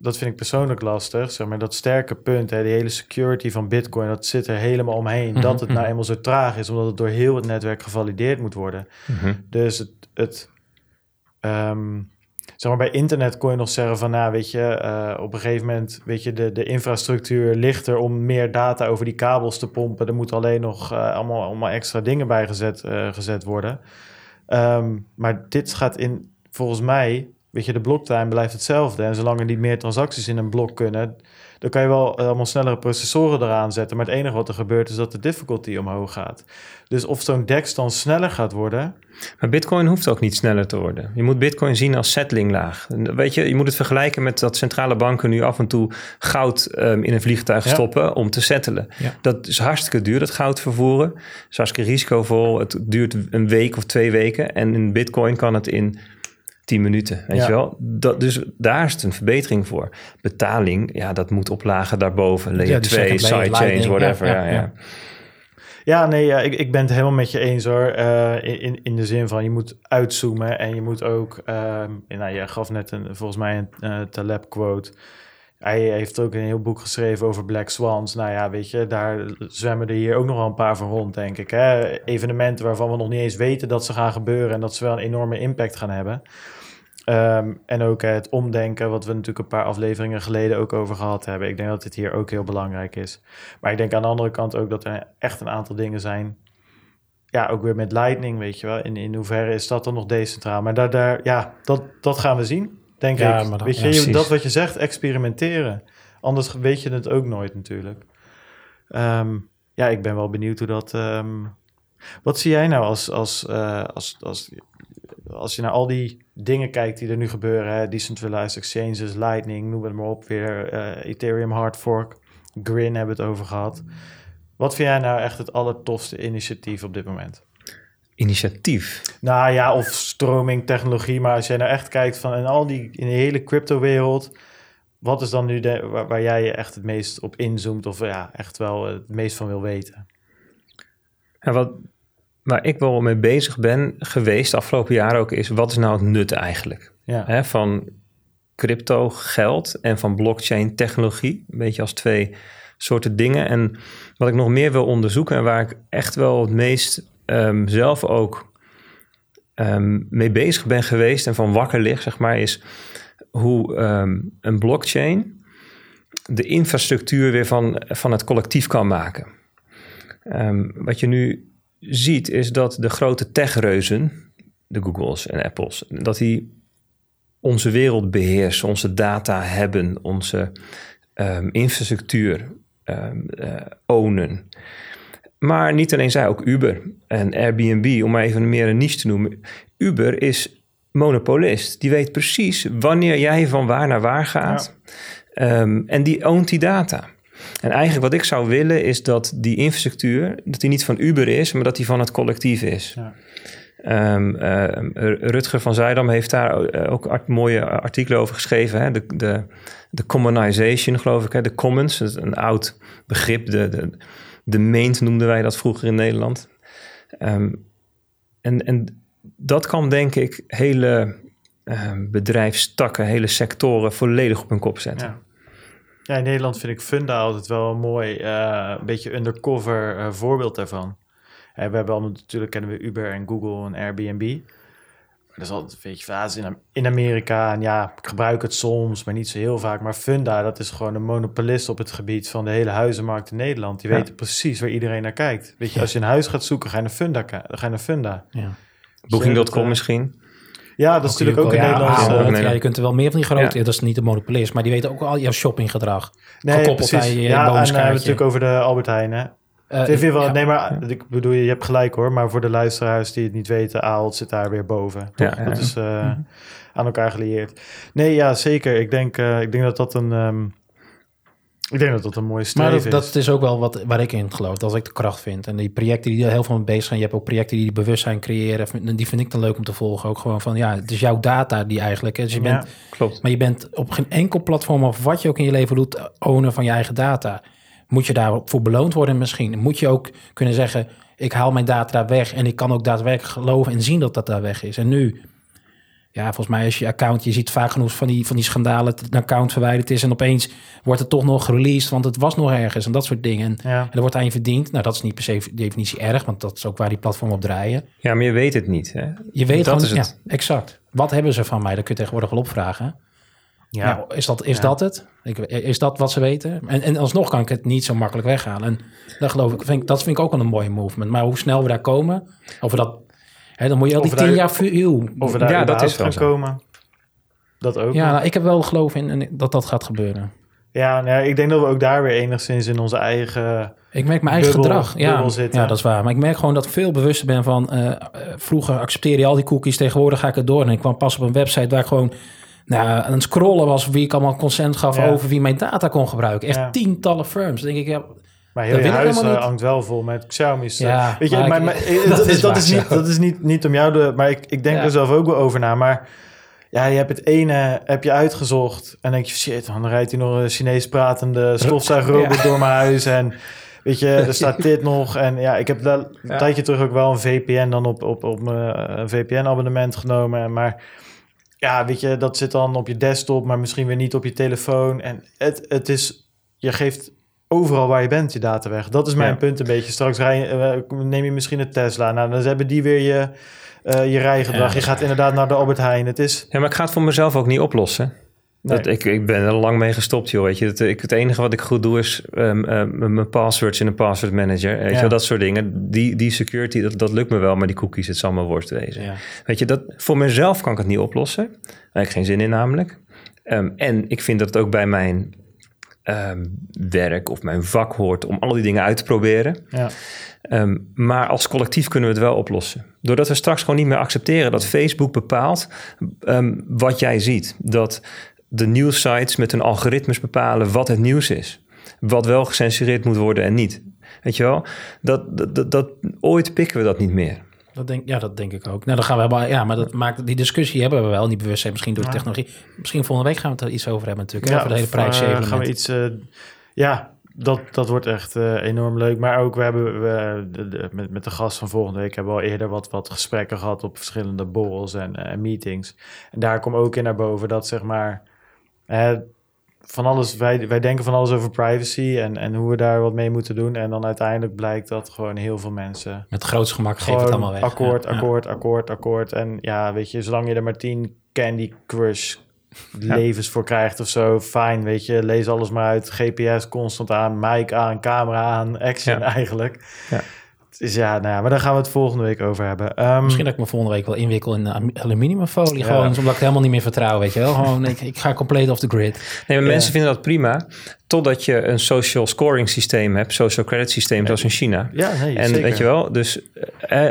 dat vind ik persoonlijk lastig. Zeg maar dat sterke punt, hè, die hele security van Bitcoin, dat zit er helemaal omheen. Mm -hmm. Dat het nou eenmaal zo traag is, omdat het door heel het netwerk gevalideerd moet worden. Mm -hmm. Dus het, het um, zeg maar bij internet kon je nog zeggen van, nou weet je, uh, op een gegeven moment, weet je, de, de infrastructuur ligt er om meer data over die kabels te pompen. Er moeten alleen nog uh, allemaal, allemaal extra dingen bij gezet, uh, gezet worden. Um, maar dit gaat in, volgens mij, weet je, de bloktime blijft hetzelfde. En zolang er niet meer transacties in een blok kunnen, dan kan je wel allemaal snellere processoren eraan zetten. Maar het enige wat er gebeurt is dat de difficulty omhoog gaat. Dus of zo'n DEX dan sneller gaat worden. Maar Bitcoin hoeft ook niet sneller te worden. Je moet Bitcoin zien als settlinglaag. Weet je, je moet het vergelijken met dat centrale banken nu af en toe goud um, in een vliegtuig ja. stoppen om te settelen. Ja. Dat is hartstikke duur, dat goud vervoeren. Dat is hartstikke risicovol. Het duurt een week of twee weken. En in Bitcoin kan het in 10 minuten, weet ja. je wel. Dat, dus daar is het een verbetering voor. Betaling, ja, dat moet op lagen daarboven. Layer ja, 2, sidechains, whatever. Ja, ja, ja. nee, ja, ik, ik ben het helemaal met je eens hoor. Uh, in, in de zin van je moet uitzoomen en je moet ook... Uh, nou, je gaf net een, volgens mij een uh, Taleb quote... Hij heeft ook een heel boek geschreven over Black Swans. Nou ja, weet je, daar zwemmen er hier ook nog wel een paar van rond, denk ik. Hè? Evenementen waarvan we nog niet eens weten dat ze gaan gebeuren en dat ze wel een enorme impact gaan hebben. Um, en ook het omdenken, wat we natuurlijk een paar afleveringen geleden ook over gehad hebben. Ik denk dat dit hier ook heel belangrijk is. Maar ik denk aan de andere kant ook dat er echt een aantal dingen zijn. Ja, ook weer met Lightning, weet je wel. In, in hoeverre is dat dan nog decentraal? Maar daar, daar, ja, dat, dat gaan we zien, denk ja, ik. Maar dan, weet je, dat wat je zegt, experimenteren. Anders weet je het ook nooit natuurlijk. Um, ja, ik ben wel benieuwd hoe dat... Um, wat zie jij nou als, als, uh, als, als, als je naar al die dingen kijkt die er nu gebeuren, hè, decentralized exchanges, Lightning, noem het maar op, weer uh, Ethereum hard fork, Grin hebben we het over gehad. Wat vind jij nou echt het allertofste initiatief op dit moment? Initiatief? Nou ja, of stroming, technologie, maar als jij nou echt kijkt van in al die, in de hele crypto-wereld, wat is dan nu de, waar, waar, jij je echt het meest op inzoomt of ja, echt wel het meest van wil weten? Ja, wat, waar ik wel mee bezig ben geweest de afgelopen jaren ook is, wat is nou het nut eigenlijk? Ja. Hè, van crypto geld en van blockchain technologie, een beetje als twee soorten dingen. En wat ik nog meer wil onderzoeken en waar ik echt wel het meest um, zelf ook um, mee bezig ben geweest en van wakker lig, zeg maar, is hoe um, een blockchain de infrastructuur weer van, van het collectief kan maken. wat je nu ziet is dat de grote techreuzen, de Googles en Apples, dat die onze wereld beheersen, onze data hebben, onze um, infrastructuur um, uh, ownen. Maar niet alleen zij, ook Uber en Airbnb, om maar even meer een niche te noemen. Uber is monopolist. Die weet precies wanneer jij van waar naar waar gaat. Ja. Um, en die oont die data. En eigenlijk wat ik zou willen is dat die infrastructuur, dat die niet van Uber is, maar dat die van het collectief is. Ja. Um, uh, Rutger van Zijdam heeft daar ook art, mooie artikelen over geschreven. Hè? De, de, de commonization, geloof ik, hè? de commons, een oud begrip. De, de, de meent noemden wij dat vroeger in Nederland. Um, en, en dat kan denk ik hele bedrijfstakken, hele sectoren volledig op hun kop zetten. Ja. Ja, in Nederland vind ik Funda altijd wel een mooi, uh, een beetje undercover uh, voorbeeld daarvan. we hebben allemaal, natuurlijk kennen we Uber en Google en Airbnb. Dat is altijd een beetje fase in, in Amerika. En ja, ik gebruik het soms, maar niet zo heel vaak. Maar Funda, dat is gewoon een monopolist op het gebied van de hele huizenmarkt in Nederland. Die ja. weten precies waar iedereen naar kijkt. Weet je, als je een huis gaat zoeken, ga je naar Funda. Ga je naar Funda. Ja. Booking.com misschien? Ja, dat is natuurlijk ook, een ja, Nederlands. ja, je kunt er wel meer van die grote, dat is niet de monopolist, maar die weten ook al jouw shoppinggedrag. Nee, precies. je ja, en uh, we hebben het natuurlijk over de Albert Heijn, hè? Uh, wel, ja. Nee, maar ik bedoel, je hebt gelijk hoor. Maar voor de luisteraars die het niet weten, Aalt zit daar weer boven. Ja, dat is uh, mm-hmm. aan elkaar gelieerd. Nee, ja, zeker. Ik denk, uh, ik denk dat dat een... Um, ik denk dat dat een mooie streven maar dat, is. dat is ook wel wat, waar ik in geloof. Dat ik de kracht vind. En die projecten die er heel veel mee bezig zijn. Je hebt ook projecten die, bewustzijn creëren. Die vind ik dan leuk om te volgen. Ook gewoon van, ja, het is jouw data die eigenlijk... Dus je bent, klopt. Maar je bent op geen enkel platform of wat je ook in je leven doet... owner van je eigen data. Moet je daarvoor beloond worden misschien? Moet je ook kunnen zeggen, ik haal mijn data weg en ik kan ook daadwerkelijk geloven en zien dat dat daar weg is. En nu, ja, volgens mij is je account, je ziet vaak genoeg van die, van die schandalen, dat een account verwijderd is en opeens wordt het toch nog released, want het was nog ergens en dat soort dingen. En, er wordt aan je verdiend. Nou, dat is niet per se definitie erg, want dat is ook waar die platform op draaien. Ja, maar je weet het niet. Hè? Je weet dat is het. Ja, exact. Wat hebben ze van mij? Dat kun je tegenwoordig wel opvragen. Ja. Nou, is dat, is dat het? Ik, is dat wat ze weten? En, en alsnog kan ik het niet zo makkelijk weghalen. En dat geloof ik, vind, dat vind ik ook wel een mooie movement. Maar hoe snel we daar komen, over dat, hè, dan moet je al die tien jaar vuur. Over daar ja, dat is gaan komen. Dat ook. Ja, nou, ik heb wel geloof in dat dat gaat gebeuren. Ja, nou, ik denk dat we ook daar weer enigszins in onze eigen. Ik merk mijn eigen gedrag. Ja, ja, dat is waar. Maar ik merk gewoon dat ik veel bewuster ben van. Uh, vroeger accepteerde je al die cookies, tegenwoordig ga ik het door. En ik kwam pas op een website waar ik gewoon nou, aan het scrollen was wie ik allemaal consent gaf over wie mijn data kon gebruiken. Echt tientallen firms. Dan denk ik, ja, maar heel je huis uh, hangt wel vol met Xiaomi's. Eh. Ja, weet je, maar, maar, [LAUGHS] dat, is, dat is niet, dat is niet, niet om jou de... Maar ik, ik denk er zelf ook wel over na. Maar ja, je hebt het ene heb je uitgezocht. En denk je, shit, dan rijdt hij nog een Chinees pratende stofzuigerrobot door mijn huis. En weet je, er staat [LAUGHS] dit nog. En ja, ik heb een tijdje terug ook wel een VPN dan op, op, op mijn eh, VPN-abonnement genomen. Maar ja, weet je, dat zit dan op je desktop, maar misschien weer niet op je telefoon. En het, het is, je geeft overal waar je bent je data weg. Dat is mijn punt een beetje. Straks rij, uh, neem je misschien een Tesla. Nou, dan hebben die weer je, uh, je rijgedrag. je gaat inderdaad naar de Albert Heijn. Het is... Ja, maar ik ga het voor mezelf ook niet oplossen. Dat, ik, ik ben er lang mee gestopt, joh. Weet je. Het, ik, het enige wat ik goed doe is um, mijn passwords in een password manager. Weet je, dat soort dingen. Die, die security, dat, dat lukt me wel, maar die cookies, het zal me worst wezen. Ja. Weet je, dat, voor mezelf kan ik het niet oplossen. Daar heb ik geen zin in namelijk. Um, en ik vind dat het ook bij mijn um, werk of mijn vak hoort om al die dingen uit te proberen. Ja. Um, maar als collectief kunnen we het wel oplossen. Doordat we straks gewoon niet meer accepteren dat Facebook bepaalt um, wat jij ziet. Dat de nieuwsites met hun algoritmes bepalen wat het nieuws is. Wat wel gecensureerd moet worden en niet. Weet je wel? Dat, dat, dat, dat ooit pikken we dat niet meer. Dat denk, ja, dat denk ik ook. Nou, dan gaan we ja, maar dat maakt die discussie hebben we wel, die bewustzijn misschien door de technologie. Misschien volgende week gaan we het er iets over hebben natuurlijk. Ja, over de hele prijs. Uh, gaan we iets, uh, ja, dat, dat wordt echt uh, enorm leuk. Maar ook, we hebben we, de, de, met, met de gast van volgende week hebben we al eerder wat, wat gesprekken gehad op verschillende borrels en meetings. En daar komt ook in naar boven dat zeg maar van alles, wij, wij denken van alles over privacy en, en hoe we daar wat mee moeten doen. En dan uiteindelijk blijkt dat gewoon heel veel mensen. Met grootste gemak geven het allemaal weg. Akkoord, akkoord, akkoord, akkoord. En ja, weet je, zolang je er maar tien Candy Crush levens voor krijgt of zo, fijn, weet je, lees alles maar uit. GPS constant aan, mic aan, camera aan, action eigenlijk. Ja. Dus ja, nou ja, maar daar gaan we het volgende week over hebben. Ehm, Misschien dat ik me volgende week wel inwikkel in aluminiumfolie. Gewoon, omdat ik het helemaal niet meer vertrouw, weet je wel. Gewoon, ik, ik ga compleet off the grid. Nee, maar mensen vinden dat prima. Totdat je een social scoring systeem hebt, social credit systeem, zoals in China. Ja, nee, En weet je wel, dus eh,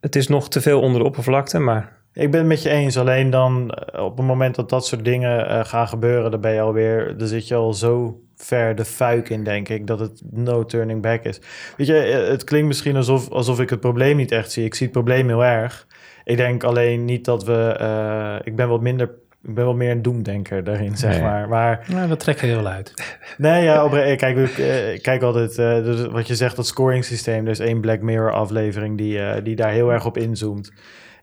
het is nog te veel onder de oppervlakte, maar... Ik ben het met je eens. Alleen dan eh, op het moment dat dat soort dingen uh, gaan gebeuren, dan ben je alweer, dan zit je al zo ver de fuik in, denk ik, dat het no turning back is. Weet je, eh, het klinkt misschien alsof, alsof ik het probleem niet echt zie. Ik zie het probleem heel erg. Ik denk alleen niet dat we. Uh, ik ben wat minder. Ik ben wel meer een doemdenker daarin, zeg maar. maar nou, dat trekt heel uit. Nee, ja, op, kijk, ik kijk altijd, uh, dus wat je zegt, dat scoring systeem. Er is één Black Mirror aflevering die, uh, die daar heel erg op inzoomt.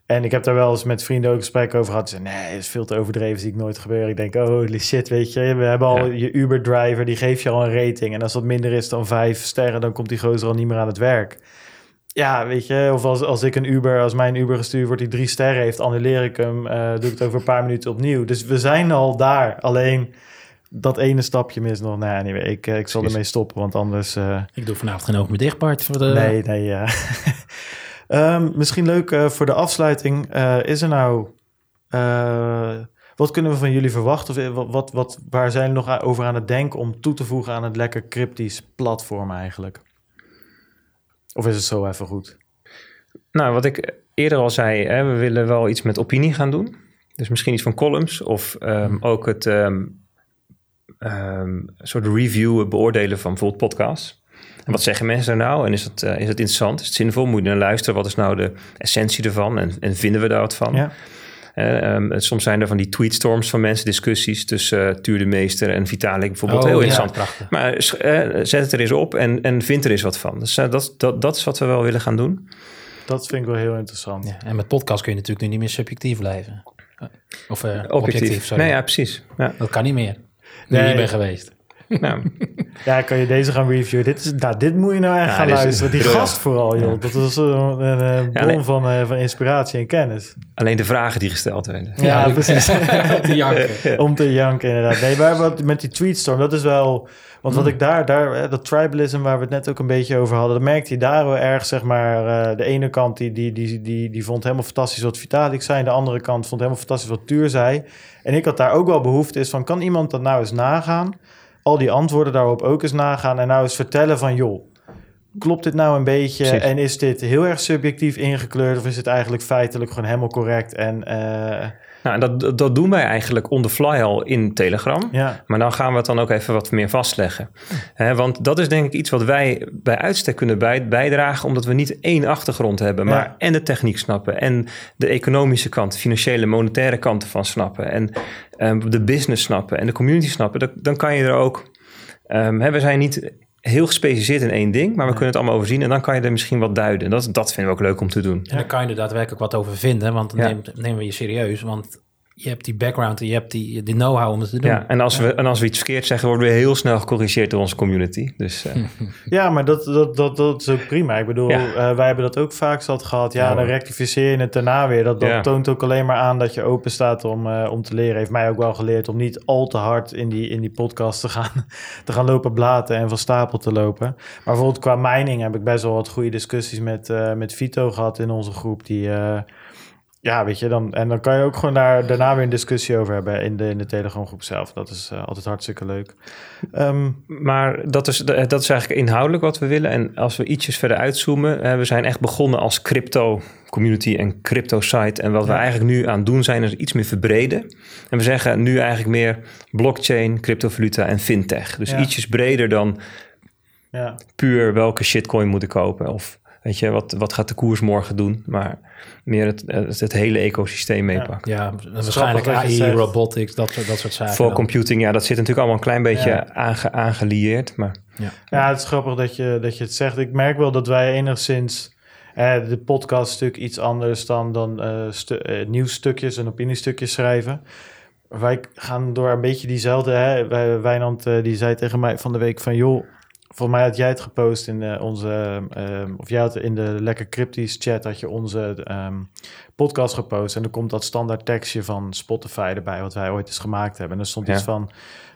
En ik heb daar wel eens met vrienden ook gesprek over gehad. Ze nee, is veel te overdreven, zie ik nooit gebeuren. Ik denk, oh, holy shit, weet je. We hebben al je Uber-driver, die geeft je al een rating. En als dat minder is dan vijf sterren, dan komt die gozer al niet meer aan het werk. Ja, weet je, of als, als ik een Uber, als mijn Uber gestuurd wordt die drie sterren heeft, annuleer ik hem, uh, doe ik het over een paar minuten opnieuw. Dus we zijn al daar. Alleen dat ene stapje mis nog. Nee, anyway, ik, ik zal ermee stoppen, want anders... Uh... Ik doe vanavond geen oog meer dicht, Bart. Voor de... Nee, nee, ja. [LAUGHS] um, misschien leuk uh, voor de afsluiting. Uh, is er nou... wat kunnen we van jullie verwachten? Of wat, wat, waar zijn jullie nog over aan het denken om toe te voegen aan het lekker cryptisch platform eigenlijk? Of is het zo even goed? Nou, wat ik eerder al zei, hè, we willen wel iets met opinie gaan doen. Dus misschien iets van columns of um, ook het um, um, soort review, beoordelen van bijvoorbeeld podcasts. En wat zeggen mensen er nou? En is het, uh, is het interessant? Is het zinvol? Moet je naar luisteren? Wat is nou de essentie ervan? En, en vinden we daar wat van? Ja. Uh, um, soms zijn er van die tweetstorms van mensen, discussies tussen uh, Tuur de Meester en Vitalik bijvoorbeeld. Oh, heel ja, interessant. Prachtig. Maar uh, zet het er eens op en, en vind er eens wat van. Dus dat, dat, dat is wat we wel willen gaan doen. Dat vind ik wel heel interessant. Ja, en met podcast kun je natuurlijk nu niet meer subjectief blijven. Of objectief. objectief sorry. Nee, ja, precies. Ja. Dat kan niet meer. Nu nee. ben geweest. [LAUGHS] Nou. ja, kan je deze gaan reviewen? Dit, is, nou, dit moet je nou echt ja, gaan luisteren. Die gast vooral, joh. Dat is een, een, een bron ja, van, uh, van inspiratie en kennis. Alleen de vragen die gesteld werden. Ja, precies. [LAUGHS] Om te janken. [LAUGHS] Om te janken, inderdaad. Nee, maar wat, met die tweetstorm, dat is wel... Want wat ik daar, daar, dat tribalism waar we het net ook een beetje over hadden, dat merkte je daar wel erg, zeg maar, uh, de ene kant die, die, die, die, die vond helemaal fantastisch wat Vitalik zei, de andere kant vond helemaal fantastisch wat Tuur zei. En ik had daar ook wel behoefte is van, kan iemand dat nou eens nagaan? Al die antwoorden daarop ook eens nagaan en nou eens vertellen van, joh, klopt dit nou een beetje? Precies. En is dit heel erg subjectief ingekleurd of is het eigenlijk feitelijk gewoon helemaal correct? En uh, nou, dat, dat doen wij eigenlijk on the fly al in Telegram. Ja. Maar dan gaan we het dan ook even wat meer vastleggen. He, want dat is denk ik iets wat wij bij uitstek kunnen bij, bijdragen, omdat we niet één achtergrond hebben, maar ja. en de techniek snappen en de economische kant, financiële, monetaire kant ervan snappen en um, de business snappen en de community snappen. Dan, dan kan je er ook. Um, we zijn niet heel gespecialiseerd in één ding, maar we kunnen het allemaal overzien en dan kan je er misschien wat duiden. Dat, dat vinden we ook leuk om te doen. En dan kan je er daadwerkelijk wat over vinden, want dan ja. nemen, nemen we je serieus. Want je hebt die background en je hebt die, die know-how om het te doen. Ja, en als, we, en als we iets verkeerd zeggen, worden we heel snel gecorrigeerd door onze community. Dus, uh. [LAUGHS] ja, maar dat, dat, dat, dat is ook prima. Ik bedoel, ja. uh, wij hebben dat ook vaak zat gehad. Ja, ja dan rectificeer je het daarna weer. Dat, dat ja. toont ook alleen maar aan dat je open staat om, uh, om te leren. Heeft mij ook wel geleerd om niet al te hard in die, in die podcast te gaan, [LAUGHS] te gaan lopen blaten en van stapel te lopen. Maar bijvoorbeeld qua mining heb ik best wel wat goede discussies met, met Vito gehad in onze groep. Die ja, weet je, dan, en dan kan je ook gewoon daar, daarna weer een discussie over hebben in de, in de Telegram groep zelf. Dat is uh, altijd hartstikke leuk. Um, maar dat is, dat is eigenlijk inhoudelijk wat we willen. En als we ietsjes verder uitzoomen, uh, we zijn echt begonnen als crypto community en crypto site. En wat ja. we eigenlijk nu aan het doen zijn, is iets meer verbreden. En we zeggen nu eigenlijk meer blockchain, cryptovaluta en fintech. Dus ja. ietsjes breder dan ja. puur welke shitcoin moet ik kopen of Weet je, wat, wat gaat de koers morgen doen? Maar meer het, het, het hele ecosysteem meepakken. Ja, ja waarschijnlijk AI, robotics, dat, dat soort zaken. Voor computing, ja, dat zit natuurlijk allemaal een klein beetje ja. aange, aangelieerd. Maar, ja. ja, het is grappig dat je, dat je het zegt. Ik merk wel dat wij enigszins... Eh, de podcast stuk iets anders dan, dan uh, stu uh, nieuwsstukjes en opiniestukjes schrijven. Wij gaan door een beetje diezelfde... Hè, Wijnand uh, die zei tegen mij van de week van... joh, Volgens mij had jij het gepost in uh, onze, um, of jij had in de Lekker Cryptisch chat had je onze um, podcast gepost. En er komt dat standaard tekstje van Spotify erbij, wat wij ooit eens gemaakt hebben. En er stond ja. iets van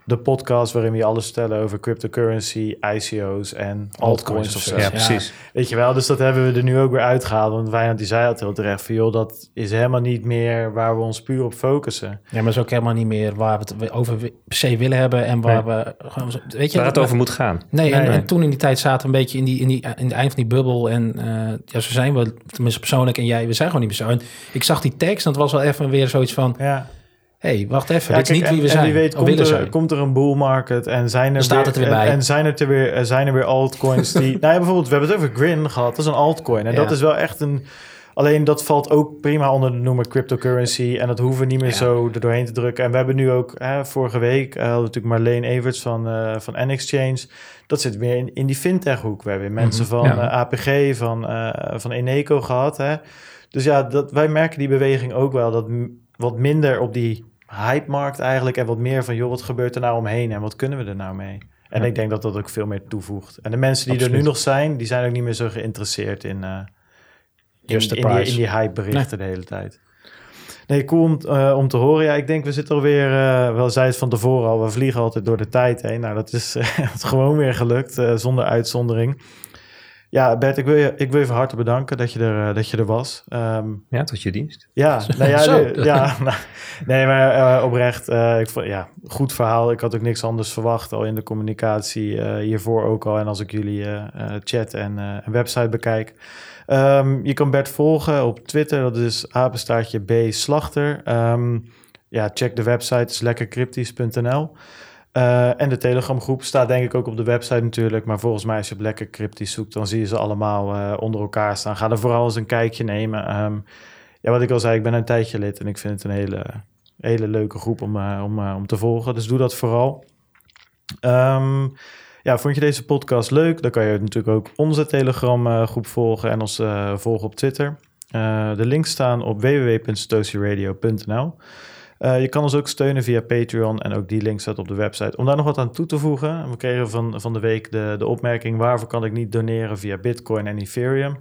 de podcast waarin we alles vertellen over cryptocurrency, ICO's en altcoins of zo. Ja, precies. weet je wel, dus dat hebben we er nu ook weer uitgehaald. Want Wijnand die zei het heel terecht van, joh, dat is helemaal niet meer waar we ons puur op focussen. Ja, maar is ook helemaal niet meer waar we het over per se willen hebben en waar nee. we gewoon, weet je, waar het over moet gaan. Nee, nee, en, en, toen in die tijd zaten we een beetje in die in die in de eind van die bubbel en uh, ja, zo zijn we tenminste persoonlijk en jij, we zijn gewoon niet meer zo. En ik zag die tekst en het was wel even weer zoiets van. Ja hey, wacht even, ja, dit is niet wie we zijn. En wie weet komt er, komt er, een bull market en zijn er, weer, er. En, en, zijn, er weer, zijn er weer altcoins die... [LAUGHS] nou ja, bijvoorbeeld, we hebben het over Grin gehad, dat is een altcoin. En ja. dat is wel echt een... Alleen dat valt ook prima onder de noemer cryptocurrency. En dat hoeven we niet meer zo er doorheen te drukken. En we hebben nu ook, hè, vorige week, uh, natuurlijk Marleen Everts van, uh, van N-Exchange. Dat zit weer in, in die fintech hoek. We hebben mensen mhm. van. APG, van, van Eneco gehad. Hè. Dus ja, dat, wij merken die beweging ook wel. Dat wat minder op die hype-markt eigenlijk. En wat meer van, joh, wat gebeurt er nou omheen en wat kunnen we er nou mee? En ik denk dat dat ook veel meer toevoegt. En de mensen die er nu nog zijn, die zijn ook niet meer zo geïnteresseerd in, uh, in, in, die, in die hype berichten de hele tijd. Nee, cool om, uh, om te horen. Ja, ik denk we zitten alweer, uh, wel zei het van tevoren al, we vliegen altijd door de tijd heen. Nou, dat is [LAUGHS] gewoon weer gelukt, zonder uitzondering. Ja, Bert, ik wil je, ik wil je van harte bedanken dat je er, eh, dat je er was. Um, ja, tot je dienst. Ja, [LAUGHS] nou ja, ja [LAUGHS] nou, nee, maar uh, oprecht, uh, ik vond, ja, goed verhaal. Ik had ook niks anders verwacht al in de communicatie hiervoor ook al. En als ik jullie chat en website bekijk. Um, je kan Bert volgen op Twitter, dat is apenstaartje B Slachter. Um, ja, check de website, is lekkercryptisch.nl. Uh, en de Telegram groep staat denk ik ook op de website natuurlijk. Maar volgens mij als je lekker cryptisch zoekt, dan zie je ze allemaal uh, onder elkaar staan. Ga er vooral eens een kijkje nemen. Um, ja, wat ik al zei, ik ben een tijdje lid en ik vind het een hele, hele leuke groep om, uh, om, om te volgen. Dus doe dat vooral. Um, ja, vond je deze podcast leuk? Dan kan je natuurlijk ook onze Telegram groep volgen en ons volgen op Twitter. de links staan op www.stosieradio.nl. Uh, je kan ons ook steunen via Patreon en ook die link staat op de website. Om daar nog wat aan toe te voegen, we kregen van, van de week de, de opmerking: waarvoor kan ik niet doneren via Bitcoin en Ethereum?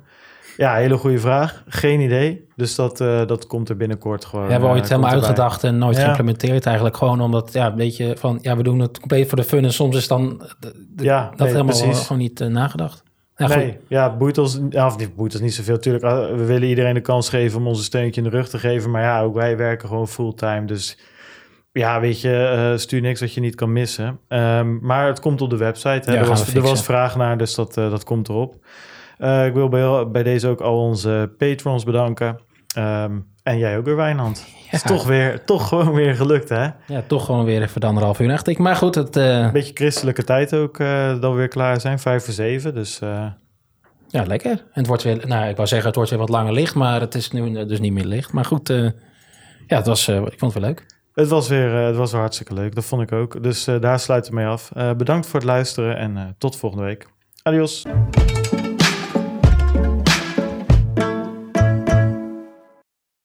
Ja, hele goede vraag. Geen idee. Dus dat, uh, dat komt er binnenkort gewoon. We hebben ooit uh, helemaal uitgedacht en nooit ja. geïmplementeerd eigenlijk. Gewoon omdat, ja, een beetje van, ja, we doen het compleet voor de fun. En soms is dan de, ja, dat nee, helemaal precies. gewoon niet uh, nagedacht. Ja, nee, ja, boeit ons, of niet, boeit ons niet zoveel. Natuurlijk, ah, we willen iedereen de kans geven om onze steuntje in de rug te geven. Maar ja, ook wij werken gewoon fulltime. Dus ja, weet je, uh, stuur niks wat je niet kan missen. Um, maar het komt op de website. Hè? Ja, er, was, er was vraag naar, dus dat, uh, dat komt erop. Uh, ik wil bij, bij, deze ook al onze patrons bedanken. Um, en jij ook weer, Wijnand. [LAUGHS] Ja. Is toch weer, toch gewoon weer gelukt, hè? Ja, toch gewoon weer even de anderhalf uur echt. Maar goed, het... Uh... Een beetje christelijke tijd ook, uh, dat we weer klaar zijn. Vijf voor zeven, dus... Uh... Ja, lekker. En het wordt weer, nou, ik wou zeggen, het wordt weer wat langer licht, maar het is nu dus niet meer licht. Maar goed, ja, het was, ik vond het wel leuk. Het was weer, het was weer hartstikke leuk, dat vond ik ook. Dus daar sluiten we mee af. bedankt voor het luisteren en tot volgende week. Adios.